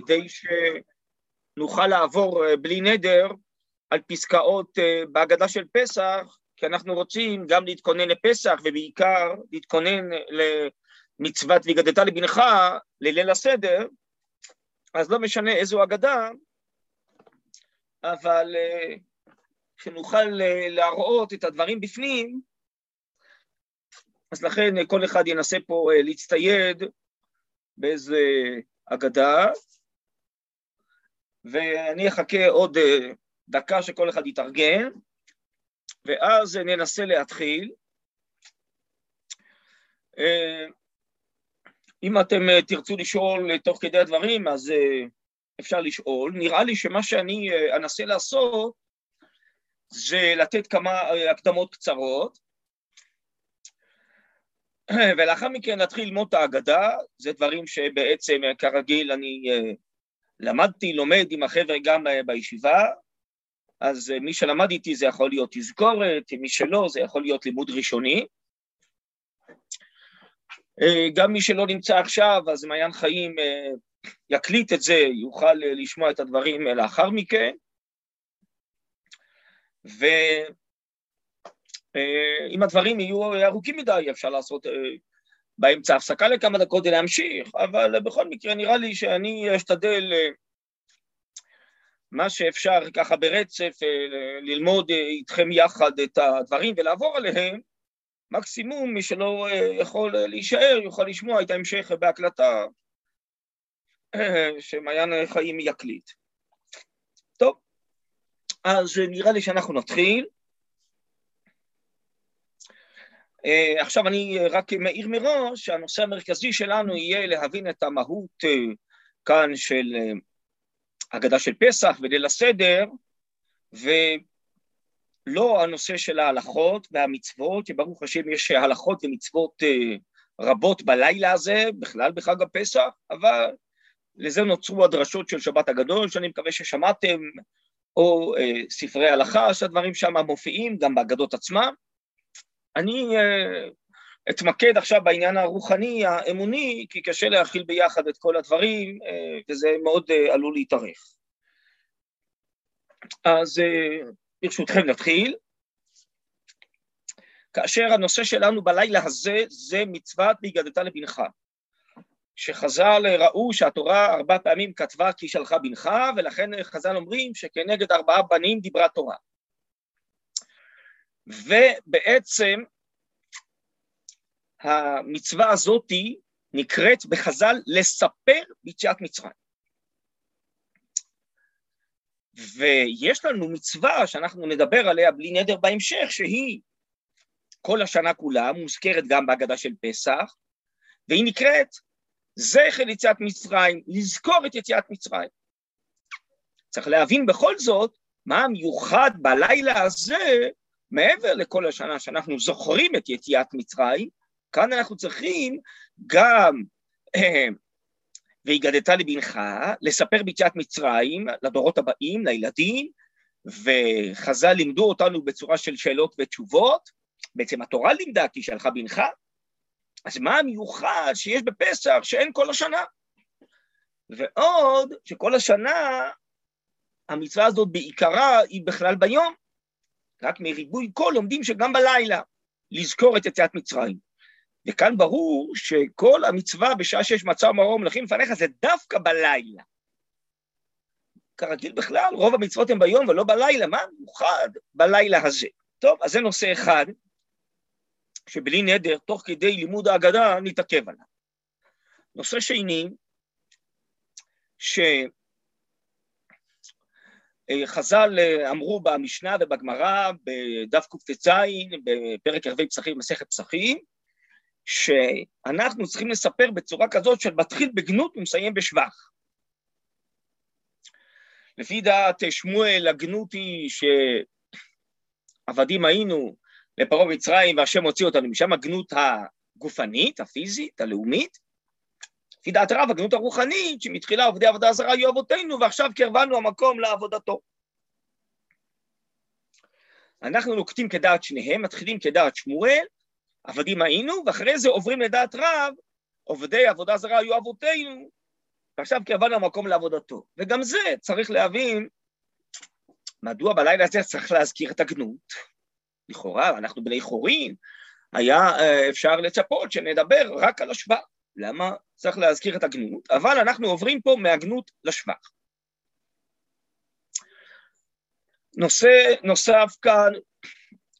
כדי שנוכל לעבור אה, בלי נדר על פסקאות אה, בהגדה של פסח, כי אנחנו רוצים גם להתכונן לפסח ובעיקר להתכונן למצוות והגדת לבנך, לליל הסדר, אז לא משנה איזו אגדה, אבל שנוכל להראות את הדברים בפנים, אז לכן כל אחד ינסה פה להצטייד באיזה אגדה, ואני אחכה עוד דקה שכל אחד יתארגן, ואז ננסה להתחיל. אם אתם תרצו לשאול תוך כדי הדברים, אז אפשר לשאול. נראה לי שמה שאני אנסה לעשות זה לתת כמה הקדמות קצרות, ולאחר מכן נתחיל ללמוד את ההגדה, זה דברים שבעצם כרגיל אני למדתי, לומד עם החבר'ה גם בישיבה, אז מי שלמד איתי זה יכול להיות תזכורת, מי שלא זה יכול להיות לימוד ראשוני. גם מי שלא נמצא עכשיו, אז מעיין חיים יקליט את זה, יוכל לשמוע את הדברים לאחר מכן. ואם הדברים יהיו ארוכים מדי, אפשר לעשות באמצע הפסקה לכמה דקות ולהמשיך, אבל בכל מקרה נראה לי שאני אשתדל מה שאפשר ככה ברצף ללמוד איתכם יחד את הדברים ולעבור עליהם, מקסימום מי שלא יכול להישאר יוכל לשמוע את ההמשך בהקלטה שמעיין חיים יקליט. טוב, אז נראה לי שאנחנו נתחיל. Uh, עכשיו אני רק מעיר מראש שהנושא המרכזי שלנו יהיה להבין את המהות uh, כאן של uh, הגדה של פסח וליל הסדר, ולא הנושא של ההלכות והמצוות, שברוך השם יש הלכות ומצוות uh, רבות בלילה הזה, בכלל בחג הפסח, אבל לזה נוצרו הדרשות של שבת הגדול, שאני מקווה ששמעתם, או אה, ספרי הלכה, שהדברים שם מופיעים, גם באגדות עצמם. אני אה, אתמקד עכשיו בעניין הרוחני, האמוני, כי קשה להכיל ביחד את כל הדברים, אה, וזה מאוד אה, עלול להתארך. אז אה, ברשותכם נתחיל. כאשר הנושא שלנו בלילה הזה זה מצוות והגדת לבנך. שחז"ל ראו שהתורה ארבע פעמים כתבה כי שלחה בנך, ולכן חז"ל אומרים שכנגד ארבעה בנים דיברה תורה. ובעצם המצווה הזאתי נקראת בחז"ל לספר ביציאת מצרים. ויש לנו מצווה שאנחנו נדבר עליה בלי נדר בהמשך, שהיא כל השנה כולה, מוזכרת גם בהגדה של פסח, והיא נקראת זכר יציאת מצרים, לזכור את יציאת מצרים. צריך להבין בכל זאת מה המיוחד בלילה הזה, מעבר לכל השנה שאנחנו זוכרים את יציאת מצרים, כאן אנחנו צריכים גם והגדת לבנך, לספר ביציאת מצרים לדורות הבאים, לילדים, וחז"ל לימדו אותנו בצורה של שאלות ותשובות, בעצם התורה לימדה כי שלחה בנך, אז מה המיוחד שיש בפסח שאין כל השנה? ועוד שכל השנה המצווה הזאת בעיקרה היא בכלל ביום, רק מריבוי קול לומדים שגם בלילה, לזכור את יציאת מצרים. וכאן ברור שכל המצווה בשעה שיש מצה ומרום מלכים לפניך זה דווקא בלילה. כרגיל בכלל, רוב המצוות הן ביום ולא בלילה, מה מיוחד בלילה הזה? טוב, אז זה נושא אחד. שבלי נדר, תוך כדי לימוד ההגדה, נתעכב עליו. נושא שני, שחז"ל אמרו במשנה ובגמרא, בדף קט"ז, בפרק ערבי פסחים, מסכת פסחים, שאנחנו צריכים לספר בצורה כזאת של מתחיל בגנות ומסיים בשבח. לפי דעת שמואל, הגנות היא שעבדים היינו לפרעה מצרים והשם הוציא אותנו משם, הגנות הגופנית, הפיזית, הלאומית. לפי דעת רב, הגנות הרוחנית, שמתחילה עובדי עבודה זרה היו אבותינו, ועכשיו קרבנו המקום לעבודתו. אנחנו נוקטים כדעת שניהם, מתחילים כדעת שמואל, עבדים היינו, ואחרי זה עוברים לדעת רב, עובדי עבודה זרה היו אבותינו, ועכשיו קרבן המקום לעבודתו. וגם זה צריך להבין מדוע בלילה הזה צריך להזכיר את הגנות. לכאורה, אנחנו בני חורין, היה אה, אפשר לצפות שנדבר רק על השבח. למה צריך להזכיר את הגנות? אבל אנחנו עוברים פה מהגנות לשבח. נושא נוסף כאן,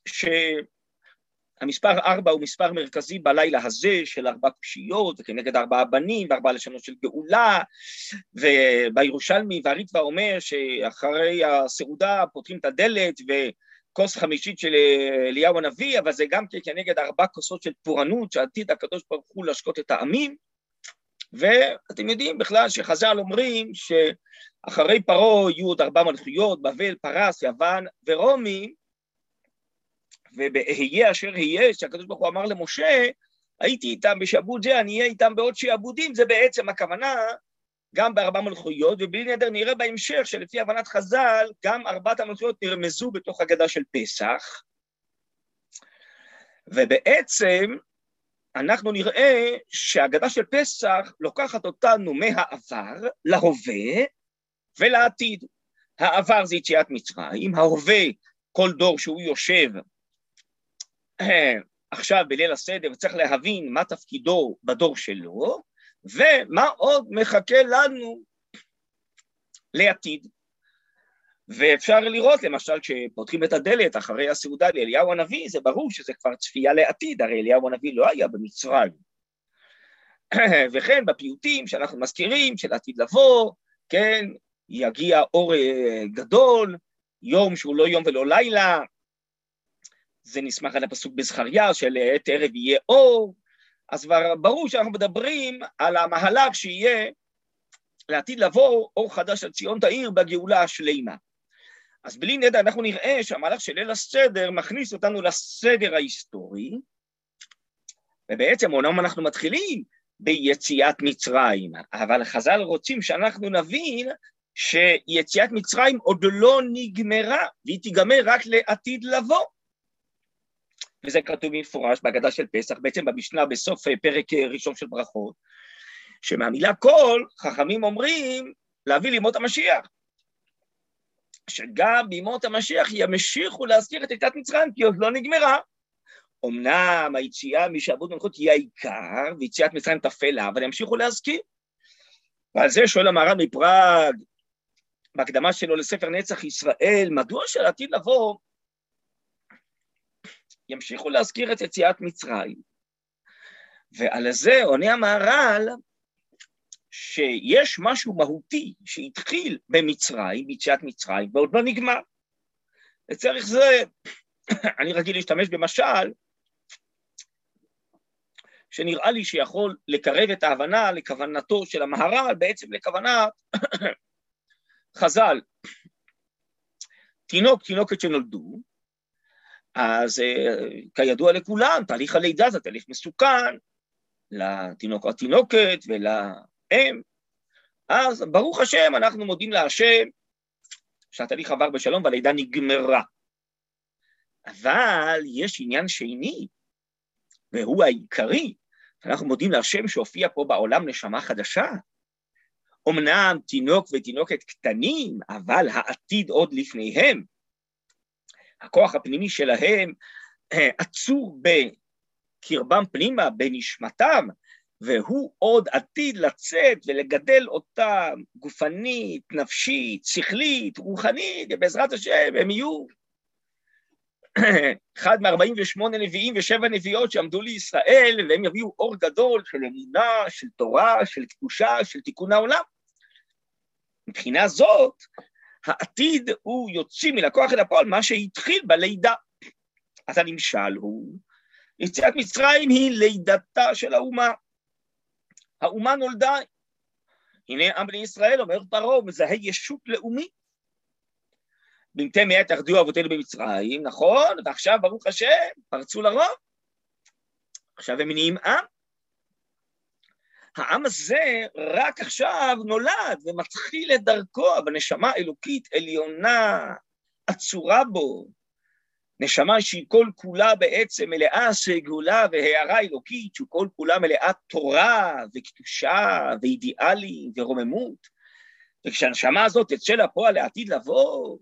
שהמספר ארבע הוא מספר מרכזי בלילה הזה של ארבע קושיות, וכנגד ארבעה בנים וארבע לשונות של גאולה, ובירושלמי והריטב"א אומר שאחרי הסעודה פותחים את הדלת וכוס חמישית של אליהו הנביא, אבל זה גם כנגד ארבע כוסות של פורענות שעתיד הקדוש ברוך הוא להשקות את העמים, ואתם יודעים בכלל שחז"ל אומרים שאחרי פרעה יהיו עוד ארבע מלכויות, בבל, פרס, יוון ורומי, ובאהיה אשר אהיה, שהקדוש ברוך הוא אמר למשה, הייתי איתם בשעבוד זה, אני אהיה איתם בעוד שעבודים, זה בעצם הכוונה גם בארבע מלכויות, ובלי נדר נראה בהמשך שלפי הבנת חז"ל, גם ארבעת המלכויות נרמזו בתוך הגדה של פסח, ובעצם אנחנו נראה שהגדה של פסח לוקחת אותנו מהעבר להווה ולעתיד. העבר זה יציאת מצרים, ההווה, כל דור שהוא יושב עכשיו בליל הסדר צריך להבין מה תפקידו בדור שלו, ומה עוד מחכה לנו לעתיד. ואפשר לראות, למשל, כשפותחים את הדלת אחרי הסעודה לאליהו הנביא, זה ברור שזה כבר צפייה לעתיד, הרי אליהו הנביא לא היה במצרים. וכן בפיוטים שאנחנו מזכירים, של עתיד לבוא, כן, יגיע אור אה, גדול, יום שהוא לא יום ולא לילה, זה נסמך על הפסוק בזכריה של עת ערב יהיה אור, אז כבר ברור שאנחנו מדברים על המהלך שיהיה לעתיד לבוא אור חדש על ציון תאיר בגאולה השלימה. אז בלי נדע אנחנו נראה שהמהלך של ליל הסדר מכניס אותנו לסדר ההיסטורי, ובעצם אומנם אנחנו מתחילים ביציאת מצרים, אבל חז"ל רוצים שאנחנו נבין שיציאת מצרים עוד לא נגמרה, והיא תיגמר רק לעתיד לבוא. וזה כתוב במפורש בהגדה של פסח, בעצם במשנה בסוף פרק ראשון של ברכות, שמהמילה כל, חכמים אומרים להביא לימות המשיח. שגם בימות המשיח ימשיכו להזכיר את יציאת מצרים, כי עוד לא נגמרה. אמנם היציאה משעבוד מלכות היא העיקר, ויציאת מצרים תפלה, אבל ימשיכו להזכיר. ועל זה שואל המהר"ל מפראג, בהקדמה שלו לספר נצח ישראל, מדוע שעתיד לבוא ימשיכו להזכיר את יציאת מצרים? ועל זה עונה המהר"ל, שיש משהו מהותי שהתחיל במצרים, ביציאת מצרים, ועוד לא נגמר. לצורך זה, אני רגיל להשתמש במשל, שנראה לי שיכול לקרב את ההבנה לכוונתו של המהר"ל, בעצם לכוונת חז"ל. תינוק, תינוקת שנולדו, אז אה, כידוע לכולם, תהליך הלידה זה תהליך מסוכן לתינוק או התינוקת ול... הם, אז ברוך השם, אנחנו מודים להשם שהתהליך עבר בשלום והלידה נגמרה. אבל יש עניין שני, והוא העיקרי, אנחנו מודים להשם שהופיע פה בעולם נשמה חדשה. אמנם תינוק ותינוקת קטנים, אבל העתיד עוד לפניהם. הכוח הפנימי שלהם אה, עצור בקרבם פנימה, בנשמתם, והוא עוד עתיד לצאת ולגדל אותם גופנית, נפשית, שכלית, רוחנית, ובעזרת השם הם יהיו אחד מ-48 נביאים ושבע נביאות שעמדו לישראל, והם יביאו אור גדול של אמונה, של תורה, של קדושה, של תיקון העולם. מבחינה זאת, העתיד הוא יוציא מן הכוח אל הפועל מה שהתחיל בלידה. אז הנמשל הוא, יציאת מצרים היא לידתה של האומה. האומה נולדה. הנה עם בני ישראל, אומר פרעה, מזהה ישות לאומית. בנתי מאה תחדו אבותינו במצרים, נכון? ועכשיו, ברוך השם, פרצו לרוב. עכשיו הם נהיים עם. העם הזה רק עכשיו נולד ומתחיל את דרכו בנשמה אלוקית עליונה, עצורה בו, נשמה שהיא כל כולה בעצם מלאה סגולה והערה אלוקית, שהיא כל כולה מלאה תורה וקדושה ואידיאלים ורוממות. וכשהנשמה הזאת תצא לפועל לעתיד לבוא,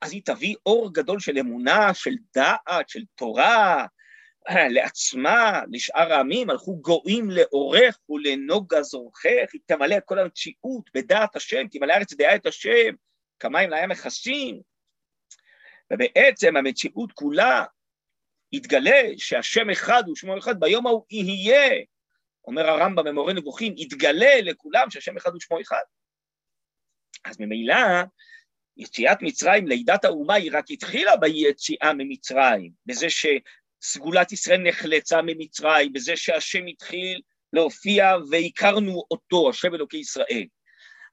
אז היא תביא אור גדול של אמונה, של דעת, של תורה, לעצמה, לשאר העמים, הלכו גויים לאורך ולנוגה זורכך, היא תמלא את כל המציאות בדעת השם, תמלא הארץ דעה את השם, כמים לים מכסים. ובעצם המציאות כולה יתגלה שהשם אחד הוא שמו אחד, ביום ההוא יהיה, אומר הרמב"ם במורה נבוכים, יתגלה לכולם שהשם אחד הוא שמו אחד. אז ממילא, יציאת מצרים, לידת האומה, היא רק התחילה ביציאה ממצרים, בזה שסגולת ישראל נחלצה ממצרים, בזה שהשם התחיל להופיע והכרנו אותו, השם אלוקי ישראל.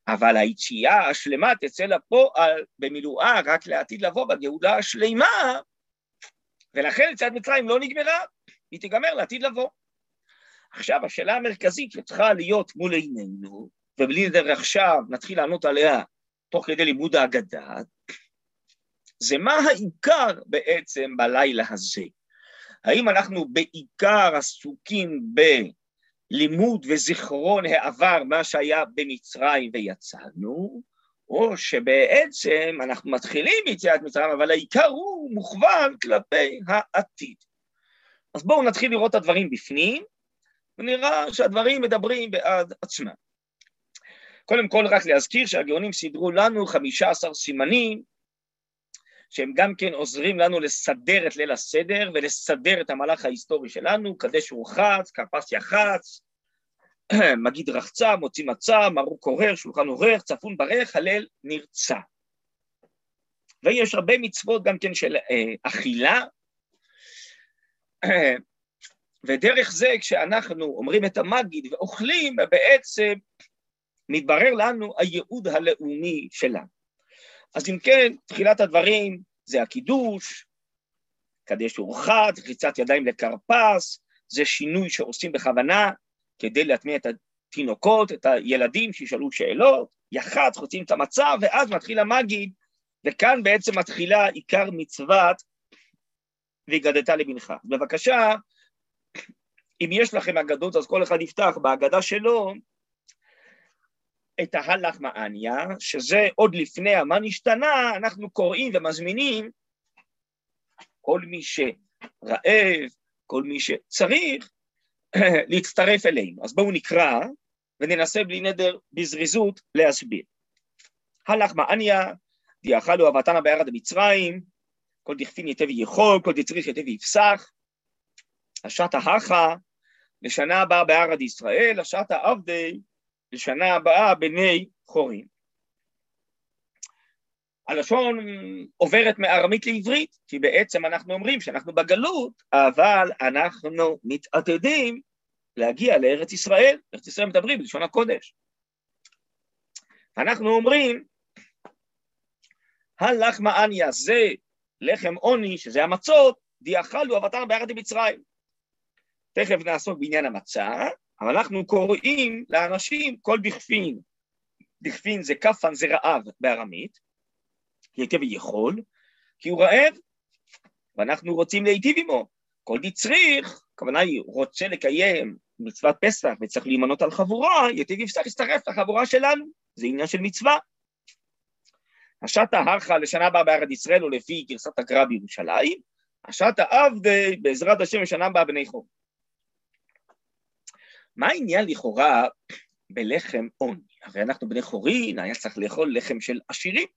אבל היציאה השלמה תצא לפועל במילואה רק לעתיד לבוא בגאולה השלמה, ולכן יציאת מצרים לא נגמרה, היא תיגמר לעתיד לבוא. עכשיו, השאלה המרכזית שצריכה להיות מול עינינו, ובלי לדבר עכשיו נתחיל לענות עליה תוך כדי לימוד ההגדה, זה מה העיקר בעצם בלילה הזה. האם אנחנו בעיקר עסוקים בלימוד וזיכרון העבר, מה שהיה במצרים ויצאנו, או שבעצם אנחנו מתחילים מיציאת מצרים, אבל העיקר הוא מוכוון כלפי העתיד. אז בואו נתחיל לראות את הדברים בפנים, ונראה שהדברים מדברים בעד עצמם. קודם כל רק להזכיר שהגאונים סידרו לנו 15 סימנים שהם גם כן עוזרים לנו לסדר את ליל הסדר ולסדר את המהלך ההיסטורי שלנו, קדש ורחץ, כרפס יחץ, מגיד רחצה, מוציא מצה, מרוק עורר, שולחן עורר, צפון ברך, הלל נרצה. ויש הרבה מצוות גם כן של אה, אכילה, ודרך זה כשאנחנו אומרים את המגיד ואוכלים, בעצם מתברר לנו הייעוד הלאומי שלנו. אז אם כן, תחילת הדברים זה הקידוש, קדש ורחץ, רחיצת ידיים לכרפס, זה שינוי שעושים בכוונה כדי להטמיע את התינוקות, את הילדים שישאלו שאלות, יח"צ, חוצים את המצב, ואז מתחיל המגיד, וכאן בעצם מתחילה עיקר מצוות והגדת לבנך. בבקשה, אם יש לכם אגדות, אז כל אחד יפתח בהגדה שלו, את ההלך מעניה, שזה עוד לפני המה נשתנה, אנחנו קוראים ומזמינים כל מי שרעב, כל מי שצריך, להצטרף אלינו. אז בואו נקרא וננסה בלי נדר בזריזות להסביר. הלך מעניה, דיאכלו אבתנה בארד מצרים, כל דכפין יתב יכול, כל דצריך יתב יפסח, השעתה הכה, לשנה הבאה בארד ישראל, השעתה עבדי, לשנה הבאה בני חורים. הלשון עוברת מארמית לעברית, כי בעצם אנחנו אומרים שאנחנו בגלות, אבל אנחנו מתעתדים להגיע לארץ ישראל. ארץ ישראל מדברים בלשון הקודש. אנחנו אומרים, הלחמה אניה זה לחם עוני, שזה המצות, דיאכלו אבטר בארץ מצרים. תכף נעסוק בעניין המצה, אבל אנחנו קוראים לאנשים כל דכפין, דכפין זה כפן, זה רעב בארמית, היטב יכול, כי הוא רעב, ואנחנו רוצים להיטיב עמו. כל דצריך, הכוונה היא, רוצה לקיים מצוות פסח וצריך להימנות על חבורה, יתיב יפסח יצטרף לחבורה שלנו, זה עניין של מצווה. השעתה הרחה לשנה הבאה בארץ ישראל, או לפי גרסת הגר"א בירושלים, השעתה עבדי בעזרת השם לשנה הבאה בני חור. מה העניין לכאורה בלחם עוני? הרי אנחנו בני חורין, היה צריך לאכול לחם של עשירים.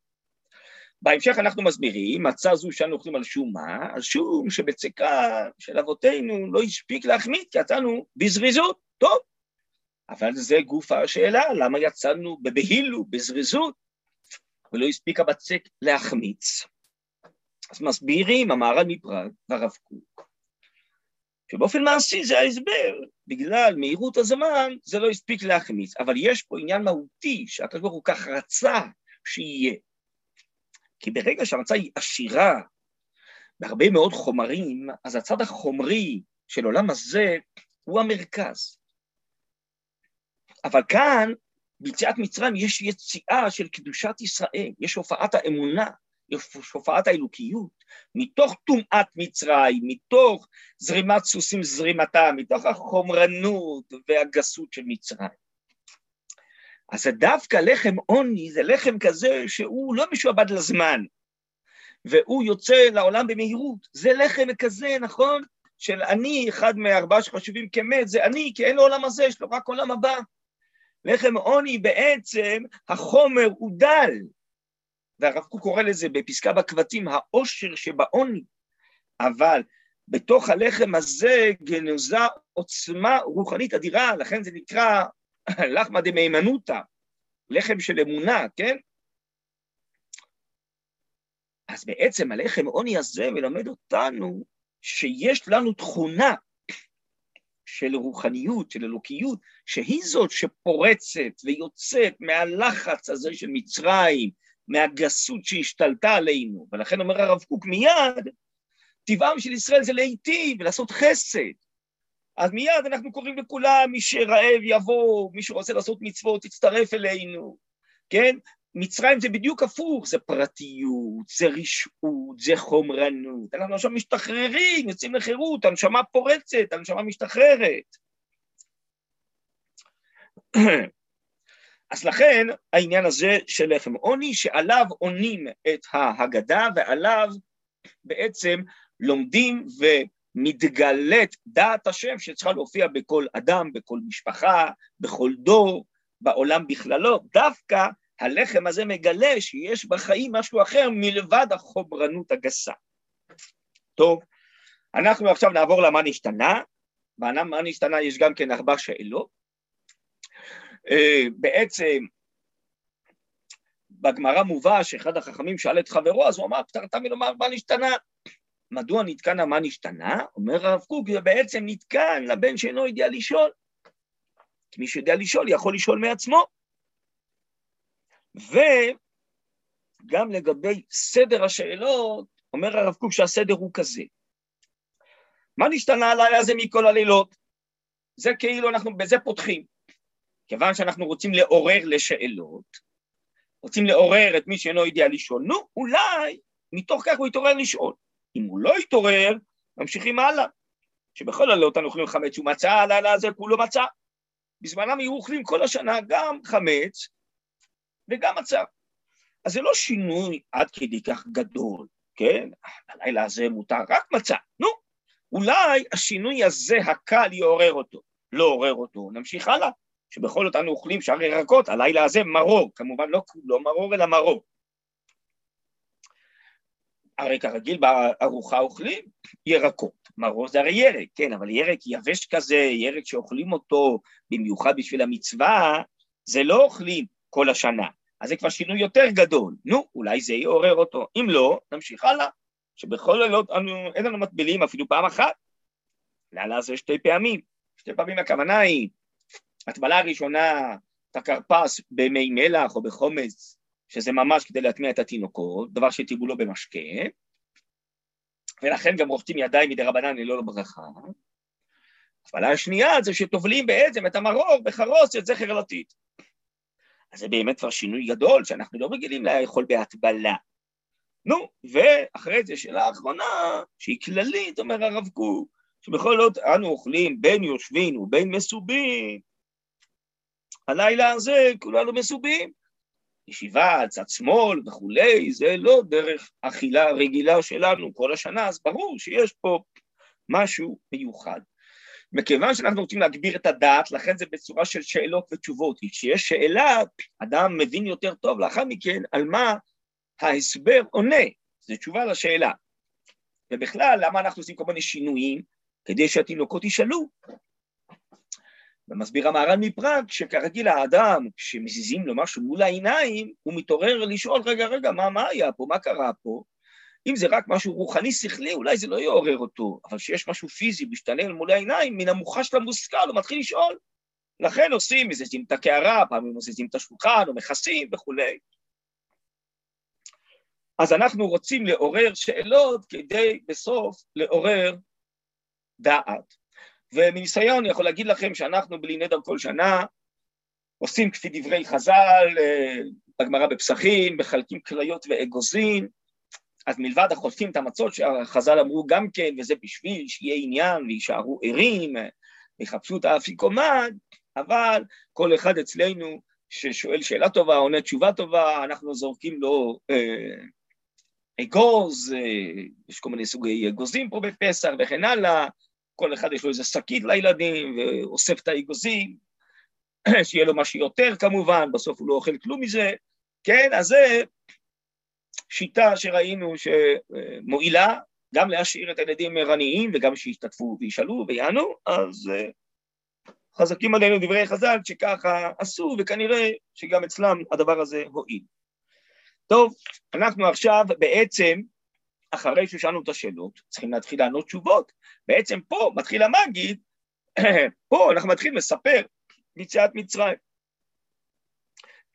בהמשך אנחנו מסבירים, מצה זו שאנו אוכלים על שום מה? על שום שבצקה של אבותינו לא הספיק להחמיץ, כי יצאנו בזריזות, טוב. אבל זה גוף השאלה, למה יצאנו בבהילו, בזריזות, ולא הספיק הבצק להחמיץ? אז מסבירים המהר"ל מפראג והרב קוק, שבאופן מעשי זה ההסבר, בגלל מהירות הזמן זה לא הספיק להחמיץ, אבל יש פה עניין מהותי שהקדוש ברוך הוא כך רצה שיהיה. כי ברגע שהמצה היא עשירה בהרבה מאוד חומרים, אז הצד החומרי של עולם הזה הוא המרכז. אבל כאן, ביציאת מצרים יש יציאה של קדושת ישראל, יש הופעת האמונה, שופעת האלוקיות, מתוך טומאת מצרים, מתוך זרימת סוסים זרימתה, מתוך החומרנות והגסות של מצרים. אז דווקא לחם עוני זה לחם כזה שהוא לא משועבד לזמן, והוא יוצא לעולם במהירות. זה לחם כזה, נכון? של אני, אחד מארבעה שחשובים כמת, זה אני, כי אין לו עולם הזה, יש לו רק עולם הבא. לחם עוני בעצם, החומר הוא דל. והרב קוק קורא לזה בפסקה בקבצים, העושר שבעוני. אבל בתוך הלחם הזה גנוזה עוצמה רוחנית אדירה, לכן זה נקרא לחמא דמהימנותא, לחם של אמונה, כן? אז בעצם הלחם עוני הזה מלמד אותנו שיש לנו תכונה של רוחניות, של אלוקיות, שהיא זאת שפורצת ויוצאת מהלחץ הזה של מצרים, מהגסות שהשתלטה עלינו. ולכן אומר הרב קוק מיד, טבעם של ישראל זה להיטיב ולעשות חסד. אז מיד אנחנו קוראים לכולם, מי שרעב יבוא, מי שרוצה לעשות מצוות יצטרף אלינו, כן? מצרים זה בדיוק הפוך, זה פרטיות, זה רשעות, זה חומרנות. אנחנו עכשיו משתחררים, יוצאים לחירות, הנשמה פורצת, הנשמה משתחררת. אז לכן העניין הזה של לחם עוני, שעליו עונים את ההגדה ועליו בעצם לומדים ומתגלית דעת השם שצריכה להופיע בכל אדם, בכל משפחה, בכל דור, בעולם בכללו, דווקא הלחם הזה מגלה שיש בחיים משהו אחר מלבד החוברנות הגסה. טוב, אנחנו עכשיו נעבור למה נשתנה. במה נשתנה יש גם כן ארבע שאלות. אה, בעצם בגמרא מובא שאחד החכמים שאל את חברו, אז הוא אמר, פתרת מלומר מה נשתנה. מדוע נתקן המה נשתנה? אומר הרב קוק, זה בעצם נתקן לבן שאינו יודע לשאול. כי מי שיודע לשאול יכול לשאול מעצמו. וגם לגבי סדר השאלות, אומר הרב קוק שהסדר הוא כזה. מה נשתנה הלילה הזה מכל הלילות? זה כאילו אנחנו בזה פותחים. כיוון שאנחנו רוצים לעורר לשאלות, רוצים לעורר את מי שאינו יודע לשאול, נו, אולי מתוך כך הוא יתעורר לשאול. אם הוא לא יתעורר, ממשיכים הלאה. שבכל הלילות אנחנו אוכלים חמץ ומצה, הלילה הזה כולו מצה. בזמנם היו אוכלים כל השנה גם חמץ וגם מצה. אז זה לא שינוי עד כדי כך גדול, כן? הלילה הזה מותר רק מצה. נו, אולי השינוי הזה הקל יעורר אותו. לא עורר אותו, נמשיך הלאה. שבכל זאת אנו אוכלים שאר ירקות, הלילה הזה מרור, כמובן לא כולו מרור אלא מרור. הרי כרגיל בארוחה אוכלים ירקות, מרור זה הרי ירק, כן, אבל ירק יבש כזה, ירק שאוכלים אותו במיוחד בשביל המצווה, זה לא אוכלים כל השנה, אז זה כבר שינוי יותר גדול. נו, אולי זה יעורר אותו. אם לא, נמשיך הלאה, שבכל לילות אין לנו מטבילים אפילו פעם אחת. לאללה זה שתי פעמים. שתי פעמים הכוונה היא, הטבלה הראשונה, את הכרפס במי מלח או בחומץ, שזה ממש כדי להטמיע את התינוקות, דבר שטיבו לו במשקה, ולכן גם רוחצים ידיים מדי רבנן ללא ברכה. הטבלה השנייה זה שטובלים בעצם את המרור בחרוסת זכר לטיט. אז זה באמת כבר שינוי גדול, שאנחנו לא רגילים לאכול בהטבלה. נו, ואחרי זה שאלה אחרונה, שהיא כללית, אומר הרב קוק, שבכל זאת אנו אוכלים בין יושבים ובין מסובים, הלילה הזה כולנו מסובים. ישיבה צד שמאל וכולי, זה לא דרך אכילה רגילה שלנו כל השנה, אז ברור שיש פה משהו מיוחד. מכיוון שאנחנו רוצים להגביר את הדעת, לכן זה בצורה של שאלות ותשובות. כשיש שאלה, אדם מבין יותר טוב לאחר מכן על מה ההסבר עונה, זו תשובה לשאלה. ובכלל, למה אנחנו עושים כל מיני שינויים? כדי שהתינוקות ישאלו. ומסביר המהר"ל מפראג שכרגיל האדם, כשמזיזים לו משהו מול העיניים, הוא מתעורר לשאול, רגע, רגע, מה, מה היה פה, מה קרה פה? אם זה רק משהו רוחני שכלי, אולי זה לא יעורר אותו, אבל כשיש משהו פיזי משתנה מול העיניים, מן המוחש למושכל, הוא מתחיל לשאול. לכן עושים, מזיזים את הקערה, פעמים מזיזים את השולחן, או מכסים וכולי. אז אנחנו רוצים לעורר שאלות כדי בסוף לעורר דעת. ומניסיון אני יכול להגיד לכם שאנחנו בלי נדר כל שנה עושים כפי דברי חז"ל, אה, בגמרא בפסחים, מחלקים כליות ואגוזים, אז מלבד החוטפים את המצות שהחז"ל אמרו גם כן, וזה בשביל שיהיה עניין ויישארו ערים, ויחפשו את האפיקומן, אבל כל אחד אצלנו ששואל שאלה טובה, עונה תשובה טובה, אנחנו זורקים לו אה, אגוז, אה, יש כל מיני סוגי אגוזים פה בפסח וכן הלאה, כל אחד יש לו איזה שקית לילדים ואוסף את האגוזים, שיהיה לו מה שיותר כמובן, בסוף הוא לא אוכל כלום מזה, כן, אז זה שיטה שראינו שמועילה גם להשאיר את הילדים ערניים וגם שישתתפו וישאלו ויענו, אז אה, חזקים עלינו דברי חז"ל שככה עשו, וכנראה שגם אצלם הדבר הזה הועיל. טוב, אנחנו עכשיו בעצם, אחרי ששאלנו את השאלות, צריכים להתחיל לענות תשובות. בעצם פה מתחיל המגיד, פה אנחנו מתחילים לספר מיציאת מצרים.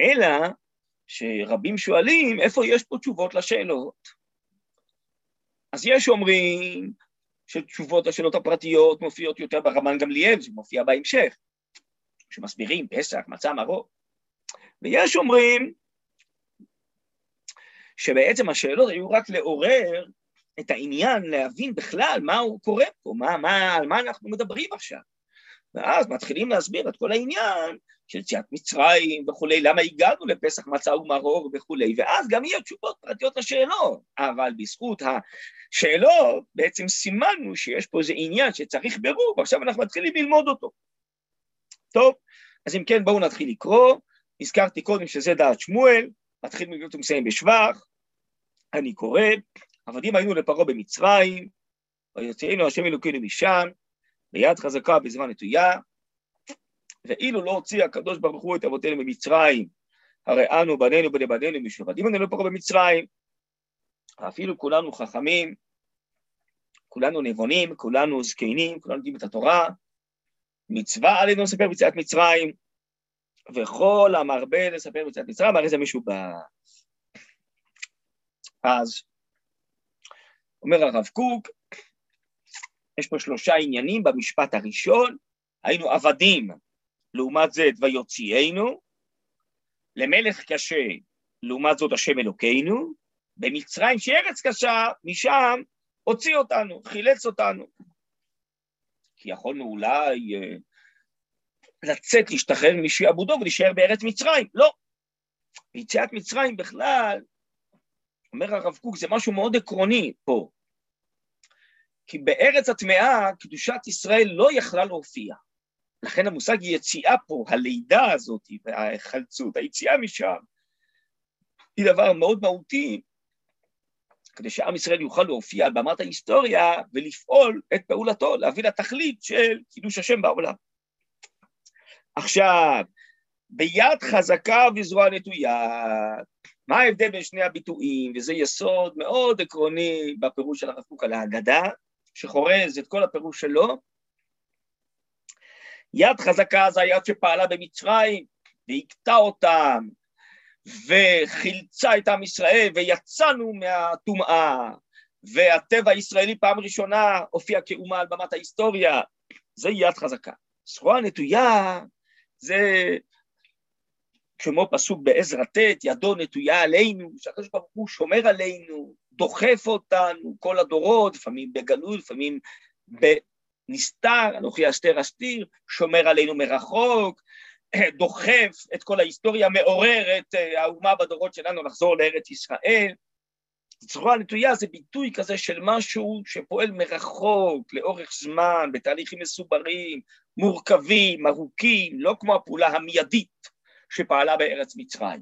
אלא שרבים שואלים, איפה יש פה תשובות לשאלות? אז יש אומרים שתשובות לשאלות הפרטיות מופיעות יותר ברמן גמליאל, שמופיע בהמשך, שמסבירים פסח, מצה, מרור. ויש אומרים שבעצם השאלות היו רק לעורר את העניין, להבין בכלל מה הוא קורה פה, מה, מה, על מה אנחנו מדברים עכשיו. ואז מתחילים להסביר את כל העניין של יציאת מצרים וכולי, למה הגענו לפסח מצה ומרור וכולי, ואז גם יהיו תשובות פרטיות לשאלות, אבל בזכות השאלות בעצם סימנו שיש פה איזה עניין שצריך בירור, ועכשיו אנחנו מתחילים ללמוד אותו. טוב, אז אם כן בואו נתחיל לקרוא, הזכרתי קודם שזה דעת שמואל, מתחיל מגלות ומסיים בשבח, אני קורא, עבדים היינו לפרעה במצרים, ויוצאנו השם אלוקינו משם, ביד חזקה בזמן נטויה, ואילו לא הוציא הקדוש ברוך הוא את אבותינו ממצרים, הרי אנו בנינו בני בנינו משועבדים עלינו לפרעה במצרים, אפילו כולנו חכמים, כולנו נבונים, כולנו זקנים, כולנו יודעים את התורה, מצווה עלינו לספר ביציאת מצרים, וכל המרבה לספר ביציאת מצרים, הרי זה מישהו ב... אז אומר הרב קוק, יש פה שלושה עניינים במשפט הראשון, היינו עבדים, לעומת זה ויוציאנו, למלך קשה, לעומת זאת השם אלוקינו, במצרים שארץ קשה, משם הוציא אותנו, חילץ אותנו. כי יכולנו אולי אה, לצאת, להשתחרר משעבודו ולהישאר בארץ מצרים. לא. ביציאת מצרים בכלל, אומר הרב קוק, זה משהו מאוד עקרוני פה. כי בארץ הטמאה קדושת ישראל לא יכלה להופיע. לכן המושג יציאה פה, הלידה הזאת וההיחלצות, היציאה משם, היא דבר מאוד מהותי, כדי שעם ישראל יוכל להופיע על במת ההיסטוריה ולפעול את פעולתו, להביא לתכלית של קידוש השם בעולם. עכשיו, ביד חזקה וזרוע נטויה, מה ההבדל בין שני הביטויים? וזה יסוד מאוד עקרוני בפירוש של הרב קוק על ההגדה, שחורז את כל הפירוש שלו. יד חזקה זה היד שפעלה במצרים והכתה אותם וחילצה את עם ישראל ויצאנו מהטומאה והטבע הישראלי פעם ראשונה הופיע כאומה על במת ההיסטוריה, זה יד חזקה. זרוע נטויה זה כמו פסוק בעזרא ט', ידו נטויה עלינו, שהקדוש ברוך הוא שומר עלינו, דוחף אותנו כל הדורות, לפעמים בגלות, לפעמים בנסתר, אנוכי אסתר אסתיר, שומר עלינו מרחוק, דוחף את כל ההיסטוריה, מעורר את אה, האומה בדורות שלנו לחזור לארץ ישראל. זרוע נטויה זה ביטוי כזה של משהו שפועל מרחוק, לאורך זמן, בתהליכים מסוברים, מורכבים, ארוכים, לא כמו הפעולה המיידית שפעלה בארץ מצרים.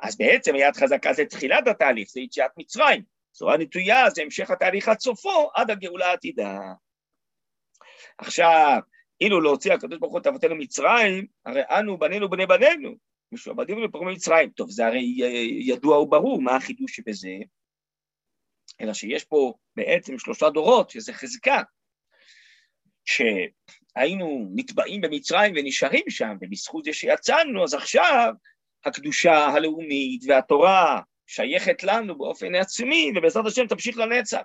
אז בעצם היד חזקה זה תחילת התהליך, זה יציאת מצרים. זרוע נטויה זה המשך התהליך עד סופו, עד הגאולה העתידה. עכשיו, אילו להוציא הקדוש ברוך הוא את אבותינו מצרים, הרי אנו בנינו בני בנינו, משועבדים לפרעה מצרים. טוב, זה הרי ידוע וברור מה החידוש שבזה, אלא שיש פה בעצם שלושה דורות, שזה חזקה, שהיינו נתבעים במצרים ונשארים שם, ובזכות זה שיצאנו, אז עכשיו הקדושה הלאומית והתורה שייכת לנו באופן עצמי, ובעזרת השם תמשיך לנצח.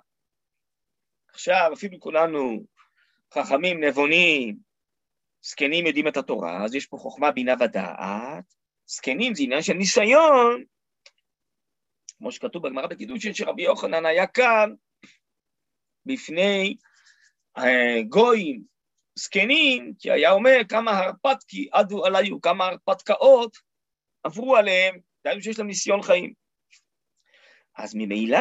עכשיו אפילו כולנו חכמים, נבונים, זקנים יודעים את התורה, אז יש פה חוכמה, בינה ודעת, זקנים זה עניין של ניסיון, כמו שכתוב בגמרא בקידושין, שרבי יוחנן היה כאן בפני אה, גויים זקנים, כי היה אומר כמה הרפתקי עדו עליו, כמה הרפתקאות עברו עליהם, דהיינו שיש להם ניסיון חיים. אז ממילא,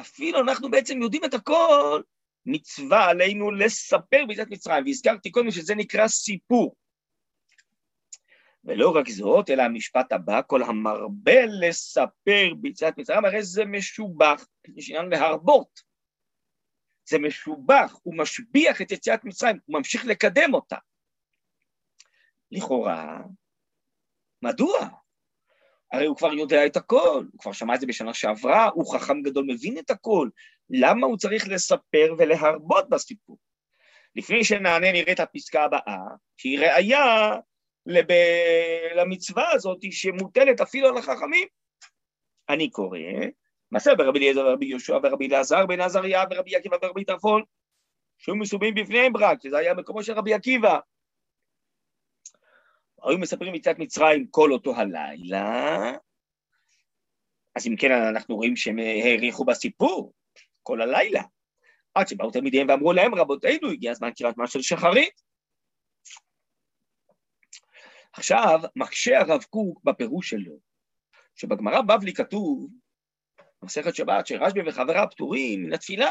אפילו אנחנו בעצם יודעים את הכל, מצווה עלינו לספר ביציאת מצרים, והזכרתי קודם שזה נקרא סיפור. ולא רק זאת, אלא המשפט הבא, כל המרבה לספר ביציאת מצרים, הרי זה משובח, יש עניין להרבות. זה משובח, הוא משביח את יציאת מצרים, הוא ממשיך לקדם אותה. לכאורה, מדוע? הרי הוא כבר יודע את הכל, הוא כבר שמע את זה בשנה שעברה, הוא חכם גדול, מבין את הכל. למה הוא צריך לספר ולהרבות בסיפור? לפני שנענה נראה את הפסקה הבאה, שהיא ראייה לב... למצווה הזאת שמוטלת אפילו על החכמים. אני קורא, מעשה ברבי אליעזר ורבי יהושע ורבי אלעזר בן עזריה ורבי עקיבא ורבי טרפון, שהיו מסובים בפניהם ברק, שזה היה מקומו של רבי עקיבא. היו מספרים יציאת מצרים כל אותו הלילה, אז אם כן אנחנו רואים שהם האריכו בסיפור כל הלילה, עד שבאו תלמידיהם ואמרו להם רבותינו הגיע הזמן קריאת מה של שחרית. עכשיו מקשה הרב קוק בפירוש שלו, שבגמרא בבלי כתוב, במסכת שבת, שרשב"י וחבריו פטורים מן התפילה,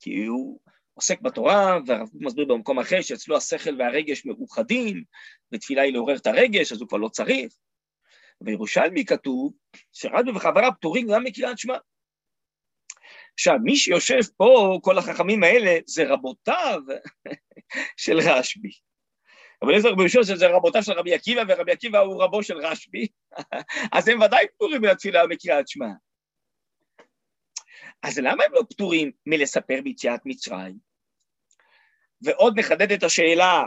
כי הוא עוסק בתורה, והרב קוק מסביר במקום אחר שאצלו השכל והרגש מאוחדים, ותפילה היא לעורר את הרגש, אז הוא כבר לא צריך. בירושלמי כתוב שרשב"י וחבריו פטורים גם מקריאת שמע. עכשיו, מי שיושב פה, כל החכמים האלה, זה רבותיו של רשב"י. אבל עזר בראשון שזה רבותיו של רבי עקיבא, ורבי עקיבא הוא רבו של רשב"י, אז הם ודאי פטורים מהתפילה ומקריאת שמע. אז למה הם לא פטורים מלספר ביציאת מצרים? ועוד נחדד את השאלה,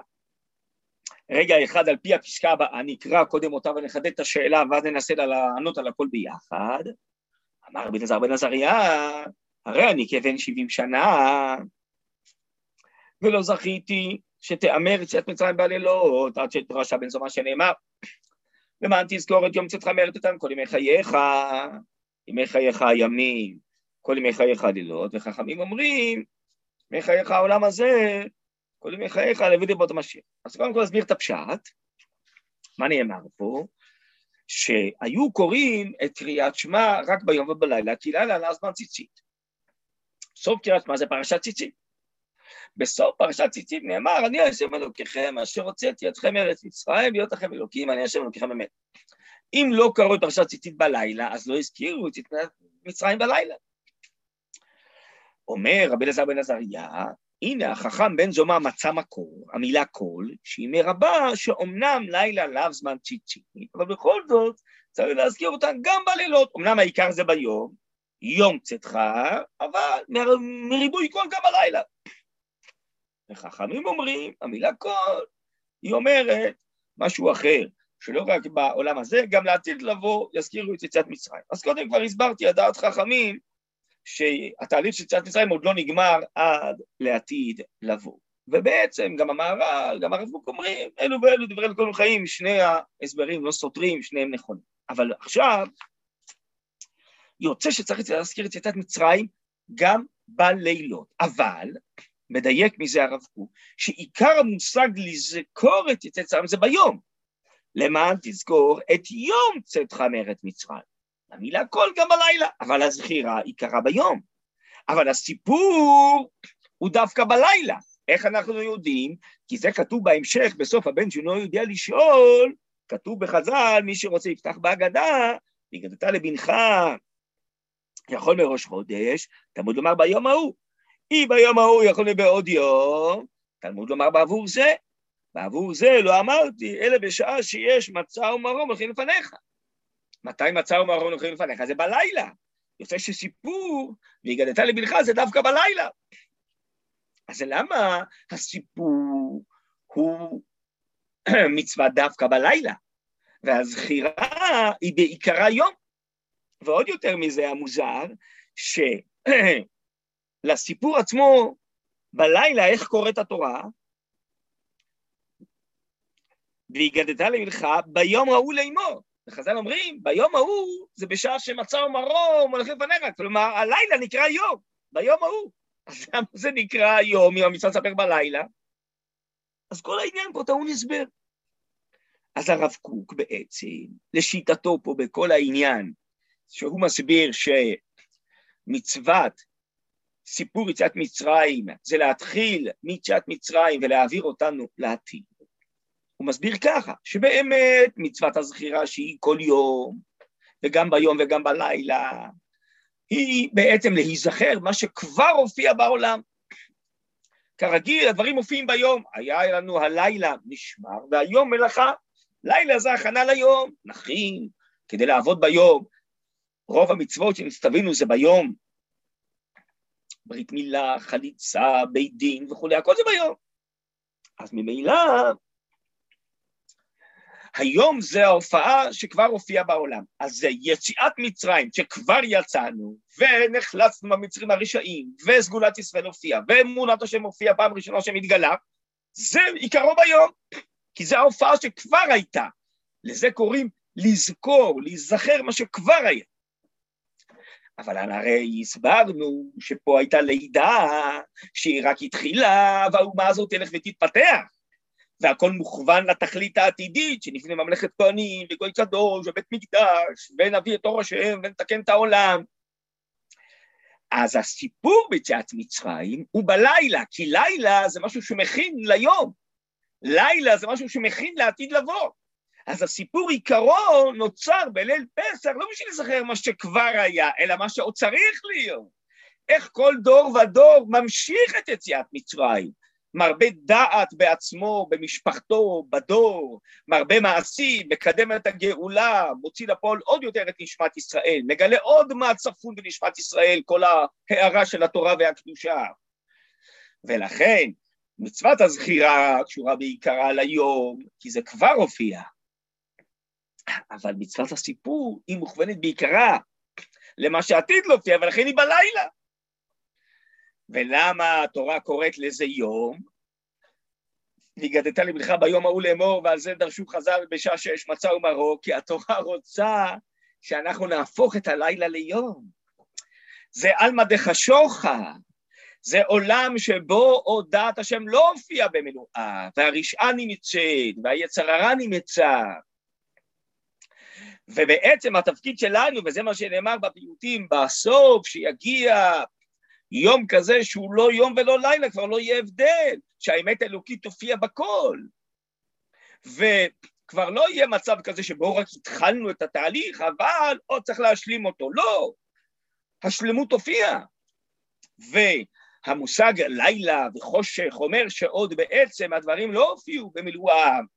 רגע אחד על פי הפסקה הבאה, נקרא קודם אותה ונחדד את השאלה, ואז ננסה לענות על הכל ביחד. אמר רבי נזר בן עזריה, הרי אני כבן שבעים שנה, ולא זכיתי שתאמר יציאת מצרים בלילות, עד שדרשה בן זומא שנאמר, למען תזכור את יום צאתך מארץ אותם כל ימי חייך, ימי חייך הימים, כל ימי חייך הלילות, וחכמים אומרים, ימי חייך העולם הזה, כל ימי חייך להביא דיבות המשיח. אז קודם כל נסביר את הפשט, מה נאמר פה? שהיו קוראים את קריאת שמע רק ביום ובלילה, כי לילה היה זמן ציצית. סוף קריאת שמע זה פרשת ציצית. בסוף פרשת ציצית נאמר, אני השם אלוקיכם אשר הוצאתי אתכם מארץ מצרים, להיות לכם אלוקים, אני השם אלוקיכם אמת. אם לא קראו את פרשת ציצית בלילה, אז לא הזכירו את מצרים בלילה. אומר רבי אלעזר בן עזריה, הנה החכם בן זומא מצא מקור, המילה כל, שהיא מרבה שאומנם לילה לאו זמן ציצית, אבל בכל זאת צריך להזכיר אותה גם בלילות. אמנם העיקר זה ביום, יום צאתך, אבל מריבוי כל גם בלילה. וחכמים אומרים, המילה כל, היא אומרת משהו אחר, שלא רק בעולם הזה, גם לעתיד לבוא יזכירו את יציאת מצרים. אז קודם כבר הסברתי, הדעת חכמים, שהתהליך של יציאת מצרים עוד לא נגמר עד לעתיד לבוא. ובעצם גם המהר"ל, גם הרב קוק אומרים, אלו ואלו דברי לכל חיים, שני ההסברים לא סותרים, שניהם נכונים. אבל עכשיו, יוצא שצריך להזכיר את יציאת מצרים גם בלילות. אבל מדייק מזה הרב קוק, שעיקר המושג לזכור את יצאת מצרים זה ביום. למען תזכור את יום צאתך מארץ מצרים. המילה קול גם בלילה, אבל הזכירה היא קרה ביום. אבל הסיפור הוא דווקא בלילה. איך אנחנו יודעים? כי זה כתוב בהמשך, בסוף הבן שלו יודע לשאול, כתוב בחז"ל, מי שרוצה יפתח בהגדה, והגדת לבנך יכול בראש חודש, תלמוד לומר ביום ההוא. אם ביום ההוא יכול להיות בעוד יום, תלמוד לומר בעבור זה. בעבור זה לא אמרתי, אלא בשעה שיש מצה ומרום הולכים לפניך. מתי מצה ומרום הולכים לפניך? זה בלילה. יוצא שסיפור, והגדת לבנך זה דווקא בלילה. אז למה הסיפור הוא מצווה דווקא בלילה? והזכירה היא בעיקרה יום. ועוד יותר מזה המוזר, ש... לסיפור עצמו, בלילה, איך קוראת התורה? והגדת לבנך ביום ראו לאמור. וחז"ל אומרים, ביום ההוא זה בשעה שמצא ומרום הולך לפניך, כלומר, הלילה נקרא יום, ביום ההוא. אז למה זה נקרא יום, אם המצווה לספר בלילה? אז כל העניין פה טעון הסבר. אז הרב קוק בעצם, לשיטתו פה בכל העניין, שהוא מסביר שמצוות סיפור יציאת מצרים זה להתחיל מיציאת מצרים ולהעביר אותנו לעתיד. הוא מסביר ככה, שבאמת מצוות הזכירה שהיא כל יום, וגם ביום וגם בלילה, היא בעצם להיזכר מה שכבר הופיע בעולם. כרגיל, הדברים מופיעים ביום. היה לנו הלילה משמר, והיום מלאכה. לילה זה הכנה ליום, נכין, כדי לעבוד ביום. רוב המצוות שנצטווינו זה ביום. ברית מילה, חליצה, בית דין וכולי, הכל זה ביום. אז ממילא, היום זה ההופעה שכבר הופיעה בעולם. אז זה יציאת מצרים, שכבר יצאנו, ונחלצנו במצרים הרשעים, וסגולת ישראל הופיעה, ואמונת השם הופיעה פעם ראשונה שמתגלה, זה עיקרו ביום, כי זו ההופעה שכבר הייתה. לזה קוראים לזכור, להיזכר מה שכבר היה. אבל הרי הסברנו שפה הייתה לידה, שהיא רק התחילה, והאומה הזאת תלך ותתפתח. והכל מוכוון לתכלית העתידית, שנפנה ממלכת כהנים, וגוי קדוש, ובית מקדש, ונביא את אור השם, ונתקן את העולם. אז הסיפור ביציאת מצרים הוא בלילה, כי לילה זה משהו שמכין ליום. לילה זה משהו שמכין לעתיד לבוא. אז הסיפור עיקרו נוצר בליל פסח, לא בשביל לזכר מה שכבר היה, אלא מה שעוד צריך להיות. איך כל דור ודור ממשיך את יציאת מצרים. מרבה דעת בעצמו, במשפחתו, בדור, מרבה מעשי, מקדם את הגאולה, מוציא לפועל עוד יותר את נשמת ישראל, מגלה עוד מה צפון בנשמת ישראל, כל ההערה של התורה והקדושה. ולכן, מצוות הזכירה קשורה בעיקרה ליום, כי זה כבר הופיע. אבל מצוות הסיפור היא מוכוונת בעיקרה למה שעתיד להופיע, ולכן היא בלילה. ולמה התורה קוראת לזה יום? והגדת לבנך ביום ההוא לאמור, ועל זה דרשו חז"ל בשעה שש מצה ומרור, כי התורה רוצה שאנחנו נהפוך את הלילה ליום. זה עלמא דחשוכה, זה עולם שבו עוד דעת השם לא הופיע במנועה, והרשעה נמצאת, והיצר הרע נמצא. ובעצם התפקיד שלנו, וזה מה שנאמר בפיוטים, בסוף שיגיע יום כזה שהוא לא יום ולא לילה, כבר לא יהיה הבדל, שהאמת האלוקית תופיע בכל. וכבר לא יהיה מצב כזה שבו רק התחלנו את התהליך, אבל עוד צריך להשלים אותו. לא, השלמות תופיע. והמושג לילה וחושך אומר שעוד בעצם הדברים לא הופיעו במילואם.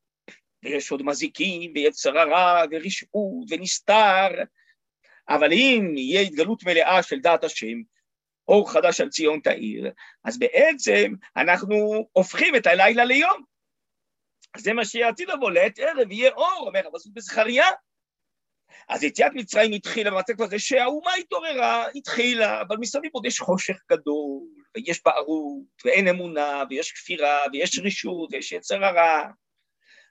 ויש עוד מזיקים, ויצר הרע, ורשעות, ונסתר, אבל אם יהיה התגלות מלאה של דעת השם, אור חדש על ציון תאיר, אז בעצם אנחנו הופכים את הלילה ליום. זה מה שיעתיד לבוא, לעת ערב יהיה אור, אומר הפסוק בזכריה. אז יציאת מצרים התחילה במצב כזה שהאומה התעוררה, התחילה, אבל מסביב עוד יש חושך גדול, ויש בערות, ואין אמונה, ויש כפירה, ויש רישות, ויש יצר הרע.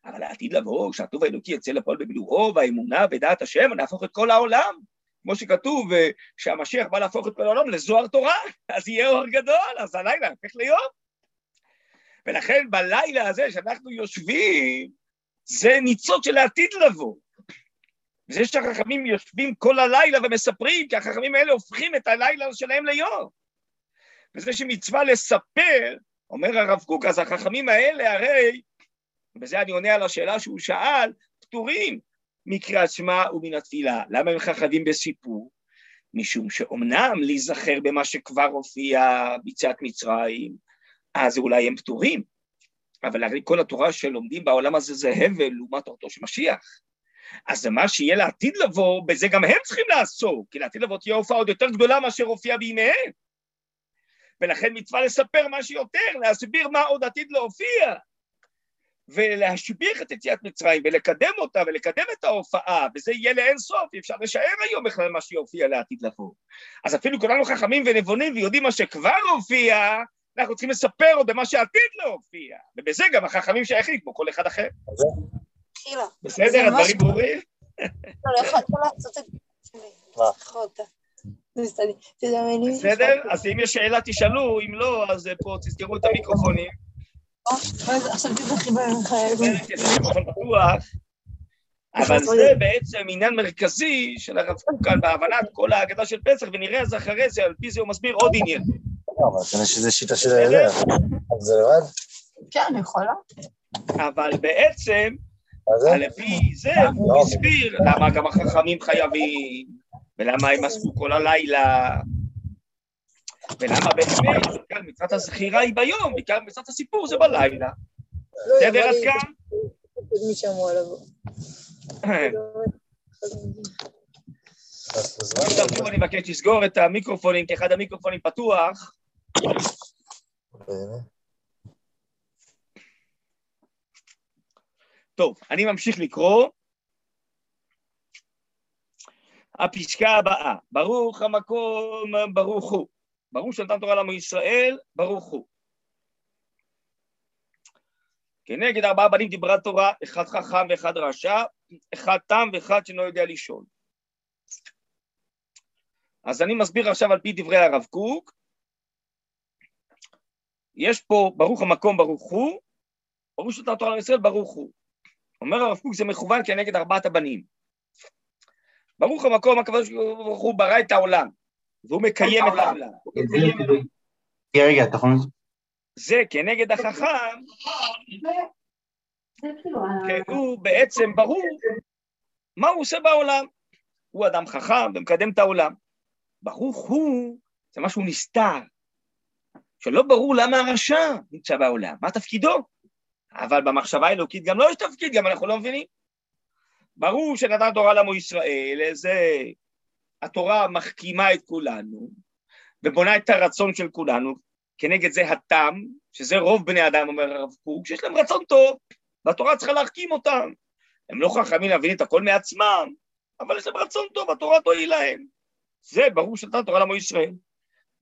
אבל העתיד לבוא, כשהטוב האלוקי יצא לפועל במילואו, והאמונה ודעת השם, נהפוך את כל העולם. כמו שכתוב, שהמשיח בא להפוך את כל העולם לזוהר תורה, אז יהיה אור גדול, אז הלילה הופך ליום. ולכן בלילה הזה שאנחנו יושבים, זה ניצוץ של העתיד לבוא. וזה שהחכמים יושבים כל הלילה ומספרים, כי החכמים האלה הופכים את הלילה שלהם ליום. וזה שמצווה לספר, אומר הרב קוק, אז החכמים האלה הרי, ובזה אני עונה על השאלה שהוא שאל, פטורים מקריאת שמע ומן התפילה. למה הם חכבים בסיפור? משום שאומנם להיזכר במה שכבר הופיע ביציאת מצרים, אז אולי הם פטורים, אבל הרי כל התורה שלומדים בעולם הזה זה הבל לעומת תורתו של משיח. אז מה שיהיה לעתיד לבוא, בזה גם הם צריכים לעסוק, כי לעתיד לבוא תהיה הופעה עוד יותר גדולה מאשר הופיעה בימיהם. ולכן מצווה לספר מה שיותר, להסביר מה עוד עתיד להופיע. ולהשביח את יציאת מצרים ולקדם אותה ולקדם את ההופעה, וזה יהיה לאין סוף, אי אפשר לשער היום בכלל מה שיופיע לעתיד לבוא. אז אפילו כולנו חכמים ונבונים ויודעים מה שכבר הופיע, אנחנו צריכים לספר עוד במה שעתיד להופיע, ובזה גם החכמים שייכים, כמו כל אחד אחר. בסדר, הדברים ברורים? לא, לא. בסדר? אז אם יש שאלה תשאלו, אם לא, אז פה תזכרו את המיקרופונים. עכשיו תזכי בהם. כן, זה. אבל בעצם עניין מרכזי של הרב קוק כאן בהבנת כל ההגדה של פסח, ונראה אז אחרי זה, על פי זה הוא מסביר עוד עניין. לא, אבל יש איזו שיטה של. אז זה לבד? כן, אני יכולה. אבל בעצם, מה זה? הוא הסביר למה גם החכמים חייבים, ולמה הם עשו כל הלילה, ולמה באמת, בעיקר מצוות הזכירה היא ביום, בעיקר מצוות הסיפור זה בלילה. בסדר עד כאן? בזמן עכשיו שוב אני מבקש לסגור את המיקרופונים, כי אחד המיקרופונים פתוח. טוב, אני ממשיך לקרוא. הפסקה הבאה, ברוך המקום, ברוך הוא. ברוך שנתן תורה לעמו ישראל, ברוך הוא. כנגד ארבעה בנים דיברה תורה, אחד חכם ואחד רשע, אחד תם ואחד שאינו יודע לשאול. אז אני מסביר עכשיו על פי דברי הרב קוק. יש פה ברוך המקום ברוך הוא, ברוך שנתן תורה לעם ישראל ברוך הוא. אומר הרב קוק זה מכוון כנגד ארבעת הבנים. ברוך המקום הקדוש ברוך הוא ברא את העולם, והוא מקיים את העולם. רגע, אתה יכול... זה כנגד החכם, כאילו... כי הוא בעצם ברור מה הוא עושה בעולם. הוא אדם חכם ומקדם את העולם. ברוך הוא, זה משהו נסתר, שלא ברור למה הרשע נמצא בעולם, מה תפקידו. אבל במחשבה האלוקית גם לא יש תפקיד, גם אנחנו לא מבינים. ברור שנתן תורה לעמו ישראל, זה התורה מחכימה את כולנו, ובונה את הרצון של כולנו, כנגד זה התם, שזה רוב בני אדם, אומר הרב קוק, שיש להם רצון טוב, והתורה צריכה להחכים אותם. הם לא חכמים להבין את הכל מעצמם, אבל יש להם רצון טוב, התורה תועיל להם. זה ברור שנתן תורה לעמו ישראל.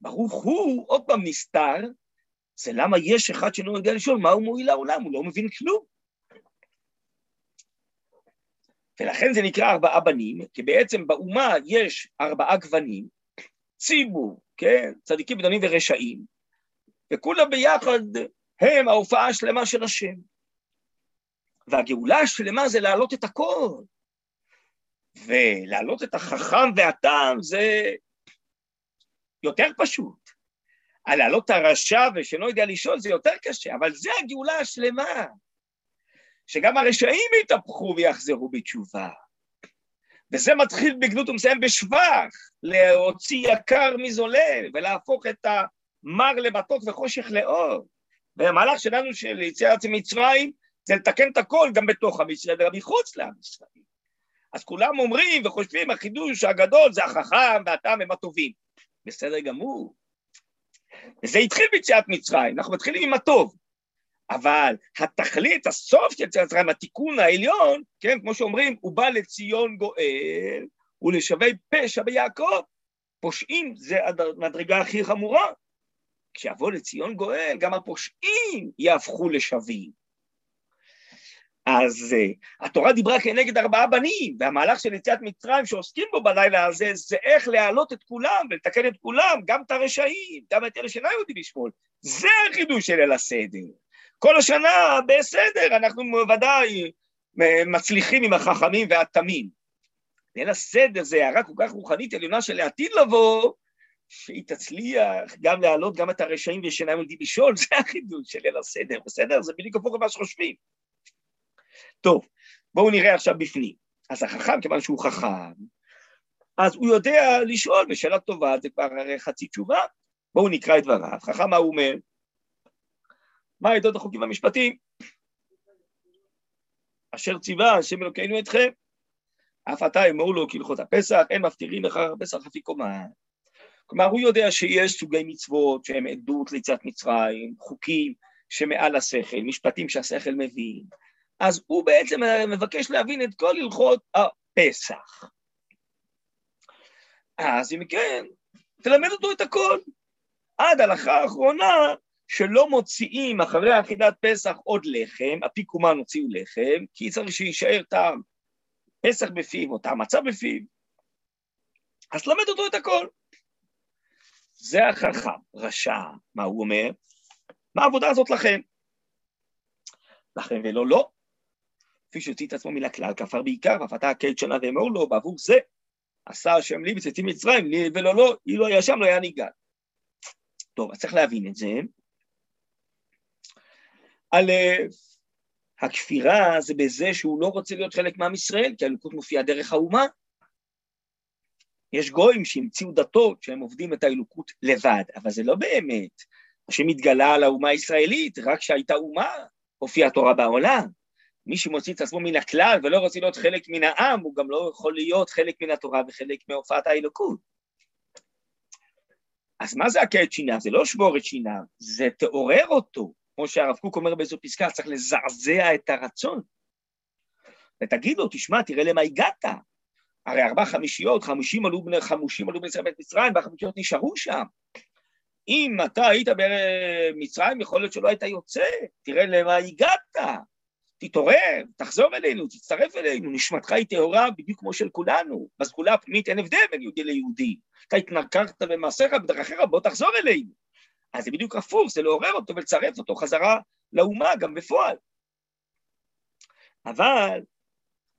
ברוך הוא, עוד פעם נסתר, זה למה יש אחד שלא יודע לשאול מה הוא מועיל לעולם, הוא לא מבין כלום. ולכן זה נקרא ארבעה בנים, כי בעצם באומה יש ארבעה גוונים, ציבור, כן, צדיקים, בינונים ורשעים, וכולם ביחד הם ההופעה השלמה של השם. והגאולה השלמה זה להעלות את הכל. ולהעלות את החכם והטעם זה יותר פשוט. על להעלות את הרשע ושלא יודע לשאול זה יותר קשה, אבל זה הגאולה השלמה. שגם הרשעים יתהפכו ויחזרו בתשובה. וזה מתחיל בגנות ומסיים בשבח, להוציא יקר מזולל ולהפוך את המר למתוק וחושך לאור. והמהלך שלנו של יציאת מצרים זה לתקן את הכל גם בתוך עם ישראל וגם מחוץ לעם ישראל. אז כולם אומרים וחושבים, החידוש הגדול זה החכם והטעם הם הטובים. בסדר גמור. וזה התחיל ביציאת מצרים, אנחנו מתחילים עם הטוב. אבל התכלית, הסוף של יציאת מצרים, התיקון העליון, כן, כמו שאומרים, הוא בא לציון גואל ולשווי פשע ביעקב. פושעים זה המדרגה הכי חמורה. כשיבוא לציון גואל, גם הפושעים יהפכו לשווים. אז uh, התורה דיברה כנגד ארבעה בנים, והמהלך של יציאת מצרים שעוסקים בו בלילה הזה, זה איך להעלות את כולם ולתקן את כולם, גם את הרשעים, גם את אלה שאינם יודעים לשמאל. זה החידוש של ליל הסדר. כל השנה בסדר, אנחנו בוודאי מצליחים עם החכמים והתמים. ליל הסדר זה הערה כל כך רוחנית עליונה של לעתיד לבוא, שהיא תצליח גם להעלות גם את הרשעים ושאינם יודעים לשאול, זה החידוש של ליל הסדר, בסדר? זה בדיוק הפוך ממה שחושבים. טוב, בואו נראה עכשיו בפנים. אז החכם, כיוון שהוא חכם, אז הוא יודע לשאול בשאלה טובה, זה כבר הרי חצי תשובה. בואו נקרא את דבריו. חכם מה הוא אומר? מה עדות החוקים והמשפטים? אשר ציווה השם אלוקינו אתכם, אף אתה אמור לו כהלכות הפסח, אין מפטירים אחר הפסח לפי קומה. כלומר, הוא יודע שיש סוגי מצוות שהם עדות ליציאת מצרים, חוקים שמעל השכל, משפטים שהשכל מבין. אז הוא בעצם מבקש להבין את כל הלכות הפסח. אז אם כן, תלמד אותו את הכל. עד הלכה האחרונה, שלא מוציאים אחרי אכילת פסח עוד לחם, אפיקומן הוציאו לחם, כי צריך שיישאר טעם פסח בפיו, אותה מצה בפיו, אז תלמד אותו את הכל. זה החכם, רשע, מה הוא אומר? מה העבודה הזאת לכם? לכם ולא לא. כפי שהוציא את עצמו מן הכלל, כפר בעיקר, ופתה הקט שנה ואמור לו, בעבור זה עשה השם לי בצאתי מצרים, לי ולא לא, אילו היה שם לא היה ניגע. טוב, אז צריך להבין את זה. א', הכפירה זה בזה שהוא לא רוצה להיות חלק מעם ישראל, כי הלוקות מופיעה דרך האומה. יש גויים שהמציאו דתות שהם עובדים את האלוקות לבד, אבל זה לא באמת. השם התגלה על האומה הישראלית, רק כשהייתה אומה הופיעה תורה בעולם. מי שמוציא את עצמו מן הכלל ולא רוצה להיות חלק מן העם, הוא גם לא יכול להיות חלק מן התורה וחלק מהופעת האלוקות. אז מה זה הכה את שיניו? זה לא שבור את שיניו, זה תעורר אותו. כמו שהרב קוק אומר באיזו פסקה, צריך לזעזע את הרצון. ותגיד לו, תשמע, תראה למה הגעת. הרי ארבע חמישיות, חמישים עלו בני חמושים עלו בני מצרים, והחמישיות נשארו שם. אם אתה היית במצרים, יכול להיות שלא היית יוצא, תראה למה הגעת. תתעורר, תחזור אלינו, תצטרף אלינו, נשמתך היא טהורה בדיוק כמו של כולנו. בסגולה הפנימית אין הבדל בין יהודי ליהודי. אתה התנכרת במעשיך בדרכיך, בוא תחזור אלינו. אז זה בדיוק הפוך, זה לעורר אותו ולצרף אותו חזרה לאומה, גם בפועל. אבל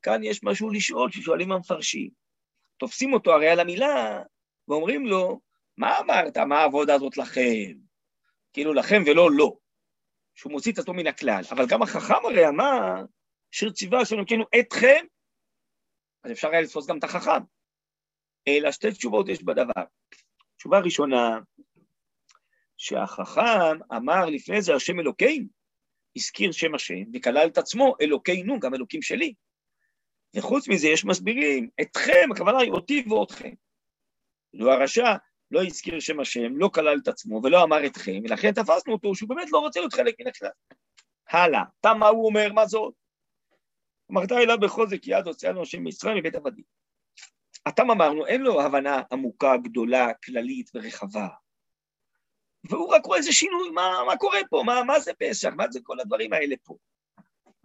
כאן יש משהו לשאול, ששואלים המפרשים. תופסים אותו הרי על המילה, ואומרים לו, מה אמרת, מה העבודה הזאת לכם? כאילו לכם ולא לא. שהוא מוציא את עצמו מן הכלל. אבל גם החכם הרי אמר, שיר ציווה אשר נותנו אתכם, אז אפשר היה לתפוס גם את החכם. אלא שתי תשובות יש בדבר. תשובה ראשונה, שהחכם אמר לפני זה השם אלוקינו, הזכיר שם השם וכלל את עצמו אלוקינו, גם אלוקים שלי. וחוץ מזה יש מסבירים, אתכם, הכוונה היא אותי ואותכם. לא הרשע לא הזכיר שם השם, לא כלל את עצמו ולא אמר אתכם, ולכן תפסנו אותו שהוא באמת לא רוצה להיות חלק מן הכלל. הלאה, תם מה הוא אומר, מה זאת? אמרת אליו בחוזק יד הוצאנו השם מישראל מבית עבדים. התם אמרנו, אין לו הבנה עמוקה, גדולה, כללית ורחבה. והוא רק רואה איזה שינוי, מה, מה קורה פה, מה, מה זה פסח, מה זה כל הדברים האלה פה.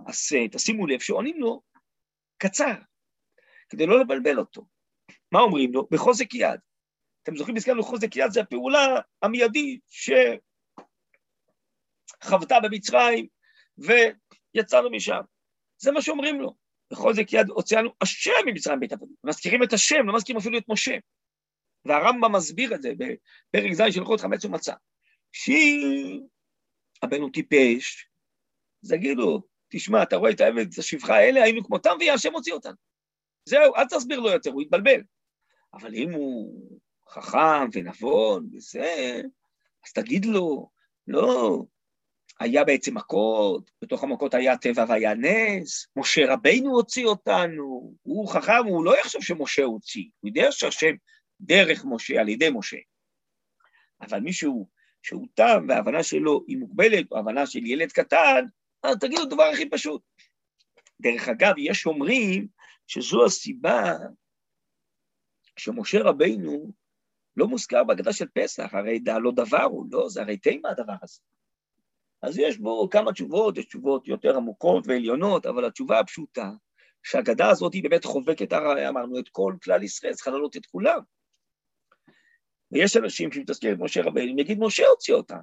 אז אה, תשימו לב שעונים לו קצר, כדי לא לבלבל אותו. מה אומרים לו? בחוזק יד. אתם זוכרים, הזכרנו חוזק יד, זה הפעולה המיידית שחוותה במצרים ויצאנו משם. זה מה שאומרים לו. בחוזק יד הוצאנו השם ממצרים בית עבדים. מזכירים את השם, לא מזכירים אפילו את משה. והרמב"ם מסביר את זה בפרק ז' של הלכות חמץ ומצה. שהבן הוא טיפש, אז יגידו, תשמע, אתה רואה את העבד, את השפחה האלה, היינו כמותם, ויהיה השם הוציא אותנו. זהו, אל תסביר לו יותר, הוא יתבלבל. אבל אם הוא חכם ונבון וזה, אז תגיד לו, לא, היה בעצם מכות, בתוך המכות היה טבע והיה נס, משה רבינו הוציא אותנו, הוא חכם, הוא לא יחשוב שמשה הוציא, הוא יודע שהשם דרך משה, על ידי משה. אבל מישהו שהוא תם וההבנה שלו היא מוגבלת, או הבנה של ילד קטן, אז תגידו דבר הכי פשוט. דרך אגב, יש אומרים שזו הסיבה שמשה רבינו לא מוזכר בהגדה של פסח, הרי דע לא דבר הוא, לא, זה הרי תימה הדבר הזה. אז יש בו כמה תשובות, יש תשובות יותר עמוקות ועליונות, אבל התשובה הפשוטה, שההגדה הזאת היא באמת חובקת, אמרנו, את כל כלל ישראל, צריכה לעלות את כולם. ויש אנשים שמתעסקים עם משה רבינו, יגיד משה הוציא אותם,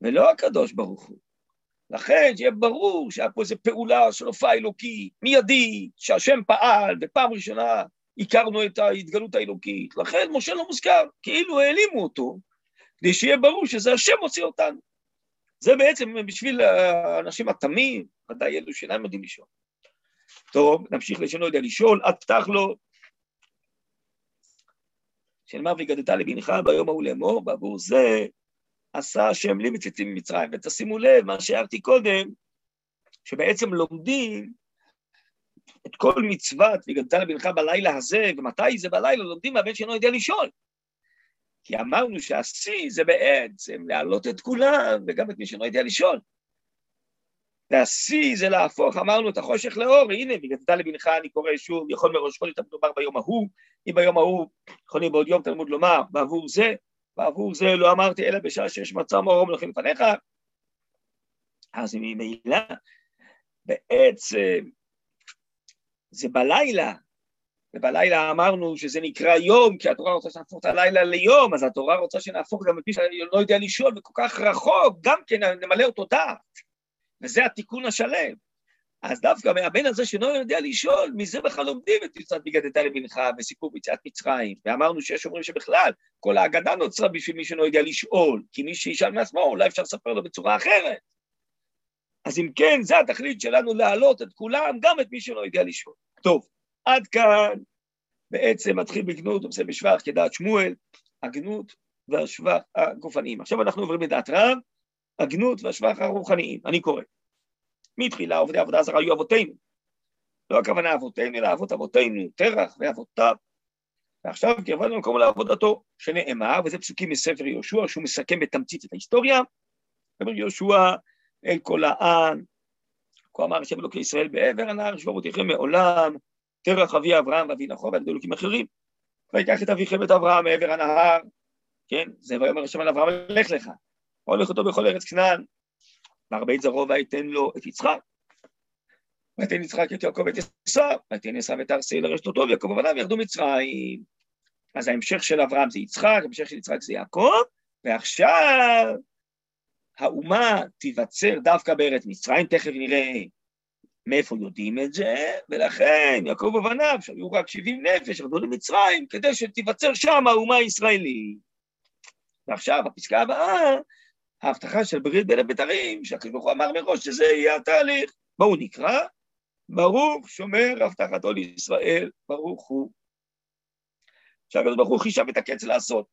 ולא הקדוש ברוך הוא. לכן שיהיה ברור שהיה פה איזו פעולה של הופעה אלוקית, מיידית, שהשם פעל, ופעם ראשונה הכרנו את ההתגלות האלוקית. לכן משה לא מוזכר, כאילו העלימו אותו, כדי שיהיה ברור שזה השם הוציא אותנו. זה בעצם בשביל האנשים התמים, ודאי אלו שאינם יודעים לשאול. טוב, נמשיך לשאול, לא יודע לשאול, עד פתח לו שנאמר והגדת לבנך ביום ההוא לאמור, בעבור זה עשה השם לי מציצים ממצרים. ותשימו לב, מה שהערתי קודם, שבעצם לומדים את כל מצוות והגדת לבנך בלילה הזה, ומתי זה בלילה, לומדים מהבן שאינו יודע לשאול. כי אמרנו שהשיא זה בעצם להעלות את כולם, וגם את מי שאינו יודע לשאול. והשיא זה להפוך, אמרנו, את החושך לאור, הנה, והגדת לבנך, אני קורא שוב, יכול מראש חודש המדובר ביום ההוא, אם ביום ההוא יכולים בעוד יום תלמוד לומר, בעבור זה, בעבור זה לא אמרתי, אלא בשעה שיש מצע מאור מלכים לפניך, אז ממילא, בעצם, זה בלילה. ובלילה אמרנו שזה נקרא יום, כי התורה רוצה שנהפוך את הלילה ליום, אז התורה רוצה שנהפוך גם את מי שלא יודע לשאול וכל כך רחוק, גם כן נמלא אותו דעת. וזה התיקון השלם. אז דווקא מהבן הזה שלא יודע לשאול, מזה בכלל לומדים את יצאת בגדת לבנך וסיפור ביציאת מצרים. ואמרנו שיש אומרים שבכלל, כל ההגדה נוצרה בשביל מי שלא יודע לשאול, כי מי שישאל מעצמו, אולי אפשר לספר לו בצורה אחרת. אז אם כן, זה התכלית שלנו להעלות את כולם, גם את מי שלא יודע לשאול. טוב, עד כאן בעצם מתחיל בגנות ומסיים בשבח כדעת שמואל, הגנות והשבח הגופניים. עכשיו אנחנו עוברים לדעת רב, הגנות והשבח הרוחניים. אני קורא. מתחילה עובדי עבודה זרה היו אבותינו. לא הכוונה אבותינו, אלא אבות אבותינו, תרח ואבותיו. ועכשיו קרבנו למקום לעבודתו, שנאמר, וזה פסוקים מספר יהושע, שהוא מסכם בתמצית את ההיסטוריה. אומר יהושע אל כל העם, כה אמר השם אלוקי ישראל בעבר הנהר, שבו אבותיכם מעולם, תרח אבי אברהם ואבי נחור ועד אלוקים אחרים. ויקח את אביכם את אברהם מעבר הנהר, כן, זה ויאמר השם על אברהם, לך לך, הולך אותו בכל ארץ כנען, והרבה זרעו ויתן לו את יצחק. ויתן יצחק את יעקב ואת עשיו, ויתן עשיו את ארסי לרשתותו, ויעקב ובניו ירדו מצרים. אז ההמשך של אברהם זה יצחק, ההמשך של יצחק זה יעקב, ועכשיו האומה תיווצר דווקא בארץ מצרים, תכף נראה מאיפה יודעים את זה, ולכן יעקב ובניו, שהיו רק 70 נפש, ירדו למצרים, כדי שתיווצר שם האומה הישראלית. ועכשיו, הפסקה הבאה, ההבטחה של ברית בין הבתרים, שהקדוש ברוך הוא אמר מראש שזה יהיה התהליך. בואו נקרא, ברוך שומר הבטחתו לישראל, ברוך הוא. שהקדוש ברוך הוא חישב את הקץ לעשות.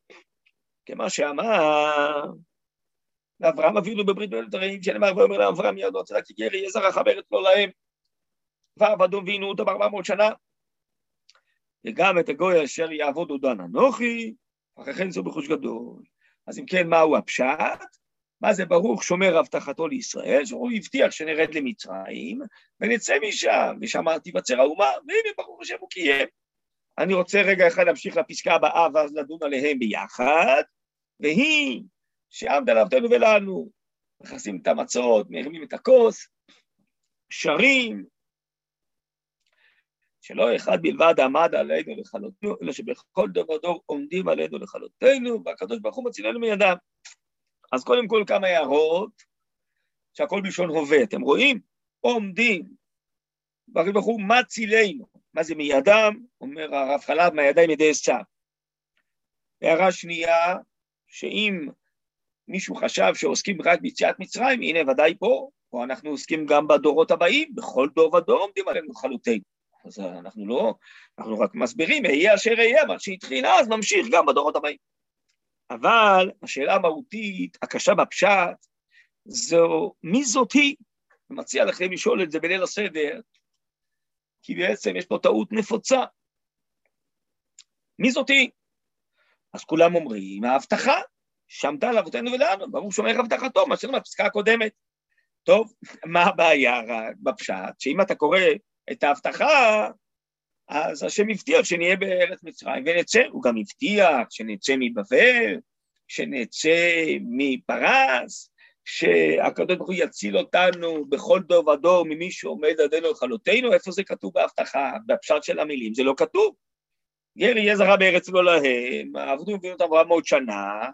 כמה שאמר ואברהם אבינו בברית בין הבתרים, שנאמר ואומר לאברהם ידו צדק גרי יהיה זרעך בארץ לא להם. ועבדו ועינו אותו בארבע מאות שנה. וגם את הגוי אשר יעבוד עודן אנוכי, אחרי כן זו בחוש גדול. אז אם כן, מהו הפשט? מה זה ברוך שומר הבטחתו לישראל, שהוא הבטיח שנרד למצרים, ונצא משם, ושם תיווצר האומה, והנה ברוך השם הוא קיים. אני רוצה רגע אחד להמשיך לפסקה הבאה, ואז לדון עליהם ביחד, והיא שעמדה לאבותינו ולנו, מכסים את המצות, מרימים את הכוס, שרים, שלא אחד בלבד עמד עלינו לכלותנו, אלא שבכל דור ודור עומדים עלינו לכלותנו, והקדוש ברוך הוא מצילנו מידם. אז קודם כל כמה הערות, שהכל בלשון הווה, אתם רואים? עומדים, והקדוש ברוך הוא מצילנו. מה זה מידם? אומר הרב חלב, מהידיים ידי עשיו. הערה שנייה, שאם מישהו חשב שעוסקים רק ביציאת מצרים, הנה ודאי פה, פה אנחנו עוסקים גם בדורות הבאים, בכל דור ודור עומדים עלינו לכלותנו. אז אנחנו לא, אנחנו רק מסבירים, אהיה אשר אהיה, מה שהתחיל אז ממשיך גם בדורות הבאים. אבל השאלה המהותית, הקשה בפשט, זו מי זאת היא? אני מציע לכם לשאול את זה בליל הסדר, כי בעצם יש פה טעות נפוצה. מי זאת היא? אז כולם אומרים, ההבטחה שעמדה על אבותינו ולנו, ברור שומר הבטחתו, מה שאומר בפסקה הקודמת. טוב, מה הבעיה בפשט? שאם אתה קורא את ההבטחה, אז השם הבטיח שנהיה בארץ מצרים ונצא, הוא גם הבטיח שנצא מבבל, שנצא מפרס, שהקדוש ברוך הוא יציל אותנו בכל דור ודור ממי שעומד עדינו לכלותנו, איפה זה כתוב בהבטחה? בפשט של המילים זה לא כתוב. גר יהיה זרה בארץ לא להם, עבדו במדינות אברהם מאות שנה,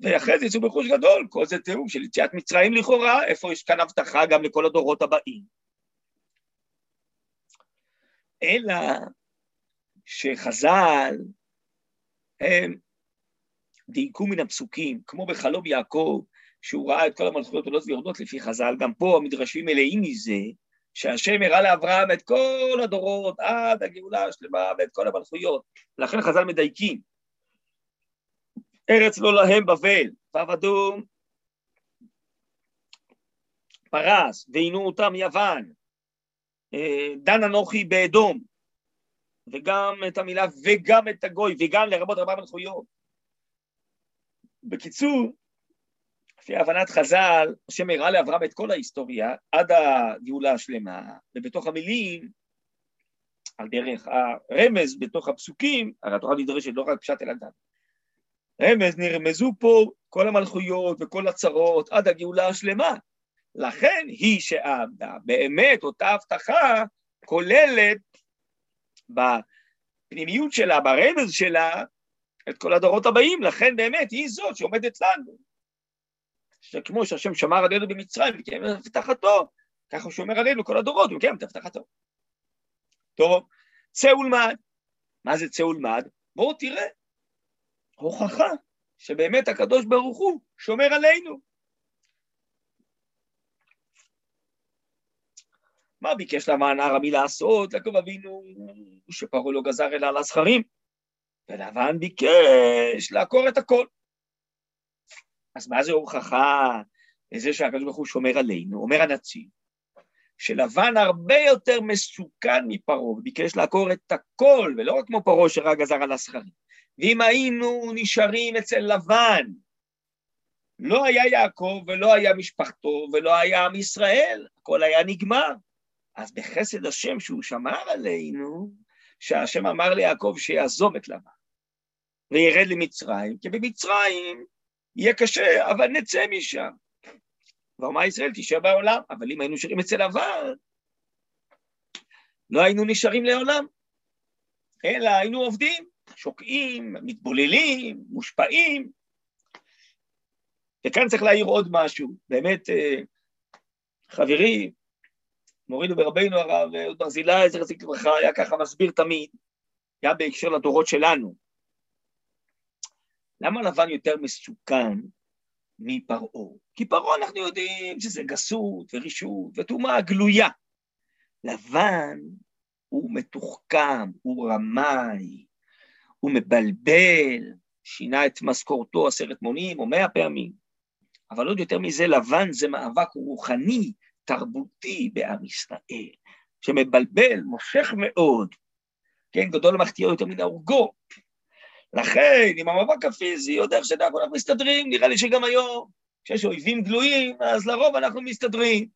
ואחרי זה יצאו בחוש גדול, כל זה תיאור של יציאת מצרים לכאורה, איפה יש כאן הבטחה גם לכל הדורות הבאים. אלא שחז"ל הם דייקו מן הפסוקים, כמו בחלום יעקב, שהוא ראה את כל המלכויות עולות ויורדות לפי חז"ל, גם פה המדרשים מלאים מזה, שהשם הראה לאברהם את כל הדורות עד הגאולה השלמה ואת כל המלכויות. לכן חז"ל מדייקים. ארץ לא להם בבל, ועבדו פרס, ועינו אותם יוון, דן אנוכי באדום, וגם את המילה וגם את הגוי, וגם לרבות ארבע מלכויות. בקיצור, לפי הבנת חז"ל, השם הראה לאברהם את כל ההיסטוריה עד הגאולה השלמה, ובתוך המילים, על דרך הרמז בתוך הפסוקים, הרי התורה נדרשת לא רק פשט אלא דם. רמז נרמזו פה כל המלכויות וכל הצרות עד הגאולה השלמה. לכן היא שעבדה. באמת אותה הבטחה כוללת בפנימיות שלה, ברמז שלה, את כל הדורות הבאים, לכן באמת היא זאת שעומדת לנו. שכמו שהשם שמר עלינו במצרים וקיים את הבטחתו, ככה הוא שומר עלינו כל הדורות, הוא מקיים את הבטחתו. טוב, צא ולמד. מה זה צא ולמד? בואו תראה. הוכחה שבאמת הקדוש ברוך הוא שומר עלינו. מה ביקש לבן ארמי לעשות? יעקב אבינו שפרעה לא גזר אלא על הזכרים, ולבן ביקש לעקור את הכל. אז מה זה הוכחה לזה שהקדוש ברוך הוא שומר עלינו? אומר הנציב, שלבן הרבה יותר מסוכן מפרעה, וביקש לעקור את הכל, ולא רק כמו פרעה שרק גזר על הזכרים. ואם היינו נשארים אצל לבן, לא היה יעקב ולא היה משפחתו ולא היה עם ישראל, הכל היה נגמר. אז בחסד השם שהוא שמר עלינו, שהשם אמר ליעקב שיעזוב את לבן וירד למצרים, כי במצרים יהיה קשה, אבל נצא משם. ואומר ישראל תישאר בעולם, אבל אם היינו נשארים אצל לבן, לא היינו נשארים לעולם, אלא היינו עובדים, שוקעים, מתבוללים, מושפעים. וכאן צריך להעיר עוד משהו, באמת, אה, חברי, מורינו ורבינו הרב אהוד ברזילי, זכר צדיק לברכה, היה ככה מסביר תמיד, היה בהקשר לדורות שלנו. למה לבן יותר מסוכן מפרעה? כי פרעה אנחנו יודעים שזה גסות ורישות וטומאה גלויה. לבן הוא מתוחכם, הוא רמאי, הוא מבלבל, שינה את משכורתו עשרת מונים או מאה פעמים. אבל עוד יותר מזה, לבן זה מאבק רוחני, תרבותי בעם ישראל, שמבלבל, מושך מאוד, כן, גדול המחטיאו יותר מן ההורגו. לכן, עם המאבק הפיזי, עוד איך שדאגו אנחנו מסתדרים, נראה לי שגם היום, כשיש אויבים גלויים, אז לרוב אנחנו מסתדרים.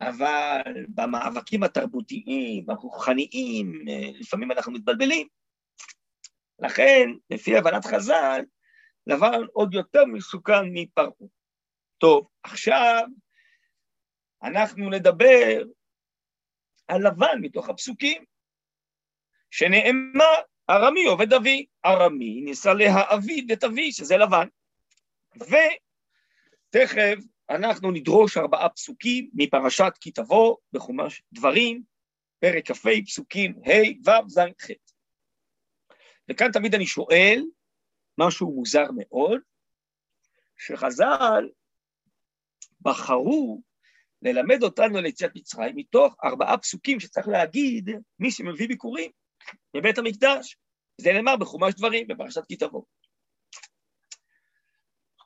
אבל במאבקים התרבותיים, הרוחניים, לפעמים אנחנו מתבלבלים. לכן, לפי הבנת חז"ל, לבן עוד יותר מסוכן מפרעה. טוב, עכשיו אנחנו נדבר על לבן מתוך הפסוקים, שנאמר, ארמי עובד אבי, ארמי ניסה להעביד את אבי, שזה לבן. ותכף אנחנו נדרוש ארבעה פסוקים מפרשת כי תבוא בחומש דברים, פרק כ"ה, פסוקים ה', ו', ז', ח'. וכאן תמיד אני שואל, משהו מוזר מאוד, שחז"ל בחרו ללמד אותנו על יציאת מצרים מתוך ארבעה פסוקים שצריך להגיד מי שמביא ביקורים בבית המקדש. זה נאמר בחומש דברים, בפרשת כי תבוא.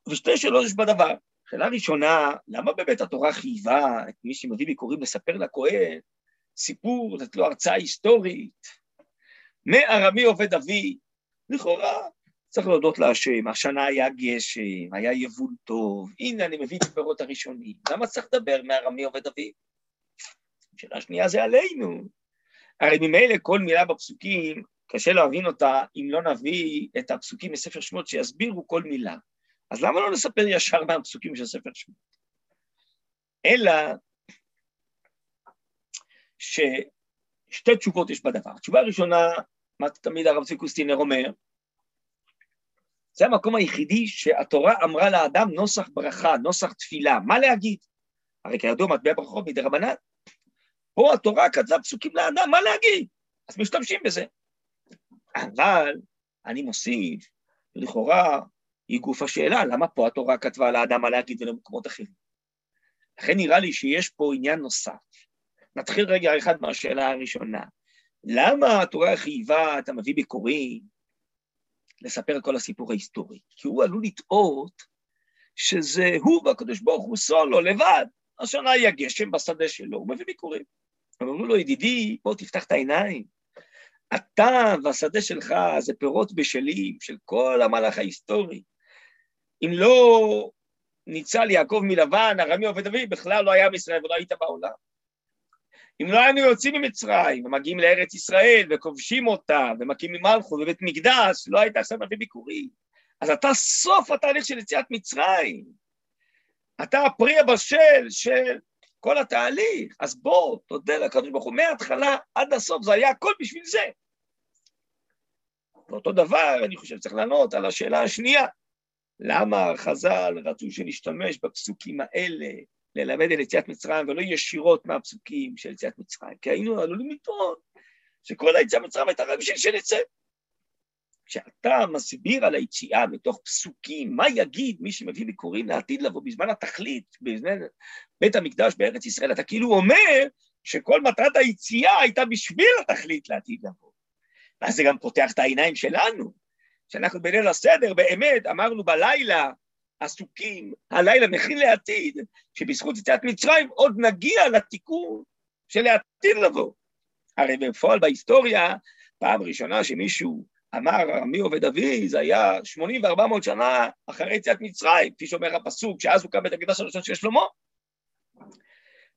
ושתי שאלות יש בדבר. שאלה ראשונה, למה באמת התורה חייבה את מי שמביא ביקורים לספר לכהן סיפור, לתת לו הרצאה היסטורית? מארמי עובד אבי, לכאורה צריך להודות להשם, השנה היה גשם, היה יבול טוב, הנה אני מביא את הפירות הראשונים, למה צריך לדבר מארמי עובד אבי? שאלה שנייה זה עלינו. הרי ממילא כל מילה בפסוקים, קשה להבין אותה אם לא נביא את הפסוקים מספר שמות שיסבירו כל מילה. אז למה לא נספר ישר מהפסוקים של ספר שמות? אלא ששתי תשובות יש בדבר. התשובה הראשונה, מה תמיד הרב צבי קוסטינר אומר, זה המקום היחידי שהתורה אמרה לאדם נוסח ברכה, נוסח תפילה, מה להגיד? הרי כידוע מטבע ברכות מדי רבנן. פה התורה כתבה פסוקים לאדם, מה להגיד? אז משתמשים בזה. אבל אני מוסיף, לכאורה היא גוף השאלה, למה פה התורה כתבה לאדם מה להגיד ולמקומות אחרים? לכן נראה לי שיש פה עניין נוסף. נתחיל רגע אחד מהשאלה הראשונה. למה התורה חייבה את המביא ביקורים לספר את כל הסיפור ההיסטורי? כי הוא עלול לטעות שזה הוא והקדוש ברוך הוא סולו, לבד. השנה היה גשם בשדה שלו, הוא מביא ביקורים. אמרו לו, ידידי, בוא תפתח את העיניים. אתה והשדה שלך זה פירות בשלים של כל המהלך ההיסטורי. אם לא ניצל יעקב מלבן, ארמי עובד אבי, בכלל לא היה עם ישראל ולא היית בעולם. אם לא היינו יוצאים ממצרים ומגיעים לארץ ישראל וכובשים אותה ומקימים מלכות ובית מקדש, לא היית עכשיו מביא ביקורים. אז אתה סוף התהליך של יציאת מצרים. אתה הפרי הבשל של כל התהליך. אז בוא, תודה לקדוש ברוך הוא, מההתחלה עד הסוף, זה היה הכל בשביל זה. ואותו דבר, אני חושב שצריך לענות על השאלה השנייה, למה חז"ל רצו שנשתמש בפסוקים האלה ללמד על יציאת מצרים, ולא ישירות מהפסוקים של יציאת מצרים, כי היינו עלולים לטעון שכל היציאה מצרים הייתה רק בשביל שנצא. כשאתה מסביר על היציאה מתוך פסוקים, מה יגיד מי שמביא ביקורים לעתיד לבוא בזמן התכלית, בזמן בית המקדש בארץ ישראל, אתה כאילו אומר שכל מטרת היציאה הייתה בשביל התכלית לעתיד לבוא. ואז זה גם פותח את העיניים שלנו, שאנחנו בליל הסדר באמת אמרנו בלילה, עסוקים, הלילה מכין לעתיד, שבזכות יציאת מצרים עוד נגיע לתיקון של העתיד לבוא. הרי בפועל בהיסטוריה, פעם ראשונה שמישהו אמר, עמי עובד אבי, זה היה 80 ו-400 שנה אחרי יציאת מצרים, כפי שאומר הפסוק, שאז הוקם בית המקדש הראשון של שלמה.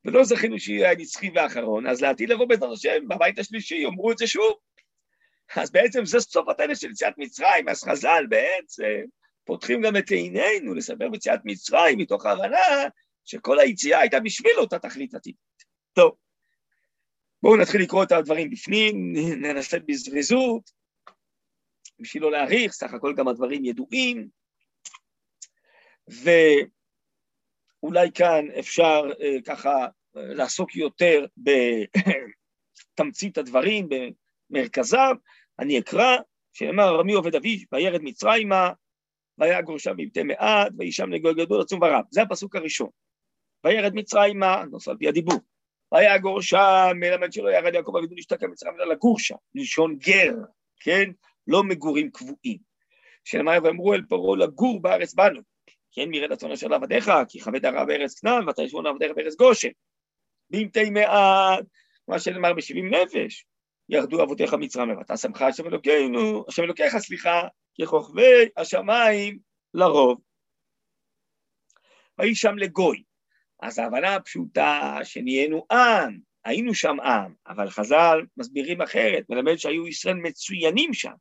ולא זכינו שיהיה הנצחי והאחרון, אז לעתיד לבוא בעזרת השם, בבית השלישי יאמרו את זה שוב. אז בעצם זה סוף הטנס של יציאת מצרים, אז חז"ל בעצם פותחים גם את עינינו לספר ביציאת מצרים, מתוך ההבנה שכל היציאה הייתה בשביל אותה תכלית עתידית. טוב, בואו נתחיל לקרוא את הדברים בפנים, ננסה בזריזות, בשביל לא להאריך, סך הכל גם הדברים ידועים, ואולי כאן אפשר uh, ככה uh, לעסוק יותר בתמצית הדברים, במרכזם. אני אקרא, שנאמר, רמי עובד אבי, וירד מצרימה, והיה גורשם בבתי מעט, ויהי שם לגוי גדול עצום ורב. זה הפסוק הראשון. וירד מצרימה, נוסף על פי הדיבור. והיה גורשם, מלמד שלא ירד יעקב אבינו להשתקע מצרים אלא לגור שם, לשון גר, כן? לא מגורים קבועים. שנאמר ואמרו אל פרעה לגור בארץ בנו, כן מרד רצון אשר לעבדיך, כי כבד הרע בארץ כנען, ואתה ישבון עבדיך בארץ גושן. במתי מעט, מה שנאמר בשבעים נפש, ירדו אבותיך מצרים, ואתה שמך השם אלוקינו, השם אלוקיך, סליחה, ככוכבי השמיים לרוב. ויהי שם לגוי. אז ההבנה הפשוטה שנהיינו עם, היינו שם עם, אבל חז"ל מסבירים אחרת, מלמד שהיו ישראל מצוינים שם.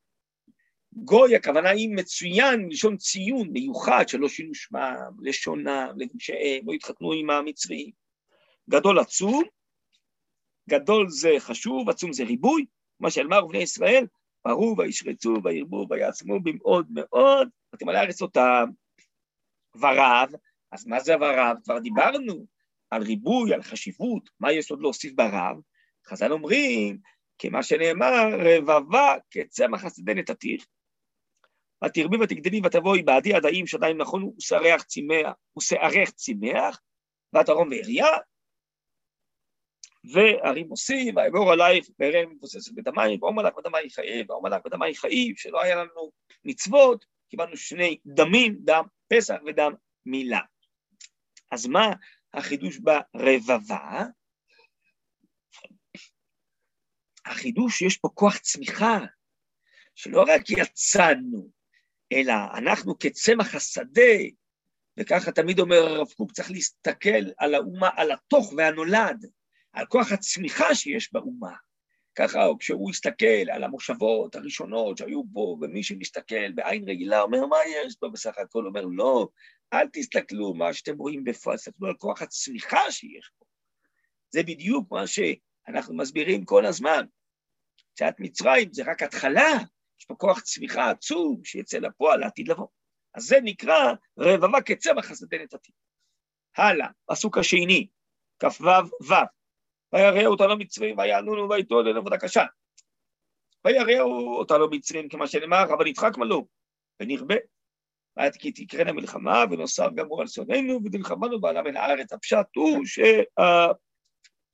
גוי, הכוונה היא מצוין, לשון ציון, מיוחד, שלא שינו שמם, לשונם, לגושיהם, לא התחתנו עם המצרים. גדול עצום, גדול זה חשוב, עצום זה ריבוי, מה שאמר בני ישראל, פרו וישרצו וירבו ויעצמו במאוד מאוד, ותמלא הארץ אותם. ורב, אז מה זה ורב? כבר דיברנו על ריבוי, על חשיבות, מה יש עוד להוסיף ברב? חז"ל אומרים, כמה שנאמר, רבבה כצמח השדה נתתיך. ותרבי ותגדלי ותבואי בעדי עדיים שדיים נכונו ושערך צמח, ושערך צמח, ותרום ועריה, והרים עושים, ויאמר עלייך בערב מבוססת בדמייך, ואומר לך בדמי חייב, ואומר לך בדמי חייב, שלא היה לנו מצוות, קיבלנו שני דמים, דם פסח ודם מילה. אז מה החידוש ברבבה? החידוש, יש פה כוח צמיחה, שלא רק יצאנו, אלא אנחנו כצמח השדה, וככה תמיד אומר הרב קוק, צריך להסתכל על האומה, על התוך והנולד, על כוח הצמיחה שיש באומה. ככה כשהוא הסתכל על המושבות הראשונות שהיו פה, ומי שמסתכל בעין רגילה אומר, מה יש פה בסך הכל? אומר, לא, אל תסתכלו מה שאתם רואים בפועל, תסתכלו על כוח הצמיחה שיש פה. זה בדיוק מה שאנחנו מסבירים כל הזמן. יציאת מצרים זה רק התחלה, יש פה כוח צמיחה עצום שיצא לפועל לעתיד לבוא. אז זה נקרא רבבה כצמח השדה נתתי. הלאה, פסוק השני, כ"ו ו' ויראו אותנו מצרים ויענונו ויתו אלינו עבודה קשה. ויראו אותנו מצרים כמה שנאמר, אבל נדחק מלוא ונרבה. ואת כי תקרנה מלחמה ונוסף גמור על שונאינו ונלחמנו בעלה מן הארץ. הפשט הוא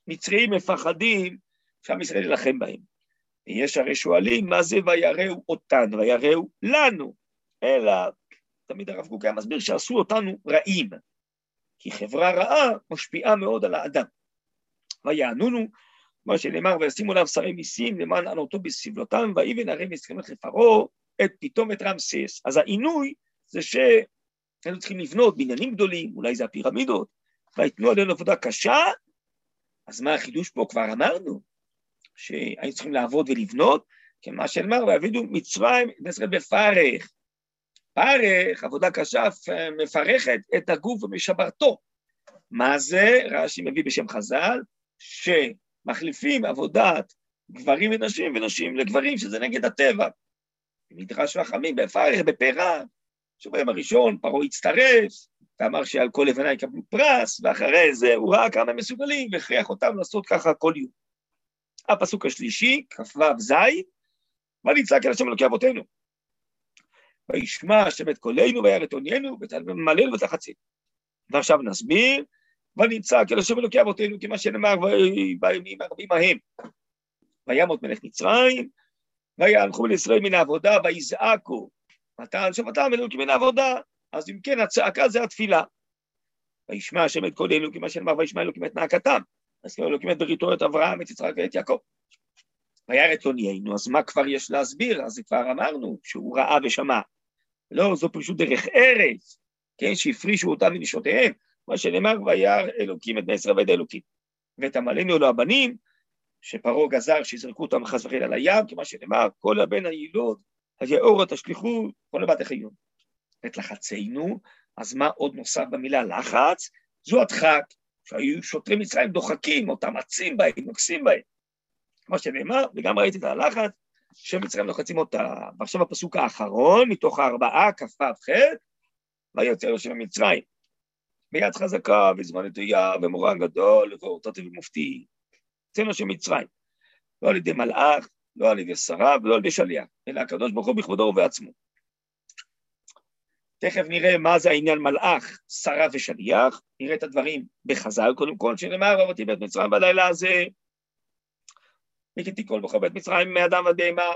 שהמצרים מפחדים שעם ישראל ילחם בהם. ויש הרי שואלים מה זה ויראו אותנו, ויראו לנו, אלא תמיד הרב קוק היה מסביר שעשו אותנו רעים, כי חברה רעה משפיעה מאוד על האדם. ויענונו, מה שנאמר, וישימו עליו שרי מיסים למען ענותו בסבלותם, ויבן הרי מסכנות לפרעה את פתאום את רמסס. אז העינוי זה שהיינו צריכים לבנות בניינים גדולים, אולי זה הפירמידות, ויתנו עלינו עבודה קשה, אז מה החידוש פה? כבר אמרנו, שהיינו צריכים לעבוד ולבנות, כמה שנאמר, ויעבידו מצרים את ישראל בפרך. פרך, עבודה קשה, מפרכת את הגוף ומשברתו. מה זה? רש"י מביא בשם חז"ל, שמחליפים עבודת גברים ונשים, ונשים לגברים, שזה נגד הטבע. במדרש חכמים בפרך, בפרע, שביום הראשון פרעה הצטרף, ואמר שעל כל לבנה יקבלו פרס, ואחרי זה הוא ראה כמה מסוגלים, והכריח אותם לעשות ככה כל יום. הפסוק השלישי, כ"ו ז', ונצעק אל השם אלוקי אבותינו. וישמע השם את קולנו וירא את עוניינו וממלאנו ותחצינו. ועכשיו נסביר, ונצעק אל השם אלוקי אבותינו, כמה שנאמר בימים הרבים ההם. וימות מלך מצרים, ויהלכו לישראל מן העבודה, ויזעקו, ותען שפתם אלוקים מן העבודה. אז אם כן, הצעקה זה התפילה. וישמע השם את קולנו, כמה שנאמר, וישמע אלוקים את נאקתם. אז כאילו אלוקים את בריתו את אברהם, את יצחק ואת יעקב. וירא את עוניינו, אז מה כבר יש להסביר? אז כבר אמרנו שהוא ראה ושמע. לא, זו פשוט דרך ארץ, כן, שהפרישו אותם מנשותיהם, מה שנאמר, וירא אלוקים את בני ישראל ואת האלוקים. ותמלאנו לו הבנים, שפרעה גזר שיזרקו אותם חס וחלילה לים, כמו שנאמר, כל הבן היילוד, היאורה תשליכו, כל הבת החיון. את לחצנו, אז מה עוד נוסף במילה לחץ? זו הדחק, שהיו שוטרי מצרים דוחקים אותם, עצים בהם, נוגסים בהם. כמו שנאמר, וגם ראיתי את הלחץ, שמצרים לוחצים אותה. ועכשיו הפסוק האחרון, מתוך הארבעה, כ"ח, ויוצא לו שם מצרים. ביד חזקה, וזמן נטויה, ומורה גדול, ואורתות ומופתי. יוצא שם מצרים. לא על ידי מלאך, לא על ידי שרה ולא על ידי שליח, אלא הקדוש ברוך הוא בכבודו ובעצמו. תכף נראה מה זה העניין מלאך, שרה ושליח, נראה את הדברים בחז"ל קודם כל, שנאמר, רבתי בית מצרים בלילה הזה, וכיתי כל בכל בית מצרים מאדם עד בהמה,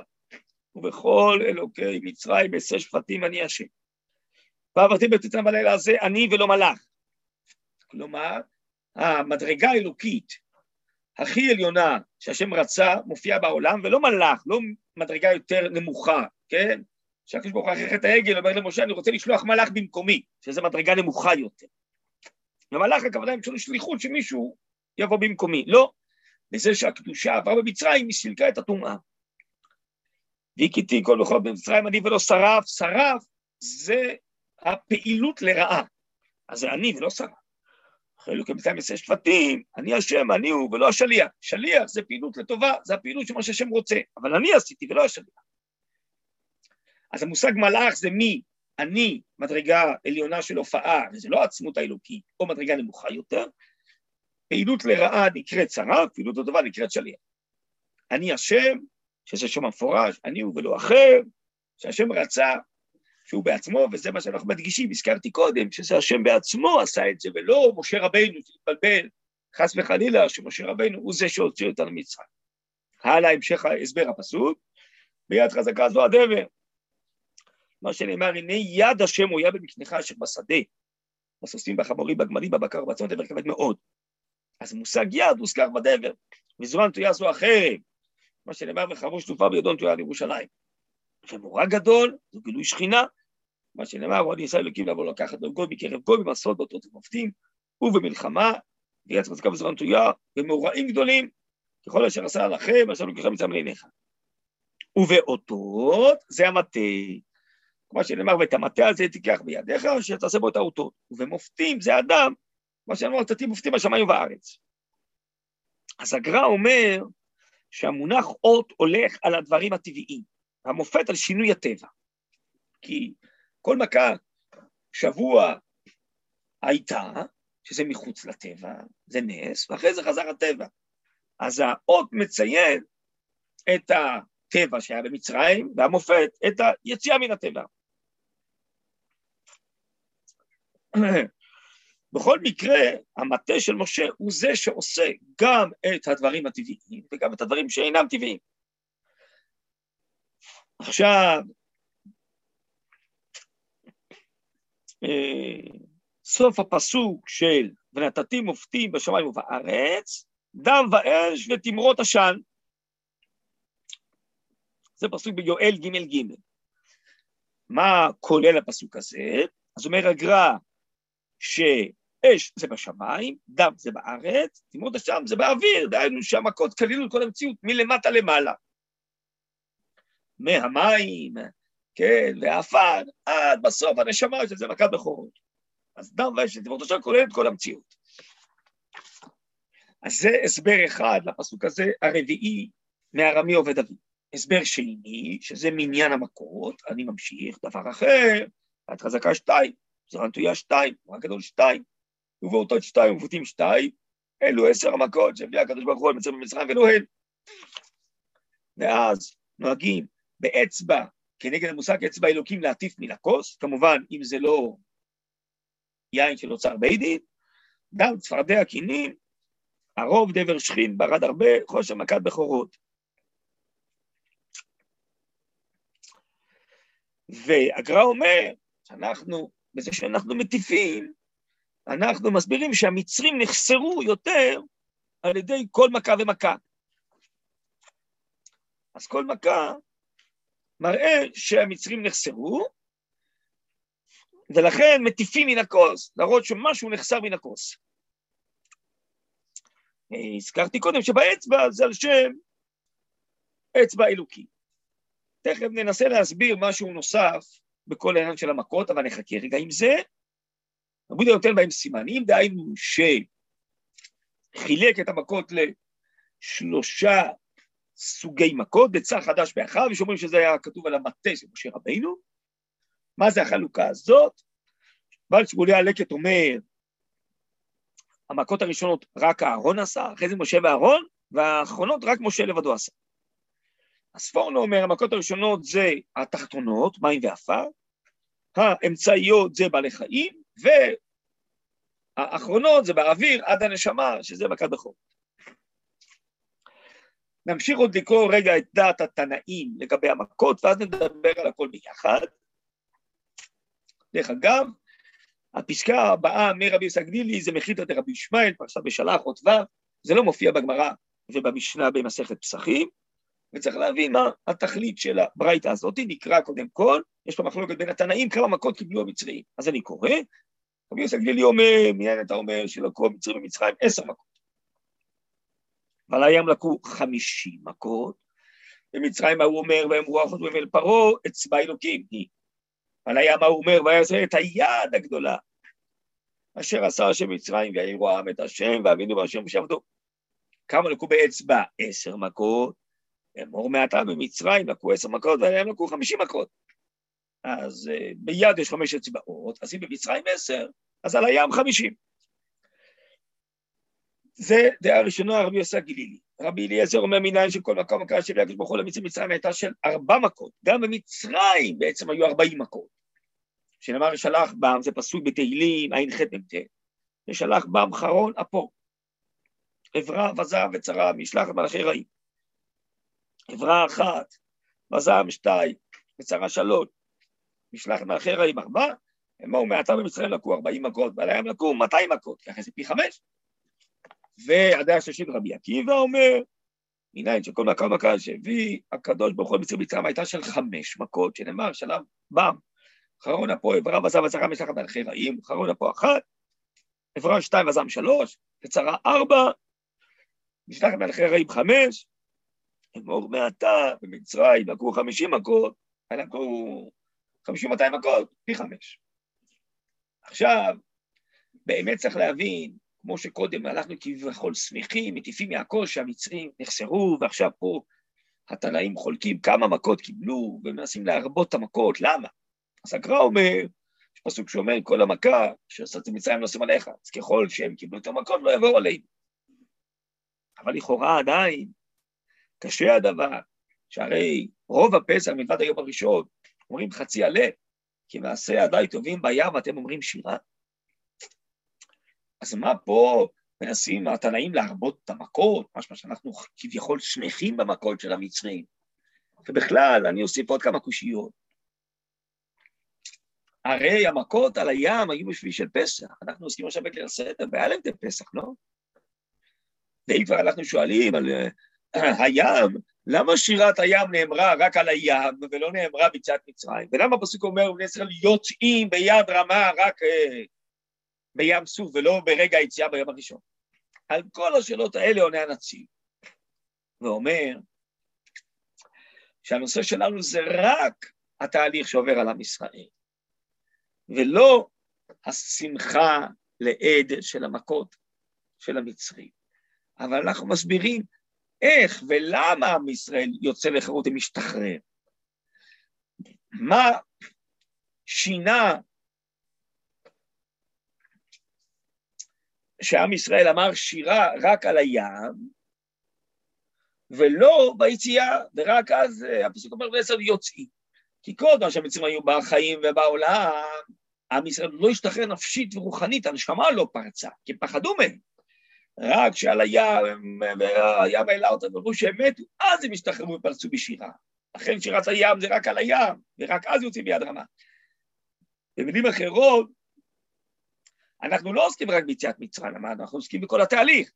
ובכל אלוקי מצרים בשא שפטים אני השם. ועברתי בית מצרים בלילה הזה, אני ולא מלאך. כלומר, המדרגה האלוקית הכי עליונה שהשם רצה מופיעה בעולם, ולא מלאך, לא מדרגה יותר נמוכה, כן? שהקדוש ברוך הוא אחרי חטא העגל אומר למשה, אני רוצה לשלוח מלאך במקומי, שזו מדרגה נמוכה יותר. ומלאך הכוונה הם שליחות שמישהו יבוא במקומי. לא, לזה שהקדושה עברה במצרים, היא סילקה את הטומאה. והכיתי כל בכל במצרים אני ולא שרף, שרף זה הפעילות לרעה. אז זה אני ולא שרף. אחרי אלוקים מצרים עשה שפטים, אני השם, אני הוא ולא השליח. שליח זה פעילות לטובה, זה הפעילות שמה שהשם רוצה, אבל אני עשיתי ולא השליח. אז המושג מלאך זה מי, אני, מדרגה עליונה של הופעה, וזה לא עצמות האלוקית, או מדרגה נמוכה יותר, פעילות לרעה נקראת שרה, פעילות לטובה נקראת שליח. אני השם, שזה שם המפורש, אני הוא ולא אחר, שהשם רצה שהוא בעצמו, וזה מה שאנחנו מדגישים, הזכרתי קודם, שזה השם בעצמו עשה את זה, ולא משה רבינו שהתבלבל, חס וחלילה, שמשה רבינו הוא זה שהוציא אותנו ממצרים. הלאה המשך הסבר הפסוק, ביד חזקה זו הדבר. מה שנאמר, הנה יד השם הוא יד במקנך אשר בשדה, בסוסים, בחמורים, בגמלים, בבקר, בצאן, דבר כבד מאוד. אז מושג יד הוזכר בדבר, וזרוע נטויה זו החרב, מה שנאמר, וחרוש תעופה בידו נטויה לירושלים. ומורה גדול, זו גילוי שכינה, מה שנאמר, ועוד ניסה אלוקים לבוא לקחת גוי מקרב גוי במסעות באותות ומופתים, ובמלחמה, ויד חזקה וזרוע נטויה, ומאורעים גדולים, ככל אשר עשה לכם, אשר לוקחם מצם לעיניך. ובאותות, זה המטה. כמו שנאמר, ואת המטה הזה תיקח בידיך, שתעשה בו את האותות. ובמופתים זה אדם, מה שאמר, תתים מופתים בשמיים ובארץ. אז הגר"א אומר שהמונח אות הולך על הדברים הטבעיים, והמופת על שינוי הטבע. כי כל מכה שבוע הייתה, שזה מחוץ לטבע, זה נס, ואחרי זה חזר הטבע. אז האות מציין את הטבע שהיה במצרים, והמופת את היציאה מן הטבע. בכל מקרה, המטה של משה הוא זה שעושה גם את הדברים הטבעיים וגם את הדברים שאינם טבעיים. עכשיו, אה, סוף הפסוק של ונתתי מופתים בשמיים ובארץ, דם ואש ותמרות עשן. זה פסוק ביואל ג' ג'. מה כולל הפסוק הזה? אז אומר הגר"א שאש זה בשמיים, דם זה בארץ, תמרות עשן זה באוויר, דהיינו שהמכות כללו את כל המציאות מלמטה למעלה. מהמים, כן, והעפר, עד בסוף הנשמה שזה מכת בכורות. אז דם ואש ותמרות עשן כולל את כל המציאות. אז זה הסבר אחד לפסוק הזה, הרביעי מארמי עובד אבי. הסבר שני, שזה מניין המכות, אני ממשיך, דבר אחר, את חזקה שתיים, זרע נטויה שתיים, רק גדול שתיים, ובאותות שתיים ובפותים שתיים, אלו עשר המכות שהביא הקדוש ברוך הוא על מצרים במצרים הן. ואז נוהגים באצבע, כנגד המושג אצבע אלוקים להטיף מן הכוס, כמובן אם זה לא יין של אוצר בית דין, גם צפרדע קינים, הרוב דבר שכין, ברד הרבה, חושר מכת בכורות. והגר"א אומר שאנחנו, בזה שאנחנו מטיפים, אנחנו מסבירים שהמצרים נחסרו יותר על ידי כל מכה ומכה. אז כל מכה מראה שהמצרים נחסרו, ולכן מטיפים מן הכוס, להראות שמשהו נחסר מן הכוס. אה, הזכרתי קודם שבאצבע זה על שם אצבע אלוקי. תכף ננסה להסביר משהו נוסף בכל העניין של המכות, אבל נחכה רגע עם זה. רבי יהודה נותן בהם סימנים, דהיינו שחילק את המכות לשלושה סוגי מכות, בצע חדש באחיו, ושאומרים שזה היה כתוב על המטה של משה רבינו. מה זה החלוקה הזאת? בעל שמואלי הלקט אומר, המכות הראשונות רק אהרון עשה, אחרי זה משה ואהרון, והאחרונות רק משה לבדו עשה. הספורנו אומר, המכות הראשונות זה התחתונות, מים ועפר, האמצעיות זה בעלי חיים, והאחרונות זה באוויר עד הנשמה, שזה מכת בכור. נמשיך עוד לקרוא רגע את דעת התנאים לגבי המכות, ואז נדבר על הכל ביחד. דרך אגב, הפסקה הבאה מרבי סגדילי זה מחיתא דרבי ישמעאל, פרשת בשלח, אות ו', זה לא מופיע בגמרא ובמשנה במסכת פסחים, וצריך להבין מה התכלית של הברייתא הזאת, נקרא קודם כל, יש פה מחלוקת בין התנאים, כמה מכות קיבלו המצרים. אז אני קורא, רבי יוסף גלילי אומר, מיין אתה אומר שלקחו המצרים במצרים עשר מכות. ועל הים לקחו חמישים מכות, במצרים ההוא אומר, ואמרו החותמים אל פרעה, אצבע אלוקים היא. ועל הים ההוא אומר, ויעשה את היד הגדולה, אשר עשה השם מצרים, ויעירו העם את השם, ואבינו בהשם שעבדו. כמה לקחו באצבע? עשר מכות, אמור מעתה במצרים לקחו עשר מכות, ועליהם לקחו חמישים מכות. אז uh, ביד יש חמש אצבעות, אז אם במצרים עשר, אז על הים חמישים. זה דעה ראשונה, רבי יוסף גלילי. רבי אליעזר אומר מניין שכל מקום מקרא של יקש בכל המצרים מצרים הייתה של ארבע מכות. גם במצרים בעצם היו ארבעים מכות. שנאמר שלח בם, זה פסוק בתהילים, ע"ח מ"ט. ושלח בם חרון אפו. עברה וזעם וצרה משלחת מלאכי רעים. עברה אחת, וזעם שתיים, וצרה שלוש. משלחת מלאכי רעים ארבע, אמור מעתה במצרים לקחו ארבעים מכות, ועל הים לקחו מאתיים מכות, ככה זה פי חמש. והדעה השלישית רבי עקיבא אומר, מניין שכל מכה ומכה שהביא הקדוש ברוך הוא במצרים מצרים הייתה של חמש מכות, שנאמר שלב בם, חרון אפו עברה וזם וצרה משלחת מלאכי רעים, חרון אפו אחת, עברה שתיים וזם שלוש, וצרה ארבע, משלחת מלאכי רעים חמש, אמור מעתה במצרים לקחו חמישים מכות, לקחו חמישים מאתיים מכות, פי חמש. עכשיו, באמת צריך להבין, כמו שקודם אנחנו כביכול שמחים, מטיפים מהכל שהמצרים נחסרו, ועכשיו פה התנאים חולקים כמה מכות קיבלו, ומנסים להרבות את המכות, למה? אז הגר"א אומר, יש פסוק שאומר, כל המכה שעשיתם מצרים נושאים עליך, אז ככל שהם קיבלו את המכות, לא יבואו עלינו. אבל לכאורה עדיין, קשה הדבר, שהרי רוב הפסח מלבד היום הראשון, אומרים חצי עלה, כי מעשה ידיי טובים בים, אתם אומרים שירה. אז מה פה מנסים התנאים להרבות את המכות, משמע שאנחנו כביכול שמחים במכות של המצרים. ובכלל, אני אוסיף עוד כמה קושיות. הרי המכות על הים היו בשביל של פסח, אנחנו עוסקים עכשיו בליל הסדר, והיה להם את פסח, לא? ואם כבר אנחנו שואלים על הים, למה שירת הים נאמרה רק על הים ולא נאמרה בצד מצרים? ולמה הפסוק אומר בני ישראל יוצאים ביד רמה רק אה, בים סוף ולא ברגע היציאה ביום הראשון? על כל השאלות האלה עונה הנציב, ואומר שהנושא שלנו זה רק התהליך שעובר על עם ישראל, ולא השמחה לעד של המכות של המצרים. אבל אנחנו מסבירים איך ולמה עם ישראל יוצא לחירות ומשתחרר. מה שינה שעם ישראל אמר שירה רק על הים, ולא ביציאה, ורק אז אה, הפסוק אומר בעשר יוצאים. כי קודם שהמצרים היו בחיים ובעולם, עם ישראל לא השתחרר נפשית ורוחנית, הנשמה לא פרצה, כי פחדו מהם. רק כשעל הים, והים העלה אותם ואמרו שהם מתו, אז הם השתחררו ופרצו בשירה. לכן שירת הים זה רק על הים, ורק אז יוצאים ביד רמה. במילים אחרות, אנחנו לא עוסקים רק ביציאת מצרים, אנחנו עוסקים בכל התהליך.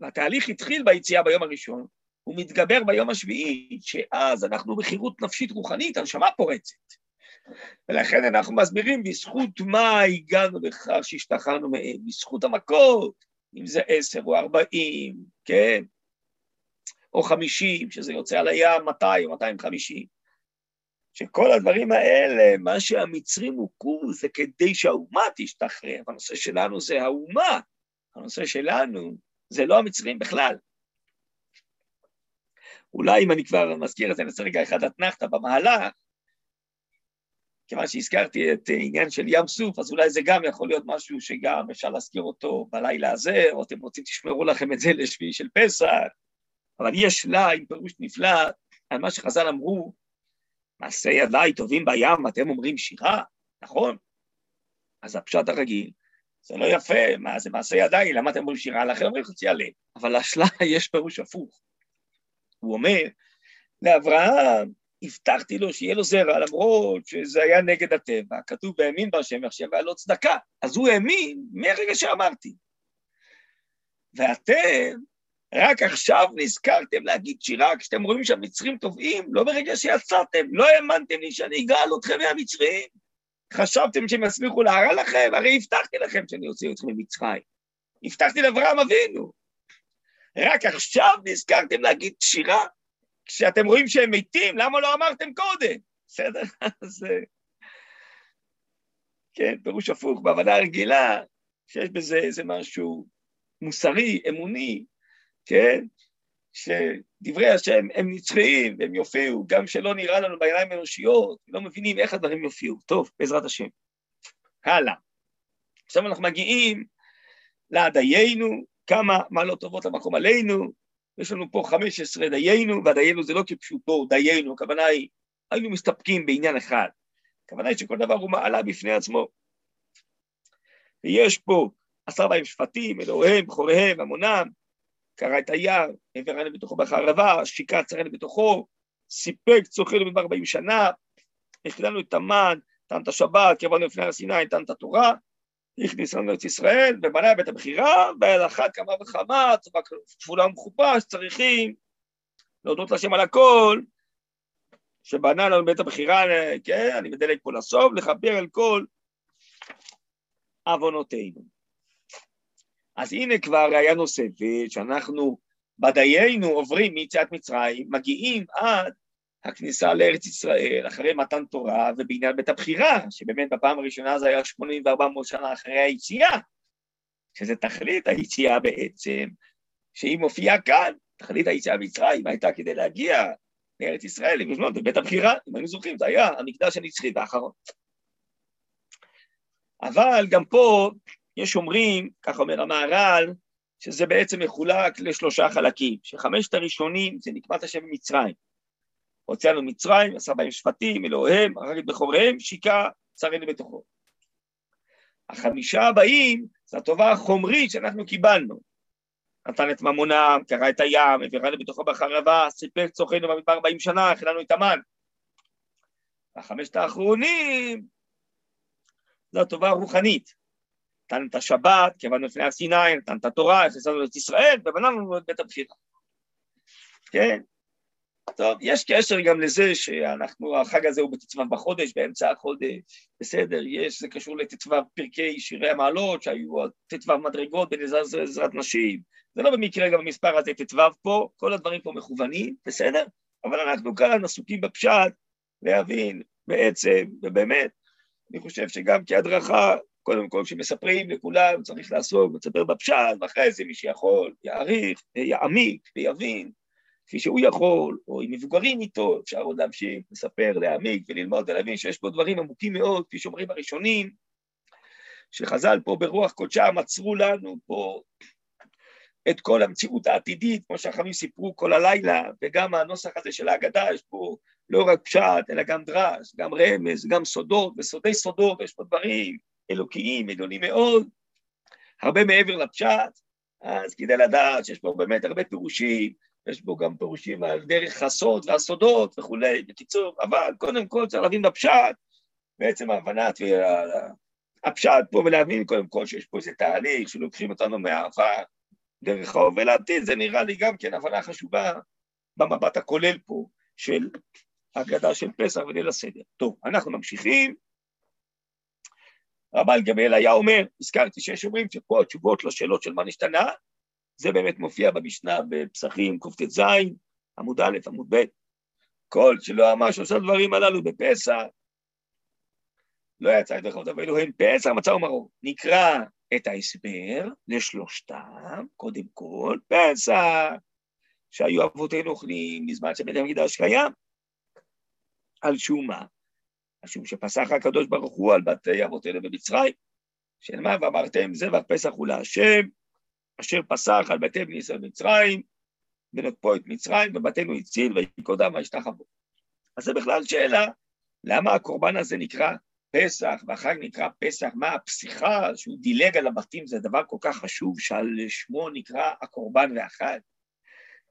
והתהליך התחיל ביציאה ביום הראשון, הוא מתגבר ביום השביעי, שאז אנחנו בחירות נפשית רוחנית, הנשמה פורצת. ולכן אנחנו מסבירים בזכות מה הגענו לכך שהשתחררנו מהם, בזכות המכות, אם זה עשר או ארבעים, כן? או חמישים, שזה יוצא על הים 200 או 250. שכל הדברים האלה, מה שהמצרים הוכו זה כדי שהאומה תשתחרר. הנושא שלנו זה האומה, הנושא שלנו זה לא המצרים בכלל. אולי אם אני כבר מזכיר את זה, נעשה רגע אחד אתנחתא במהלך, כיוון שהזכרתי את עניין של ים סוף, אז אולי זה גם יכול להיות משהו שגם אפשר להזכיר אותו בלילה הזה, או אתם רוצים תשמרו לכם את זה לשביעי של פסח, אבל יש לה עם פירוש נפלא על מה שחז"ל אמרו, מעשי ידיי טובים בים, אתם אומרים שירה, נכון? אז הפשט הרגיל, זה לא יפה, מה זה מעשי ידיי, למה אתם אומרים שירה? לכן אומרים חצי הלב. אבל לשלה יש פירוש הפוך. הוא אומר, לאברהם, הבטחתי לו שיהיה לו זרע, למרות שזה היה נגד הטבע, כתוב והאמין בהשם ועכשיו היה לו צדקה. אז הוא האמין מהרגע שאמרתי. ואתם רק עכשיו נזכרתם להגיד שירה כשאתם רואים שהמצרים טובעים, לא ברגע שיצאתם, לא האמנתם לי שאני אגאל אתכם מהמצרים. חשבתם שהם יסמיכו להרע לכם? הרי הבטחתי לכם שאני אוציא אתכם ממצרים. הבטחתי לאברהם אבינו. רק עכשיו נזכרתם להגיד שירה? כשאתם רואים שהם מתים, למה לא אמרתם קודם? בסדר? אז... כן, פירוש הפוך, בהבנה הרגילה, שיש בזה איזה משהו מוסרי, אמוני, כן? שדברי השם הם נצחיים והם יופיעו, גם שלא נראה לנו בעיניים אנושיות, לא מבינים איך הדברים יופיעו. טוב, בעזרת השם. הלאה. עכשיו אנחנו מגיעים לדיינו, כמה מעלות טובות למקום עלינו, יש לנו פה 15 דיינו, והדיינו זה לא כפשוטו, דיינו, הכוונה היא, היינו מסתפקים בעניין אחד. הכוונה היא שכל דבר הוא מעלה בפני עצמו. ויש פה עשרה בהם שפטים, אלוהיהם, בכוריהם, המונם, קרע את היער, העברנו בתוכו בחרבה, שיקע צרינו בתוכו, סיפק צורכנו במדבר 40 שנה, יש לנו את המן, נתן את השבת, קרבנו לפני הר סיני, נתן את התורה, הכניס לנו לארץ ישראל, ובנה בית הבחירה, ועל אחת כמה וכמה, צבא כפולה ומכופש, צריכים להודות לשם על הכל, שבנה לנו בית הבחירה, כן, אני מדלג פה לסוף, לכפר על כל עוונותינו. אז הנה כבר ראיה נוספת, שאנחנו בדיינו עוברים מיציאת מצרים, מגיעים עד הכניסה לארץ ישראל, אחרי מתן תורה ובעניין בית הבחירה, שבאמת בפעם הראשונה זה היה 80 ו-400 שנה אחרי היציאה, שזה תכלית היציאה בעצם, שהיא מופיעה כאן, תכלית היציאה ממצרים הייתה כדי להגיע לארץ ישראל, לבנות בבית הבחירה, אם היינו זוכרים, זה היה המקדש הנצחי והאחרון. אבל גם פה יש אומרים, כך אומר המהר"ל, שזה בעצם מחולק לשלושה חלקים, שחמשת הראשונים זה נקמת השם במצרים. הוצאנו מצרים, עשה בהם שפטים, אלוהיהם, הרג את בכוריהם, שיקע צרינו בתוכו. החמישה הבאים זה הטובה החומרית שאנחנו קיבלנו. נתן את ממונם, קרע את הים, העבירנו בתוכו בחרבה, סיפק צורכנו במדבר 40 שנה, הכננו את המן. והחמשת האחרונים זו הטובה הרוחנית. נתן את השבת, קבענו לפני הר סיני, נתן את התורה, הכנסנו את ישראל, ובננו את בית הבחירה. כן? טוב, יש קשר גם לזה שאנחנו, החג הזה הוא בט"ו בחודש, באמצע החודש, בסדר, יש, זה קשור לט"ו פרקי שירי המעלות, שהיו ט"ו מדרגות בעזרת נשים, זה לא במקרה גם המספר הזה ט"ו פה, כל הדברים פה מכוונים, בסדר? אבל אנחנו כאן עסוקים בפשט, להבין בעצם, ובאמת, אני חושב שגם כהדרכה קודם כל, כשמספרים לכולם, צריך לעסוק, לספר בפשט, ואחרי זה מי שיכול, יעריך, יעמיק ויבין, כפי שהוא יכול, או עם מבוגרים איתו, אפשר עוד להמשיך, לספר, להעמיק וללמוד ולהבין שיש פה דברים עמוקים מאוד, כפי שאומרים הראשונים, שחז"ל פה ברוח קודשם עצרו לנו פה את כל המציאות העתידית, כמו שהחכמים סיפרו כל הלילה, וגם הנוסח הזה של ההגדה, יש פה לא רק פשט, אלא גם דרש, גם רמז, גם סודות, וסודי סודות, יש פה דברים אלוקיים, עליונים מאוד, הרבה מעבר לפשט, אז כדי לדעת שיש פה באמת הרבה פירושים, יש פה גם פירושים על דרך הסוד והסודות וכולי, בקיצור, אבל קודם כל צריך להבין בפשט, בעצם ההבנת הפשט פה ולהבין קודם כל שיש פה איזה תהליך שלוקחים אותנו מהעבר דרך ההווה לעתיד, זה נראה לי גם כן הבנה חשובה במבט הכולל פה של ההגדה של פסח וליל הסדר. טוב, אנחנו ממשיכים. רבן גמליאל היה אומר, הזכרתי שיש אומרים שפה התשובות לשאלות של מה נשתנה, זה באמת מופיע במשנה בפסחים קט"ז, עמוד א', עמוד ב', כל שלא אמר שלושה דברים הללו בפסח, לא יצא רחוב דברו הן פסח, מצה ומרור. נקרא את ההסבר לשלושתם, קודם כל, פסח, שהיו אבותינו אוכלים בזמן שבית המקדש קיים, על שום מה? על שום שפסח הקדוש ברוך הוא על בתי אבותינו במצרים, מה? ואמרתם זבח פסח הוא להשם, אשר פסח על בתי בני ישראל במצרים, ונוקפו את מצרים, ובתינו הציל, ויקודם וישתחוו. אז זה בכלל שאלה, למה הקורבן הזה נקרא פסח, והחג נקרא פסח, מה הפסיכה, שהוא דילג על הבתים, זה דבר כל כך חשוב, שעל שמו נקרא הקורבן והחג,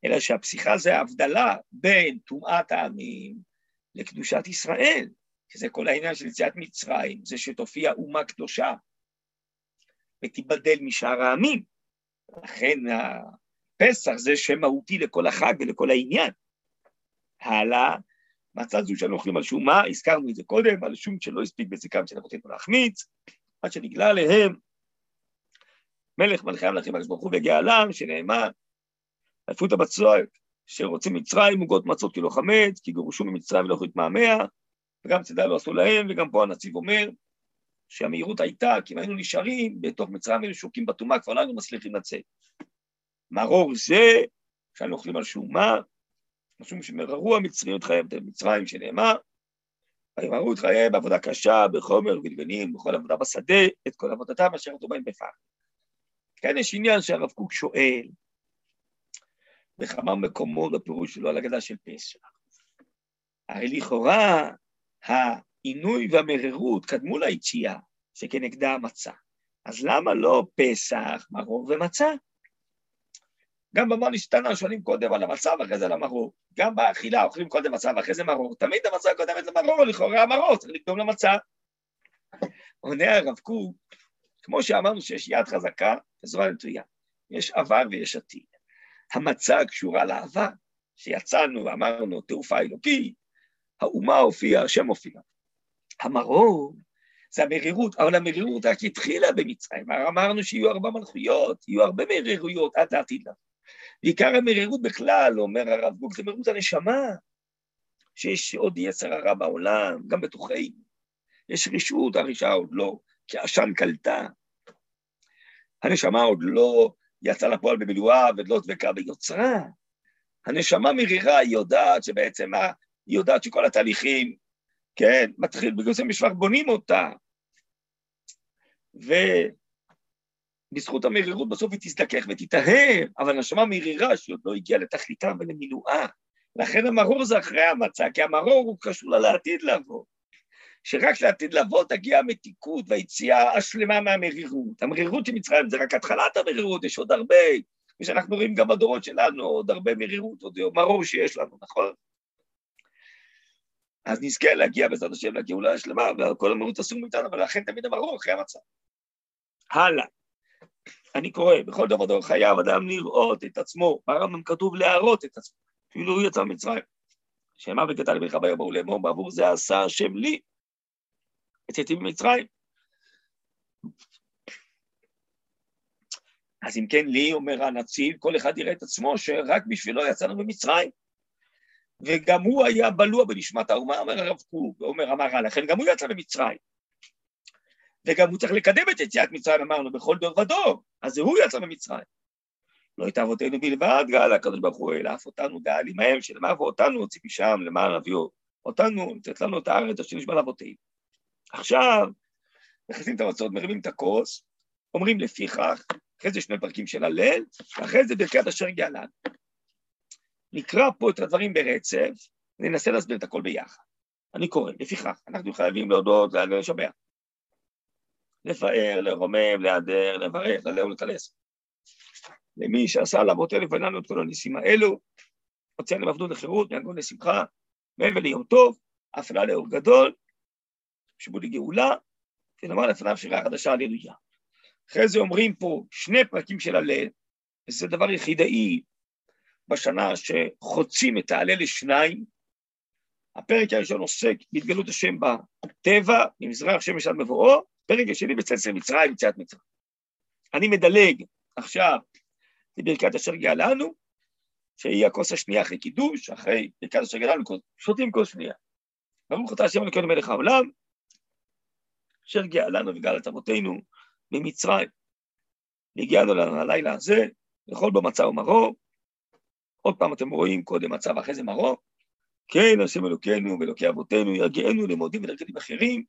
אלא שהפסיכה זה ההבדלה בין טומאת העמים לקדושת ישראל, שזה כל העניין של יציאת מצרים, זה שתופיע אומה קדושה ותיבדל משאר העמים. לכן הפסח זה שם מהותי לכל החג ולכל העניין. הלאה, מהצד זו שאנו אוכלים על שום מה, הזכרנו את זה קודם, על שום שלא הספיק בזיקם שאנחנו רוצים להחמיץ, עד שנגלה עליהם מלך מלכי המלכים הקדוש ברוך הוא וגאלם, שנאמר, עפות הבצועק, שרוצים מצרים, עוגות מצות כי לא חמץ, כי גורשו ממצרים ולא יכולו להתמהמה, וגם צידה לא עשו להם, וגם פה הנציב אומר שהמהירות הייתה, כי אם היינו נשארים בתוך מצרים היינו שוקים בטומאה, כבר לא היינו מצליחים לצאת. מרור זה, שאנו אוכלים על שומה, משום שמררו המצרים את חייהם במצרים, שנאמר, וימרו את חייהם בעבודה קשה, בחומר ובלבנים, בכל עבודה בשדה, את כל עבודתם אשר עבדו בהם בפח. כאן יש עניין שהרב קוק שואל, בכמה מקומות בפירוש שלו על הגדה של פסח. הרי לכאורה העינוי והמררות קדמו ליציאה, שכנגדה המצה. אז למה לא פסח, מרור ומצה? גם במה נשתנה שואלים קודם על המצה ואחרי זה על המרור. גם באכילה אוכלים קודם מצה ואחרי זה מרור. תמיד המצה קודמת למרור, לכאורה המרור צריך לקדום למצה. עונה הרב קוק, כמו שאמרנו שיש יד חזקה וזרוע נטויה. יש עבר ויש עתיד. המצה קשורה לעבר, שיצאנו ואמרנו תעופה אלוקית, האומה הופיעה, השם הופיע. המרור זה המרירות, אבל המרירות רק התחילה במצרים, אמרנו שיהיו ארבע מלכויות, יהיו הרבה מרירויות עד לעתיד לה. ועיקר המרירות בכלל, אומר הרב קוק, זה מרירות הנשמה, שיש עוד יצר הרע בעולם, גם בתוכנו. יש רשעות, הרשעה עוד לא, כי העשן קלטה. הנשמה עוד לא יצאה לפועל במילואה ועוד לא דבקה ביוצרה. הנשמה מרירה, היא יודעת שבעצם, היא יודעת שכל התהליכים, כן, מתחיל בגלל זה משפח בונים אותה. ובזכות המרירות בסוף היא תזדכך ותטהר, אבל הנשמה מרירה שהיא עוד לא הגיעה לתכליתה ולמילואה. לכן המרור זה אחרי המצה, כי המרור הוא קשור לה לעתיד לבוא. שרק לעתיד לבוא תגיע המתיקות והיציאה השלמה מהמרירות. המרירות של מצרים זה רק התחלת המרירות, יש עוד הרבה, ושאנחנו רואים גם בדורות שלנו, עוד הרבה מרירות, עוד מרור שיש לנו, נכון? אז נזכה להגיע בעזרת השם לגאולה השלמה, וכל המרירות אסור מאיתנו, אבל לכן תמיד המרור אחרי המצב. הלאה. אני קורא, בכל דבר דבר חייב אדם לראות את עצמו, ברמב"ם כתוב להראות את עצמו, אפילו הוא יצא ממצרים. שמה וגדל לבריך ביום ההוא לאמור, בעבור זה עשה השם לי, יצאתי ממצרים. אז אם כן, לי, אומר הנציב, כל אחד יראה את עצמו שרק בשבילו יצאנו ממצרים. וגם הוא היה בלוע בנשמת האומה, אומר הרב קוק, אומר המהר"ל, לכן גם הוא יצא ממצרים. וגם הוא צריך לקדם את יציאת מצרים, אמרנו, בכל דור ודור, אז זה הוא יצא ממצרים. לא את אבותינו בלבד, גאל הקדוש ברוך הוא, אלא אף אותנו גאל עמהם, שלמה ואותנו הוציא משם, למען אביו אותנו, לתת לנו את הארץ אשר נשמע לאבותינו. עכשיו, מכניסים את המצות, מרימים את הכוס, אומרים לפיכך, אחרי זה שני פרקים של הלל, ואחרי זה ברכת אשר גאלן. נקרא פה את הדברים ברצף, וננסה להסביר את הכל ביחד. אני קורא, לפיכך, אנחנו חייבים להודות, לשבח. לפאר, לרומם, להדר, לברך, להלל ולקלס. למי שעשה לאבותינו לפנינו את כל הניסים האלו, הוציא להם עבדות לחירות, מהגון לשמחה, מעבר ליום טוב, הפעלה לאור גדול, שבו לגאולה, ונאמר לפניו שירה חדשה, הללויה. אחרי זה אומרים פה שני פרקים של הלל, וזה דבר יחידאי בשנה שחוצים את ההלל לשניים. הפרק הראשון עוסק בהתגלות השם בטבע, ממזרח שמש עד מבואו, פרק השני בצלצל מצרים, יציאת מצרים. אני מדלג עכשיו לברכת אשר גאלנו, שהיא הכוס השנייה אחרי קידוש, אחרי ברכת אשר גאלנו, שותים כוס שנייה. ברוך אתה השם אלוקינו מלך העולם, אשר גאלנו וגאל את אבותינו ממצרים. והגיענו ללילה הזה, לאכול בו מצה ומרור. עוד פעם אתם רואים קודם מצה ואחרי זה מרור. כן, השם אלוקינו ואלוקי אבותינו, ירגיענו למודים ולרגלים אחרים.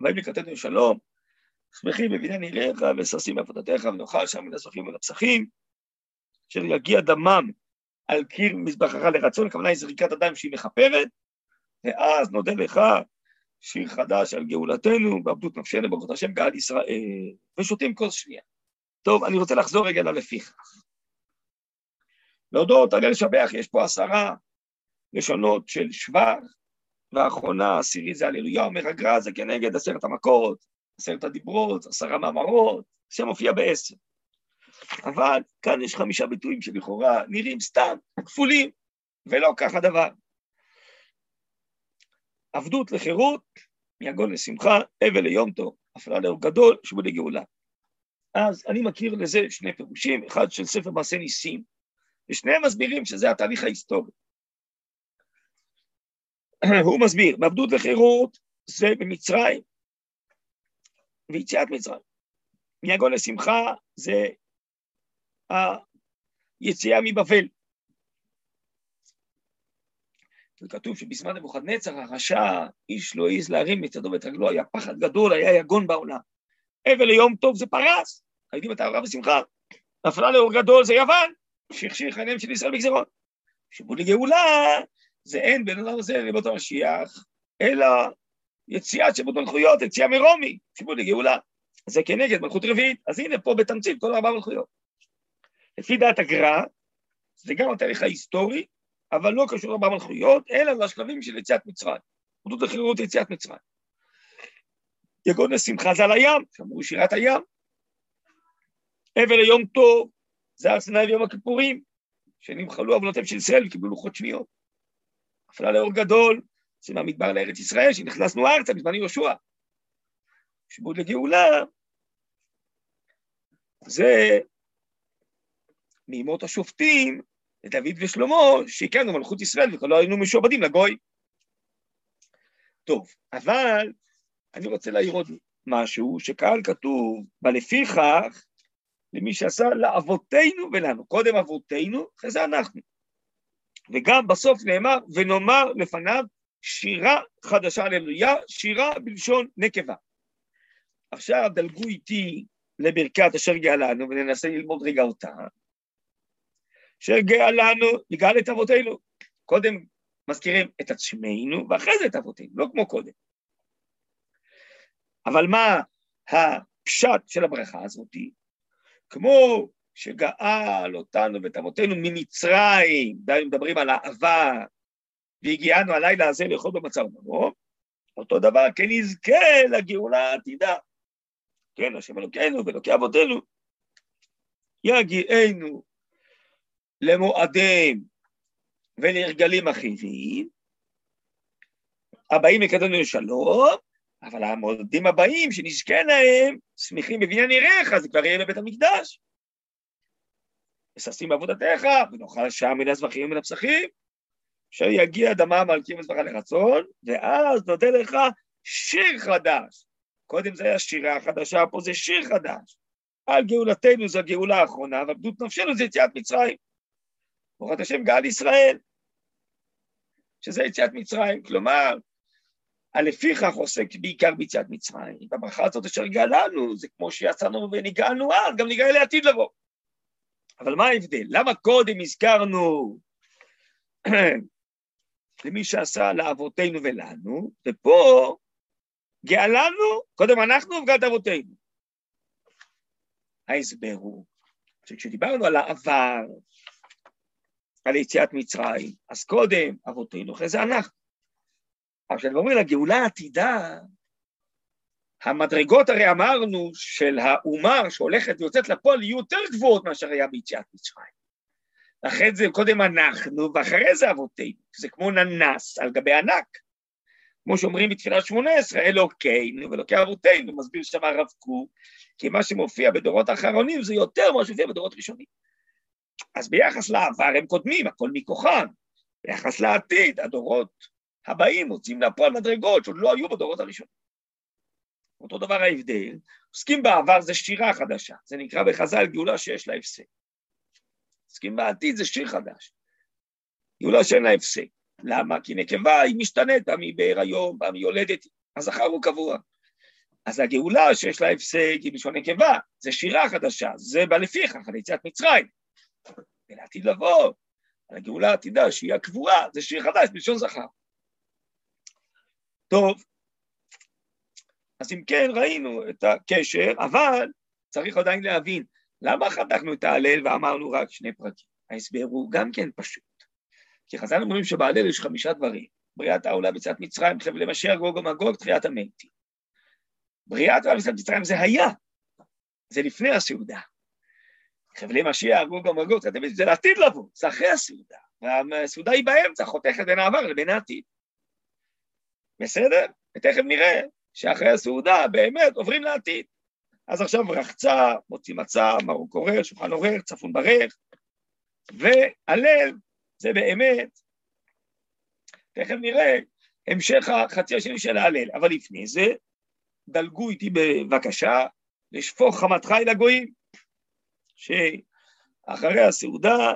ובאים לקראתנו שלום, שמחים בבניין עיריך וששים בעבודתך ונאכל שם מן הסופים ולפסחים, אשר יגיע דמם על קיר מזבחך לרצון, הכוונה היא זריקת הדם שהיא מכפרת, ואז נודה לך שיר חדש על גאולתנו, ועבדות נפשנו, ברוך השם גאל ישראל, ושותים כוס שנייה. טוב, אני רוצה לחזור רגע ללפיך. להודות, על לשבח, יש פה עשרה לשונות של שבח, והאחרונה, העשירי זה הללויה, אומר הגר"א, זה כנגד עשרת המכות, עשרת הדיברות, עשרה מאמרות, שמופיע בעשר. אבל כאן יש חמישה ביטויים שלכאורה נראים סתם כפולים, ולא כך הדבר. עבדות לחירות, מיגון לשמחה, אבל ליום טוב, הפעלה לאור גדול, שבו לגאולה. אז אני מכיר לזה שני פירושים, אחד של ספר מעשה ניסים, ושניהם מסבירים שזה התהליך ההיסטורי. הוא מסביר, מעבדות לחירות זה במצרים, ויציאת מצרים. מיגון לשמחה זה היציאה מבבל. וכתוב שבזמן נבוכדנצר הרשע, איש לא העז להרים את ידו ואת רגלו, היה פחד גדול, היה יגון בעולם. אבל ליום טוב זה פרס, הייתי בתארה ושמחה. נפלה לאור גדול זה יוון, שהכשיר עיניהם של ישראל בגזרות. שיבוד לגאולה זה אין בין אדם הזה לבות המשיח, אלא יציאת שיבוד מלכויות, יציאה מרומי, שיבוד לגאולה. זה כנגד מלכות רביעית, אז הנה פה בתמצית כל ארבע מלכויות. לפי דעת הגר"א, זה גם התהליך ההיסטורי, אבל לא קשור לארבע מלכויות, אלא לשלבים של יציאת מצרים. עדות החירות יציאת מצרים. יגון לשמחה זה על הים, שאמרו שירת הים. אבל ליום טוב, זה הר סיני ויום הכיפורים, שנמחלו עוונותיהם של ישראל וקיבלו לוחות שניות. הפעלה לאור גדול, זה מהמדבר לארץ ישראל, שנכנסנו ארצה בזמן יהושע. שיבוד לגאולה, זה מימות השופטים, לדוד ושלמה, שהכרנו מלכות ישראל ולא היינו משועבדים לגוי. טוב, אבל אני רוצה להעיר עוד משהו, שכאן כתוב, בלפיכך, למי שעשה לאבותינו ולנו. קודם אבותינו, אחרי זה אנחנו. וגם בסוף נאמר, ונאמר לפניו שירה חדשה הללויה, שירה בלשון נקבה. עכשיו דלגו איתי לברכת אשר גאלנו, וננסה ללמוד רגע אותה. אשר גאלנו, יגאל את אבותינו. קודם מזכירים את עצמנו, ואחרי זה את אבותינו, לא כמו קודם. אבל מה הפשט של הברכה הזאת? כמו שגאל אותנו ואת אבותינו ממצרים, דהיינו מדברים על האהבה, והגיענו הלילה הזה לאכול במצב ומרור, אותו דבר כן נזכה לגאולה העתידה. כן, השם אלוקינו ואלוקי אבותינו, יגיענו למועדים ולהרגלים החיוביים, הבאים לקדמנו לשלום, אבל המועדים הבאים שנזכה להם, שמחים בבניין יראיך, זה כבר יהיה בבית המקדש. וששים בעבודתך, ונאכל שם מן הזבחים ומן הפסחים, שיגיע דמם על קיר מזבחה לרצון, ואז נותן לך שיר חדש, קודם זה היה שירה חדשה, פה זה שיר חדש. על גאולתנו זו הגאולה האחרונה, ועבדות נפשנו זה יציאת מצרים. ברוך השם גאל ישראל, שזה יציאת מצרים. כלומר, הלפיכך עוסק בעיקר ביציאת מצרים. בברכה הזאת אשר גאלנו, זה כמו שיצאנו ונגאלנו אז, גם נגאל לעתיד לבוא. אבל מה ההבדל? למה קודם הזכרנו למי שעשה לאבותינו ולנו, ופה גאלנו, קודם אנחנו וגאלת אבותינו. ההסבר הוא שכשדיברנו על העבר, על יציאת מצרים, אז קודם אבותינו, אחרי זה אנחנו. אבל כשאנחנו אומרים לגאולה העתידה, המדרגות הרי אמרנו של האומה שהולכת ויוצאת לפועל יהיו יותר גבוהות מאשר היה ביציאת מצרים. לכן זה קודם אנחנו, ואחרי זה אבותינו. זה כמו ננס על גבי ענק. כמו שאומרים בתפילת שמונה עשרה, אלוקינו ואלוקי אבותינו, מסביר שם הרב קוק, כי מה שמופיע בדורות האחרונים זה יותר ממה שמופיע בדורות ראשונים. אז ביחס לעבר הם קודמים, הכל מכוחם. ביחס לעתיד, הדורות הבאים מוצאים לפועל מדרגות שעוד לא היו בדורות הראשונים. אותו דבר ההבדל, עוסקים בעבר זה שירה חדשה, זה נקרא בחז"ל גאולה שיש לה הפסק. עוסקים בעתיד זה שיר חדש. גאולה שאין לה הפסק. למה? כי נקבה היא משתנית, פעם היא בהיריון, פעם היא יולדת, הזכר הוא קבוע. אז הגאולה שיש לה הפסק היא בלשון נקבה, זה שירה חדשה, זה בא לפיכך, על יציאת מצרים. ולעתיד לבוא, על הגאולה העתידה שהיא הקבועה, זה שיר חדש בלשון זכר. טוב, אז אם כן ראינו את הקשר, אבל צריך עדיין להבין, למה חתכנו את ההלל ואמרנו רק שני פרקים? ההסבר הוא גם כן פשוט. כי חז"ל אומרים שבהלל יש חמישה דברים, בריאת העולה בצד מצרים, חבלי משיח, גוג ומגוג, תחיית המתים. בריאת העולה בצד מצרים זה היה, זה לפני הסעודה. חבלי משיח, גוג ומגוג, זה לעתיד לבוא, זה אחרי הסעודה. והסעודה היא באמצע, חותכת בין העבר לבין העתיד. בסדר? ותכף נראה שאחרי הסעודה באמת עוברים לעתיד. אז עכשיו רחצה, מוציא מצה, מרוק עורר, שולחן עורר, צפון ברך, והלל זה באמת, תכף נראה, המשך החצי השני של ההלל. אבל לפני זה, דלגו איתי בבקשה לשפוך חמתך אל הגויים, שאחרי הסעודה,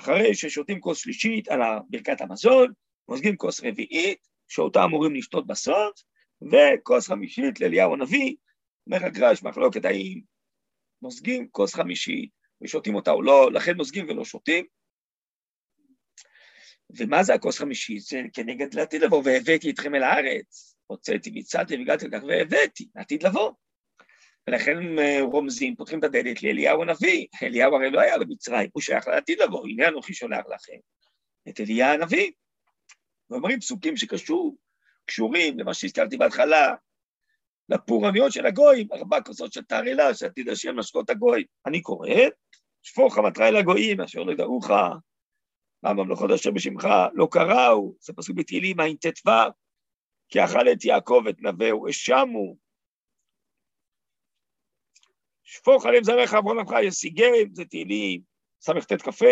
אחרי ששותים כוס שלישית על ברכת המזון, מוזגים כוס רביעית, שאותה אמורים לשתות בסוף, וכוס חמישית לאליהו הנביא, אומר הגר"א, יש מחלוקת האם מוזגים כוס חמישית ושותים אותה או לא, לכן מוזגים ולא שותים. ומה זה הכוס חמישית? זה כנגד לעתיד לבוא, והבאתי אתכם אל הארץ, הוצאתי, ביצעתי והגעתי לכך והבאתי, לעתיד לבוא. ולכן אה, רומזים, פותחים את הדלת לאליהו הנביא. אליהו הרי לא היה במצרים, הוא שייך לעתיד לבוא, הנה אנוכי שולח לכם את אליה הנביא. ואומרים פסוקים שקשור, קשורים למה שהזכרתי בהתחלה, לפורעניות של הגויים, ארבע כוסות של תערלה, שעתיד השם לשקות הגוי. אני קורא, שפוך המטרה אל הגויים, אשר לא ידעוך, מה ממלכות אשר בשמך לא קראו, זה פסוק בתהילים ע"ט"ו, כי אכל את יעקב את נווהו, אשמו. שפוך עליהם זרעך עוון עמך ישיגם, זה תהילים ס"ט כ"ה,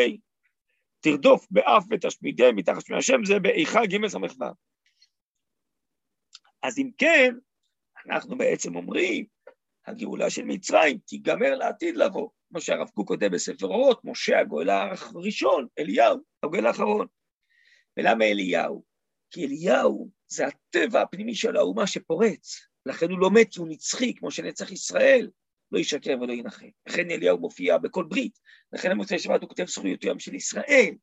תרדוף באף ותשמידם מתחת שמי השם, זה באיכה ג' ס"ו. אז אם כן, אנחנו בעצם אומרים, הגאולה של מצרים תיגמר לעתיד לבוא, כמו שהרב קוק כותב בספר אורות, משה הגואל הראשון, אליהו, הגואל האחרון. ולמה אליהו? כי אליהו זה הטבע הפנימי של האומה שפורץ, לכן הוא לא מת, הוא נצחי, כמו שנצח ישראל, לא ישקר ולא ינחם. לכן אליהו מופיע בכל ברית, לכן במוצאי שבת הוא כותב זכויותיהם של ישראל.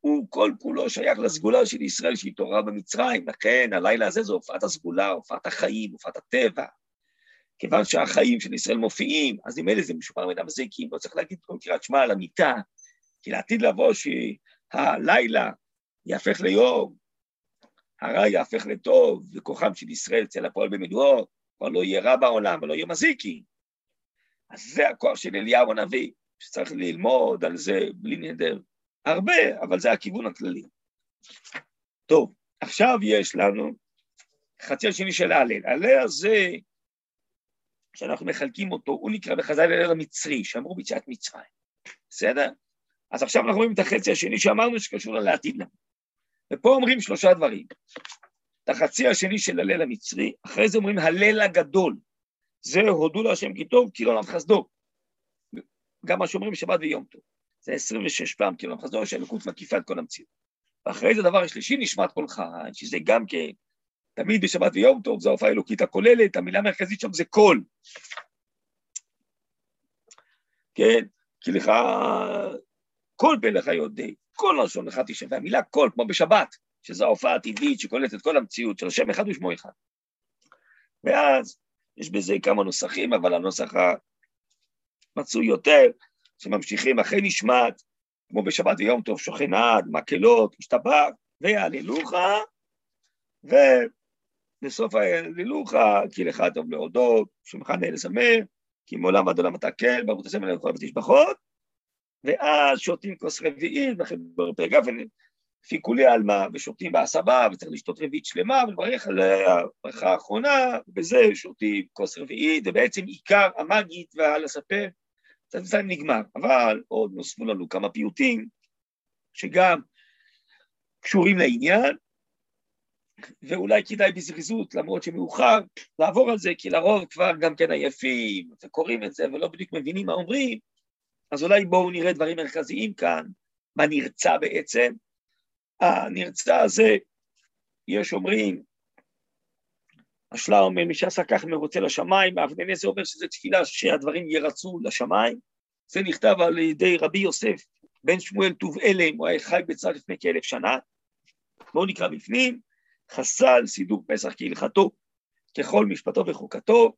הוא כל כולו שייך לסגולה של ישראל שהתעוררה במצרים, לכן הלילה הזה זו הופעת הסגולה, הופעת החיים, הופעת הטבע. כיוון שהחיים של ישראל מופיעים, אז אלה זה משופר מן המזיקים, לא צריך להגיד כל קריאת שמע על המיטה, כי לעתיד לבוא שהלילה יהפך ליום, הרע יהפך לטוב, וכוחם של ישראל יצא לפועל במדורות, כבר לא יהיה רע בעולם ולא יהיה מזיקי. אז זה הכוח של אליהו הנביא, שצריך ללמוד על זה בלי נדר. הרבה, אבל זה הכיוון הכללי. טוב, עכשיו יש לנו חצי השני של ההלל. ההלל הזה, שאנחנו מחלקים אותו, הוא נקרא בחז"ל ההלל המצרי, שאמרו ביציאת מצרים. בסדר? אז עכשיו אנחנו רואים את החצי השני שאמרנו שקשור לעתיד לנו. ופה אומרים שלושה דברים. את החצי השני של הליל המצרי, אחרי זה אומרים הליל הגדול. זה הודו להשם כי טוב, כי לא נם חסדו. גם מה שאומרים בשבת ויום טוב. זה 26 פעם כי לא נם חסדו, שהאלוקות מקיפה את כל המציאות. ואחרי זה דבר השלישי נשמת קולך, שזה גם כן, תמיד בשבת ויום טוב, זו ההופעה האלוקית הכוללת, המילה המרכזית שם זה קול. כן, כי לך, כל פה לך יודע, כל לשון לך תשב, והמילה קול, כמו בשבת, שזו ההופעה העתידית שקולטת את כל המציאות של השם אחד ושמו אחד. ואז יש בזה כמה נוסחים, אבל הנוסח המצוי יותר, שממשיכים אחרי נשמת, כמו בשבת ויום טוב, שוכן עד, מקהלות, משתבח, ויעללוך, ובסוף היעללוך, כי לך טוב להודות, שמך נהיה לזמר, כי מעולם עד עולם אתה כן, בערוץ הסמל לכל ותשבחות, ואז שותים כוס רביעית, בחיבור פרק א', לפי כולי עלמא, ושותים בהסבה, וצריך לשתות רביעית שלמה, ולברך על הברכה האחרונה, ובזה שותים כוס רביעית, ובעצם עיקר הספר, קצת קצת נגמר. אבל עוד נוספו לנו כמה פיוטים, שגם קשורים לעניין, ואולי כדאי בזריזות, למרות שמאוחר, לעבור על זה, כי לרוב כבר גם כן עייפים, וקוראים את זה ולא בדיוק מבינים מה אומרים, אז אולי בואו נראה דברים מרכזיים כאן, מה נרצה בעצם. הנרצה הזה, יש אומרים, השלה אומר, מי שעשה כך מרוצה לשמיים, האבנני זה אומר שזו תפילה שהדברים ירצו לשמיים. זה נכתב על ידי רבי יוסף בן שמואל טוב אלם, הוא היה חי בצד לפני כאלף שנה. בואו נקרא בפנים, חסל סידור פסח כהלכתו, ככל משפטו וחוקתו,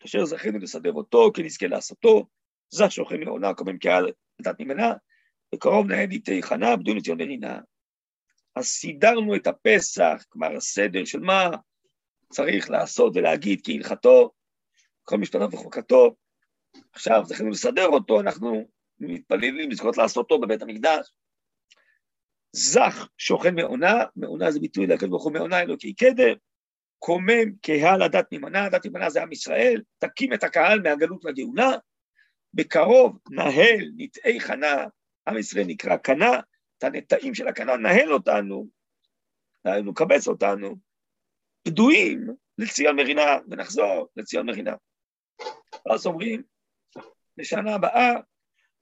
כאשר זכינו לסדר אותו, כי נזכה לעשותו, זך שוכן מעונה, קודם קהל דת ממנה, וקרוב נהד איתי חנה, בדו נציון לרינה. אז סידרנו את הפסח, כלומר הסדר של מה צריך לעשות ולהגיד כהלכתו, כל משפטו וחוקתו, עכשיו זכינו לסדר אותו, אנחנו מתפללים לזכות לעשותו בבית המקדש. זך שוכן מעונה, מעונה זה ביטוי לקדוש ברוך הוא מעונה אלוקי קדם, קומם קהל הדת נמנה, הדת נמנה זה עם ישראל, תקים את הקהל מהגלות לגאולה, בקרוב נהל נטעי חנה, עם ישראל נקרא קנה, את הנטעים של הקנה נהל אותנו, דהיינו קבץ אותנו, פדויים לציון מרינה, ונחזור לציון מרינה. אז אומרים, לשנה הבאה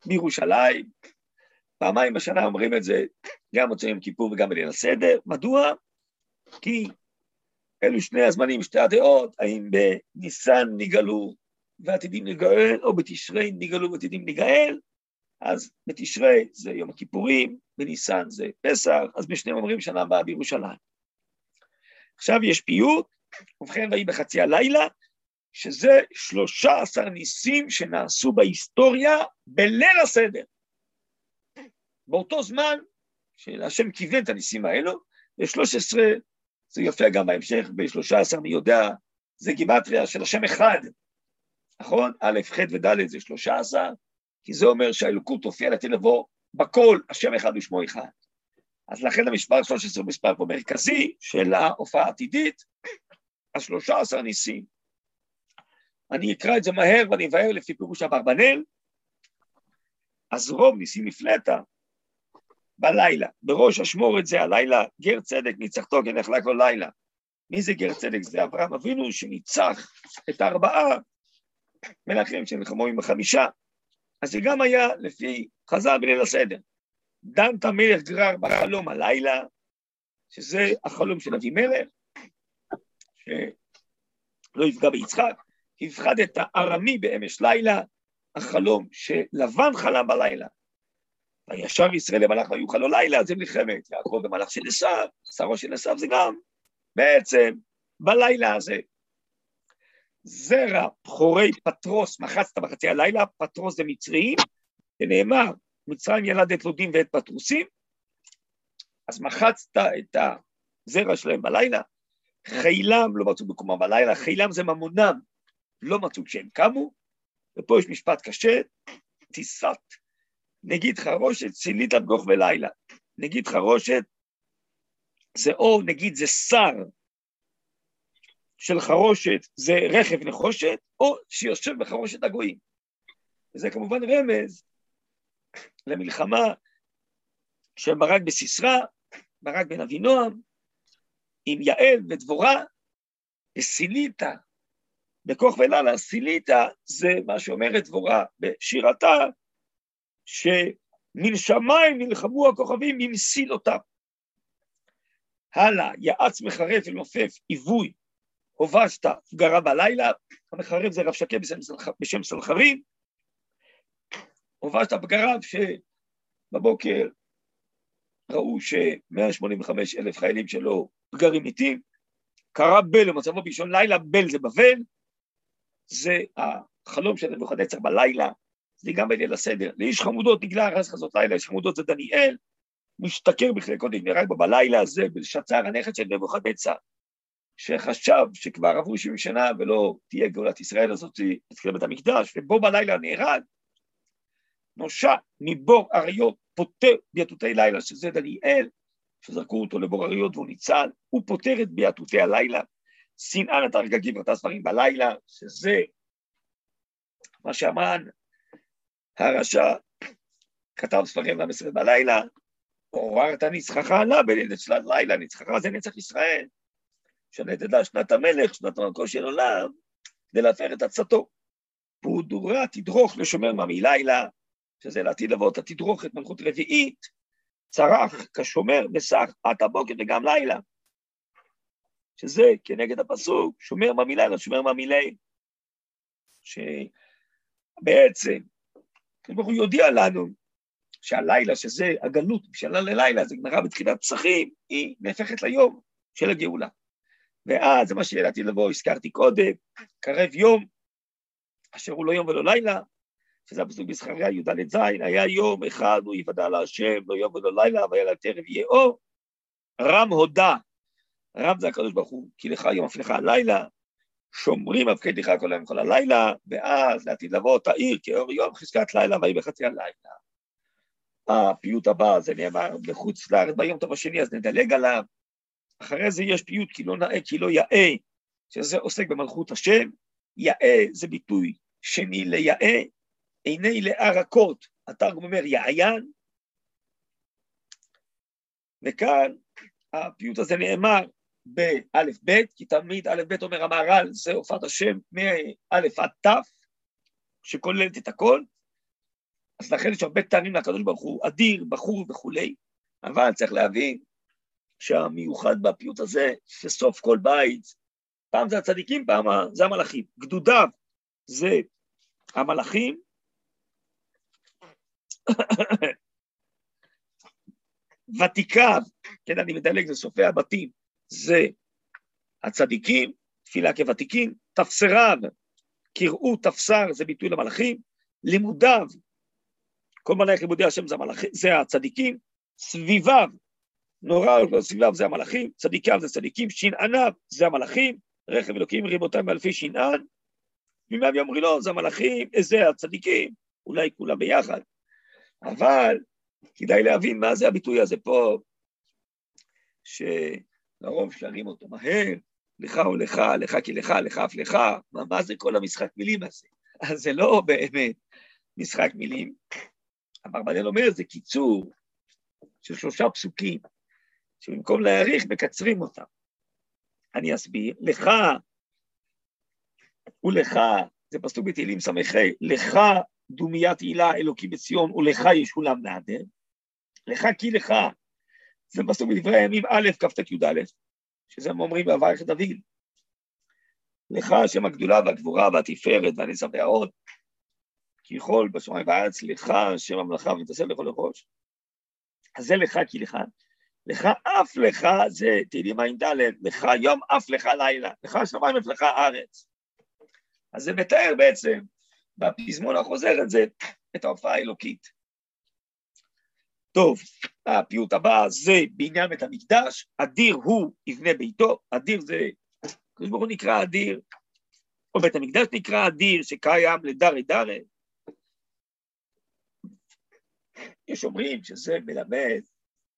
בירושלים, פעמיים בשנה אומרים את זה, גם מוצאי יום כיפור וגם בליל הסדר. מדוע? כי אלו שני הזמנים, שתי הדעות, האם בניסן נגאלו ועתידים לגאל, או בתשרי נגאלו ועתידים לגאל, אז בתשרי זה יום הכיפורים, בניסן זה פסח, אז בשניהם אומרים שנה הבאה בירושלים. עכשיו יש פיוט, ובכן ויהי בחצי הלילה, שזה שלושה עשר ניסים שנעשו בהיסטוריה בליל הסדר. באותו זמן שהשם כיוון את הניסים האלו, ב-13, זה יופיע גם בהמשך, ב-13 מי יודע, זה גימטריה של השם אחד, נכון? א', ח' וד' זה 13, כי זה אומר שהאלוקות הופיעה לתת לבוא בכל, השם אחד ושמו אחד. אז לכן המספר 13 הוא מספר פה מרכזי של ההופעה העתידית, אז 13 ניסים. אני אקרא את זה מהר ואני אבהר לפי פירוש אברבנאל. אז רוב ניסים נפלטה, בלילה. בראש אשמורת זה הלילה, גר צדק ניצחתו כי נחלק לו לילה. מי זה גר צדק? זה אברהם אבינו שניצח את הארבעה מלכים שנלחמו עם החמישה. אז זה גם היה לפי חז"ל בליל הסדר. דנת מלך גרר בחלום הלילה, שזה החלום של אבימלך, שלא יפגע ביצחק, את הארמי באמש לילה, החלום שלבן חלם בלילה. וישר ישראל למלאך ויוכל לו לילה, זה מלחמת יעקב ומלאך של עשיו, שרו של עשיו זה גם בעצם בלילה הזה. זרע בכורי פטרוס, מחצת בחצי הלילה, פטרוס זה מצריים, ונאמר, מצרים ילד את לודים ואת פטרוסים, אז מחצת את הזרע שלהם בלילה, חילם לא מצאו מקומם בלילה, חילם זה ממונם, לא מצאו כשהם קמו, ופה יש משפט קשה, טיסת נגיד חרושת, צילית לגוך בלילה. נגיד חרושת זה או נגיד זה שר של חרושת, זה רכב נחושת, או שיושב בחרושת הגויים. וזה כמובן רמז למלחמה של ברק בסיסרא, ברק בן אבינועם, עם יעל ודבורה, וסיליתא, בכוח וללה, סיליתא זה מה שאומרת דבורה בשירתה, שמן שמיים נלחמו הכוכבים ממסיל אותם. הלאה, יעץ מחרף אל עיווי, הובשת, גרה בלילה, המחרף זה רב שקד בשם סלחרים, הובשת בגרב שבבוקר ראו ש-185 אלף חיילים שלו גרים מתים, קרא בל למצבו באישון לילה, בל זה בבל, זה החלום של נבוכדנצר בלילה, זה גם בליל הסדר. לאיש חמודות נגלה הרס חזות לילה, איש חמודות זה דניאל, משתכר בכלי קודש נהרג בו בלילה, זה בלשצר הנכד של נבוכדנצר, שחשב שכבר עברו 70 שנה ולא תהיה גאולת ישראל הזאת, תתחיל בית המקדש, ובו בלילה נהרג, נושע מבור אריות פוטר ביתותי לילה, שזה דניאל, שזרקו אותו לבור אריות והוא ניצל, הוא פוטר את ביתותי הלילה, שנאה נתן רגגים ורתה ספרים בלילה, שזה מה שאמן הרשע כתב ספרים למסרת בלילה, עוררת נצחך עלה בליל שנת לילה, נצחך זה נצח ישראל, שנה תדע שנת המלך, שנת מלכו של עולם, כדי להפר את עצתו. פודורה תדרוך לשומר ממי לילה, שזה לעתיד לבוא, אתה תדרוך את מלכות רביעית, צרח כשומר בסך עד הבוקר וגם לילה. שזה כנגד הפסוק, שומר ממי לילה, שומר ממי ליל. שבעצם, הוא יודיע לנו שהלילה, שזה הגלות, משנה ללילה, זה גמרא בתחילת פסחים, היא נהפכת ליום של הגאולה. ואז זה מה שידעתי לבוא, הזכרתי קודם, קרב יום, אשר הוא לא יום ולא לילה, שזה הפסוק בזכריה י"ד ז', היה יום אחד הוא יוודע להשם, לא יום ולא לילה, והיה לה תרב יהיה אור. רם הודה, רם זה הקדוש ברוך הוא, כי לך יום הפלך הלילה, שומרים הפקד לך כל היום כל הלילה, ואז לעתיד לבוא תאיר כאור יום חזקת לילה ויהי בחצי הלילה. הפיוט הבא זה נאמר בחוץ לארץ ביום טוב השני, אז נדלג עליו. אחרי זה יש פיוט כי לא נאה, כי לא יאה, שזה עוסק במלכות השם. יאה זה ביטוי שני ליאה, עיני לאה רכות, התרגום אומר יעיין, וכאן הפיוט הזה נאמר באלף בית, כי תמיד אלף בית אומר המהר"ל, זה הופעת השם מאלף עד תף, שכוללת את הכל, אז לכן יש הרבה טעמים לקדוש ברוך הוא, אדיר, בחור וכולי, אבל צריך להבין שהמיוחד בפיוט הזה, שסוף כל בית, פעם זה הצדיקים, פעם זה המלאכים. גדודיו זה המלאכים, ותיקה, כן, אני מדלג, זה סופי הבתים, זה הצדיקים, תפילה כוותיקים, תפסריו, קראו תפסר, זה ביטוי למלאכים, לימודיו, כל מלאך לימודי השם זה, המלאכים, זה הצדיקים, סביביו, נורא סביביו זה המלאכים, צדיקיו זה צדיקים, שנעניו זה המלאכים, רכב אלוקים ריבותיו מאלפי שנען, מימיו יאמרי לו, זה המלאכים, זה הצדיקים, אולי כולם ביחד, אבל כדאי להבין מה זה הביטוי הזה פה, שלרוב שרים אותו מהר, לך או לך, לך כי לך, לך אף לך, מה, מה זה כל המשחק מילים הזה? אז זה לא באמת משחק מילים. אברבנאל אומר, זה קיצור של שלושה פסוקים, שבמקום להאריך, מקצרים אותם. אני אסביר, לך ולך, זה פסוק בתהילים ס"ה, לך דומיית הילה אלוקי בציון, ולך ישולם נעדר. לך כי לך, זה פסוק בדברי הימים א', כ"ט י"א, שזה הם אומרים בעברך דוד. לך השם הגדולה והגבורה והתפארת והנצח והעוד, כי יכול בשמיים בארץ, לך השם המלאכה ותעשה לכל הראש. אז זה לך כי לך. לך אף לך, זה תהילים ע"ד, לך יום אף לך לילה, לך שמיים אף לך ארץ. אז זה מתאר בעצם בפזמון החוזר זה, את ההופעה האלוקית. טוב, הפיוט הבא זה בעניין בית המקדש, אדיר הוא יבנה ביתו, אדיר זה, הקדוש ברוך הוא נקרא אדיר, או בית המקדש נקרא אדיר, שקיים לדרי דרי. יש אומרים שזה מלמד,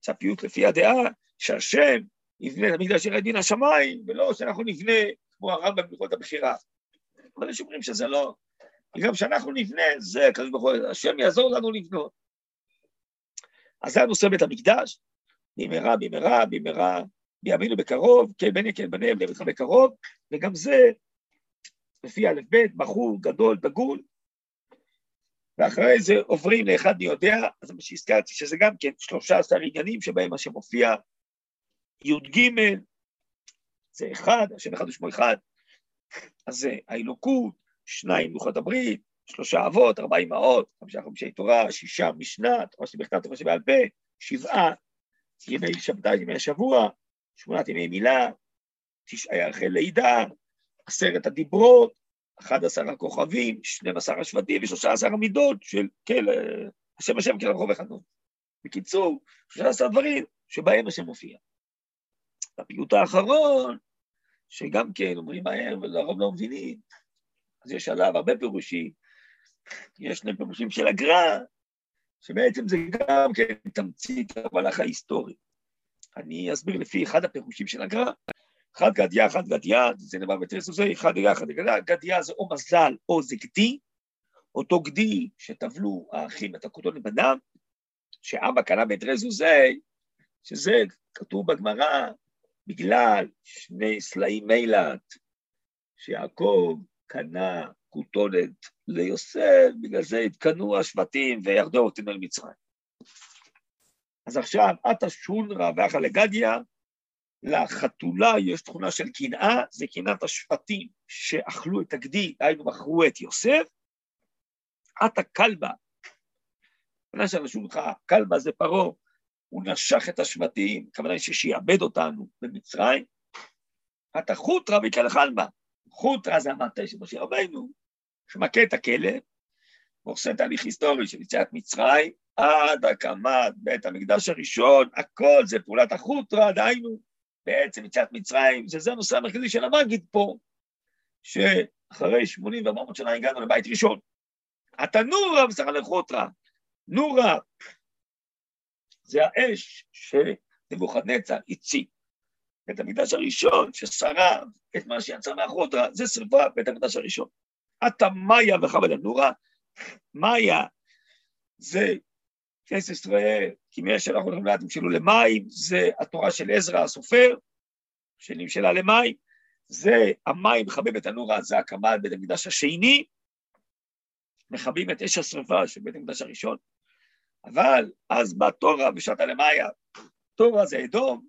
זה הפיוט לפי הדעה, שהשם יבנה את המקדש ירד מן השמיים, ולא שאנחנו נבנה כמו הרמב"ם בלכות הבחירה. אבל יש אומרים שזה לא, וגם כשאנחנו נבנה, זה ברוך הוא, השם יעזור לנו לבנות. אז זה הנושא בית המקדש, במהרה, במהרה, במהרה, בימינו בקרוב, כן בני כן בני ביתך בקרוב, וגם זה לפי א' ב', בחור גדול, דגול, ואחרי זה עוברים לאחד מי יודע, אז מה שהזכרתי שזה גם כן 13 עניינים שבהם השם מופיע, י"ג, זה אחד, השם אחד ושמו אחד, אז זה האלוקות, שניים לוחות הברית, שלושה אבות, ארבעה אמהות, חמישה חמישי תורה, שישה משנה, תורה שבכתב, תורה שבעל פה, שבעה ימי שבתאי, ימי השבוע, שמונת ימי מילה, תשעה ירחי לידה, עשרת הדיברות, אחד עשר הכוכבים, שנים עשר השבטים ושלושה עשר המידות של כן, השם השם כן רחוב וחנון. בקיצור, שלושה עשר דברים שבהם השם מופיע. בפיוט האחרון, שגם כן אומרים מהר ולרוב לא מבינים, אז יש עליו הרבה פירושים. יש שני פירושים של הגר"א, שבעצם זה גם כן תמצית המהלך ההיסטורי. אני אסביר לפי אחד הפירושים של הגר"א. אחד גדיה, אחד גדיה, זה נאמר בתרס הזה, אחד גדיה, אחד גדיה, גדיה זה או מזל או זה גדי, אותו גדי שטבלו האחים את הכותות לבדם, שאבא קנה בתרס הזה, שזה כתוב בגמרא, בגלל שני סלעים מילת, שיעקב קנה כותונת ליוסף, בגלל זה התקנו השבטים וירדו אותנו אל מצרים. אז עכשיו, עתה שונרא ואחא לגדיה, לחתולה יש תכונה של קנאה, זה קנאת השבטים שאכלו את הגדי, היינו מכרו את יוסף. עתה כלבה, הכוונה של השולחה, כלבה זה פרעה, הוא נשך את השבטים, הכוונה ששיעבד אותנו במצרים. עתה חוטרא ויקל חלבה, חוטרא זה המטה של משה רבינו, שמכה את הכלב, ועושה תהליך היסטורי של יציאת מצרים עד הקמת בית המקדש הראשון, הכל זה פעולת החוטרא, דהיינו, בעצם יציאת מצרים, שזה הנושא המרכזי של המגיד פה, שאחרי 80 ו-400 שנה הגענו לבית ראשון. התנורא וסך לחוטרא, נורא זה האש שנבוכדנצר הצית. בית המקדש הראשון ששרף את מה שיצא מהחוטרא, זה שרפה בית המקדש הראשון. עתה מאיה וחבד הנורא, מאיה זה כנסת ישראל, כי מי שאנחנו הולכים לאט תמשלו למים, זה התורה של עזרא הסופר, שנמשלה למים, זה המים מכבים את הנורה, זה הקמת בית המקדש השני, מכבים את אש השרפה של בית המקדש הראשון, אבל אז בא תורה ושתה למאיה, תורה זה אדום,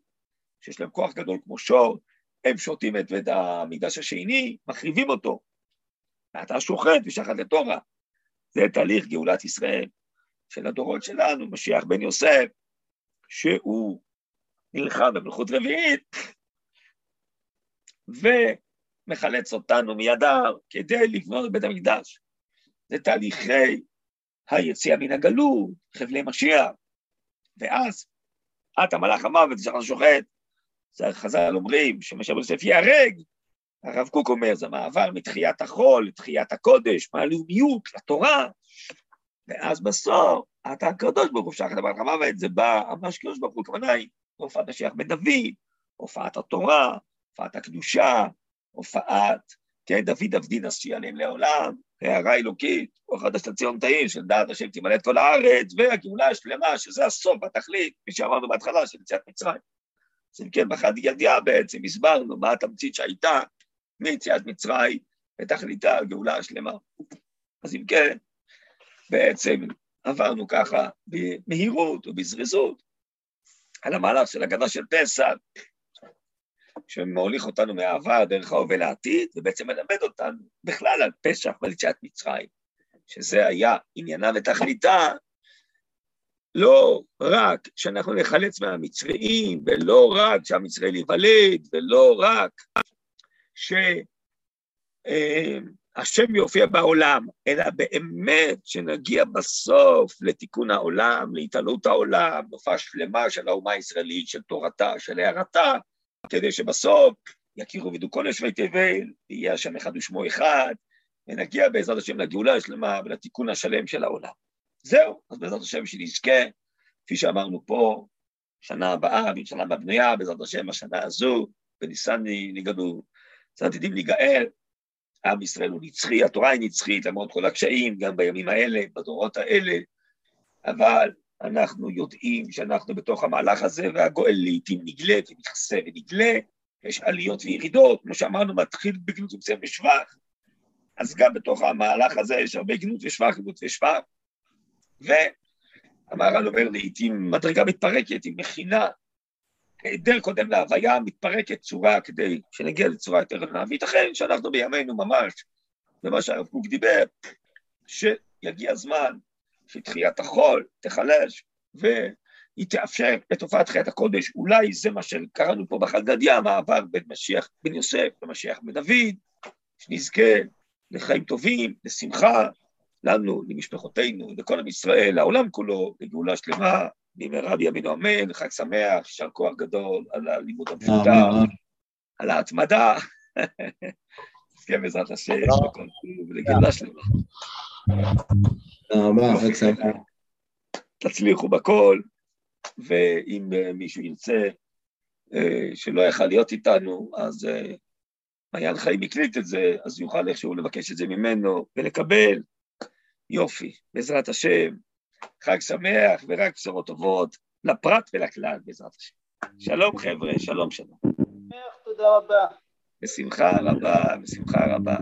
שיש להם כוח גדול כמו שור, הם שותים את בית המקדש השני, מחריבים אותו, ואתה שוחט ושחט לתורה. זה תהליך גאולת ישראל. של הדורות שלנו, משיח בן יוסף, שהוא נלחם במלכות רביעית, ומחלץ אותנו מידיו כדי לבנות את בית המקדש. זה תהליכי היציאה מן הגלות, חבלי משיח, ואז את המלאך המוות, שאנחנו שוחט. חז"ל אומרים שמשה בן יוסף ייהרג, הרב קוק אומר, זה מעבר מתחיית החול לתחיית הקודש, מהלאומיות לתורה, ואז בסוף, אתה הקדוש ברוך הוא שחט לבעל המוות, זה בא, ממש קדוש ברוך הוא, הכוונה היא הופעת השיח בן דוד, הופעת התורה, הופעת הקדושה, הופעת, כן, דוד עבדי נשיא עליהם לעולם, הערה אלוקית, רוח חדש לציון תאיר, של דעת השם תמלא את כל הארץ, והגאולה השלמה, שזה הסוף, התכלית, כפי שאמרנו בהתחלה, של יציאת מצרים. אז אם כן, בחד ידיעה בעצם הסברנו מה התמצית שהייתה מיציאת מצרים, ותכליתה הגאולה השלמה. אז אם כן, בעצם עברנו ככה במהירות ובזריזות על המהלך של הגדה של פסח, שמוליך אותנו מהעבר דרך ההווה לעתיד, ובעצם מלמד אותנו בכלל על פסח ועל יציאת מצרים, שזה היה עניינה ותכליתה, לא רק שאנחנו נחלץ מהמצריים, ולא רק שהמצרי ייוולד, ולא רק ש... השם יופיע בעולם, אלא באמת שנגיע בסוף לתיקון העולם, להתעלות העולם, תופעה שלמה של האומה הישראלית, של תורתה, של הערתה, כדי שבסוף יכירו וידעו כל יושבי תבל, ויהיה השם אחד ושמו אחד, ונגיע בעזרת השם לגאולה השלמה ולתיקון השלם של העולם. זהו, אז בעזרת השם שנזכה, כפי שאמרנו פה, שנה הבאה, שנה הבאה בנויה, בעזרת השם, השנה הזו, בניסן נגאלו, עתידים להיגאל, עם ישראל הוא נצחי, התורה היא נצחית, למרות כל הקשיים, גם בימים האלה, בדורות האלה, אבל אנחנו יודעים שאנחנו בתוך המהלך הזה, והגואל לעיתים נגלה ומתחסה ונגלה, יש עליות וירידות, כמו שאמרנו, מתחיל בגנות ומסיים בשבח, אז גם בתוך המהלך הזה יש הרבה גנות ושבח, גנות ושבח, והמהר"ל אומר לעיתים מדרגה מתפרקת, היא מכינה היעדר קודם להוויה, מתפרקת צורה כדי שנגיע לצורה יותר עליונה, וייתכן שאנחנו בימינו ממש, במה שהרב קוק דיבר, שיגיע זמן שתחיית החול תיחלש, והיא תאפשר את הופעת חיית הקודש. אולי זה מה שקראנו פה בחגדיה, מעבר בין משיח בן יוסף למשיח בן דוד, שנזכה לחיים טובים, לשמחה, לנו, למשפחותינו, לכל עם ישראל, לעולם כולו, לגאולה שלמה, במהרה בימינו אמן, חג שמח, יישר כוח גדול על הלימוד המפותח, על ההתמדה. נזכה בעזרת השם, לכל טוב ולגאולה שלמה. תודה רבה, חג שמח. תצליחו בכל, ואם מישהו ירצה אה, שלא יכל להיות איתנו, אז אה, מעיין חיים הקליט את זה, אז יוכל איכשהו לבקש את זה ממנו ולקבל. יופי, בעזרת השם, חג שמח ורק בשורות טובות לפרט ולכלל, בעזרת השם. שלום חבר'ה, שלום שלום. תודה רבה. בשמחה רבה, בשמחה רבה.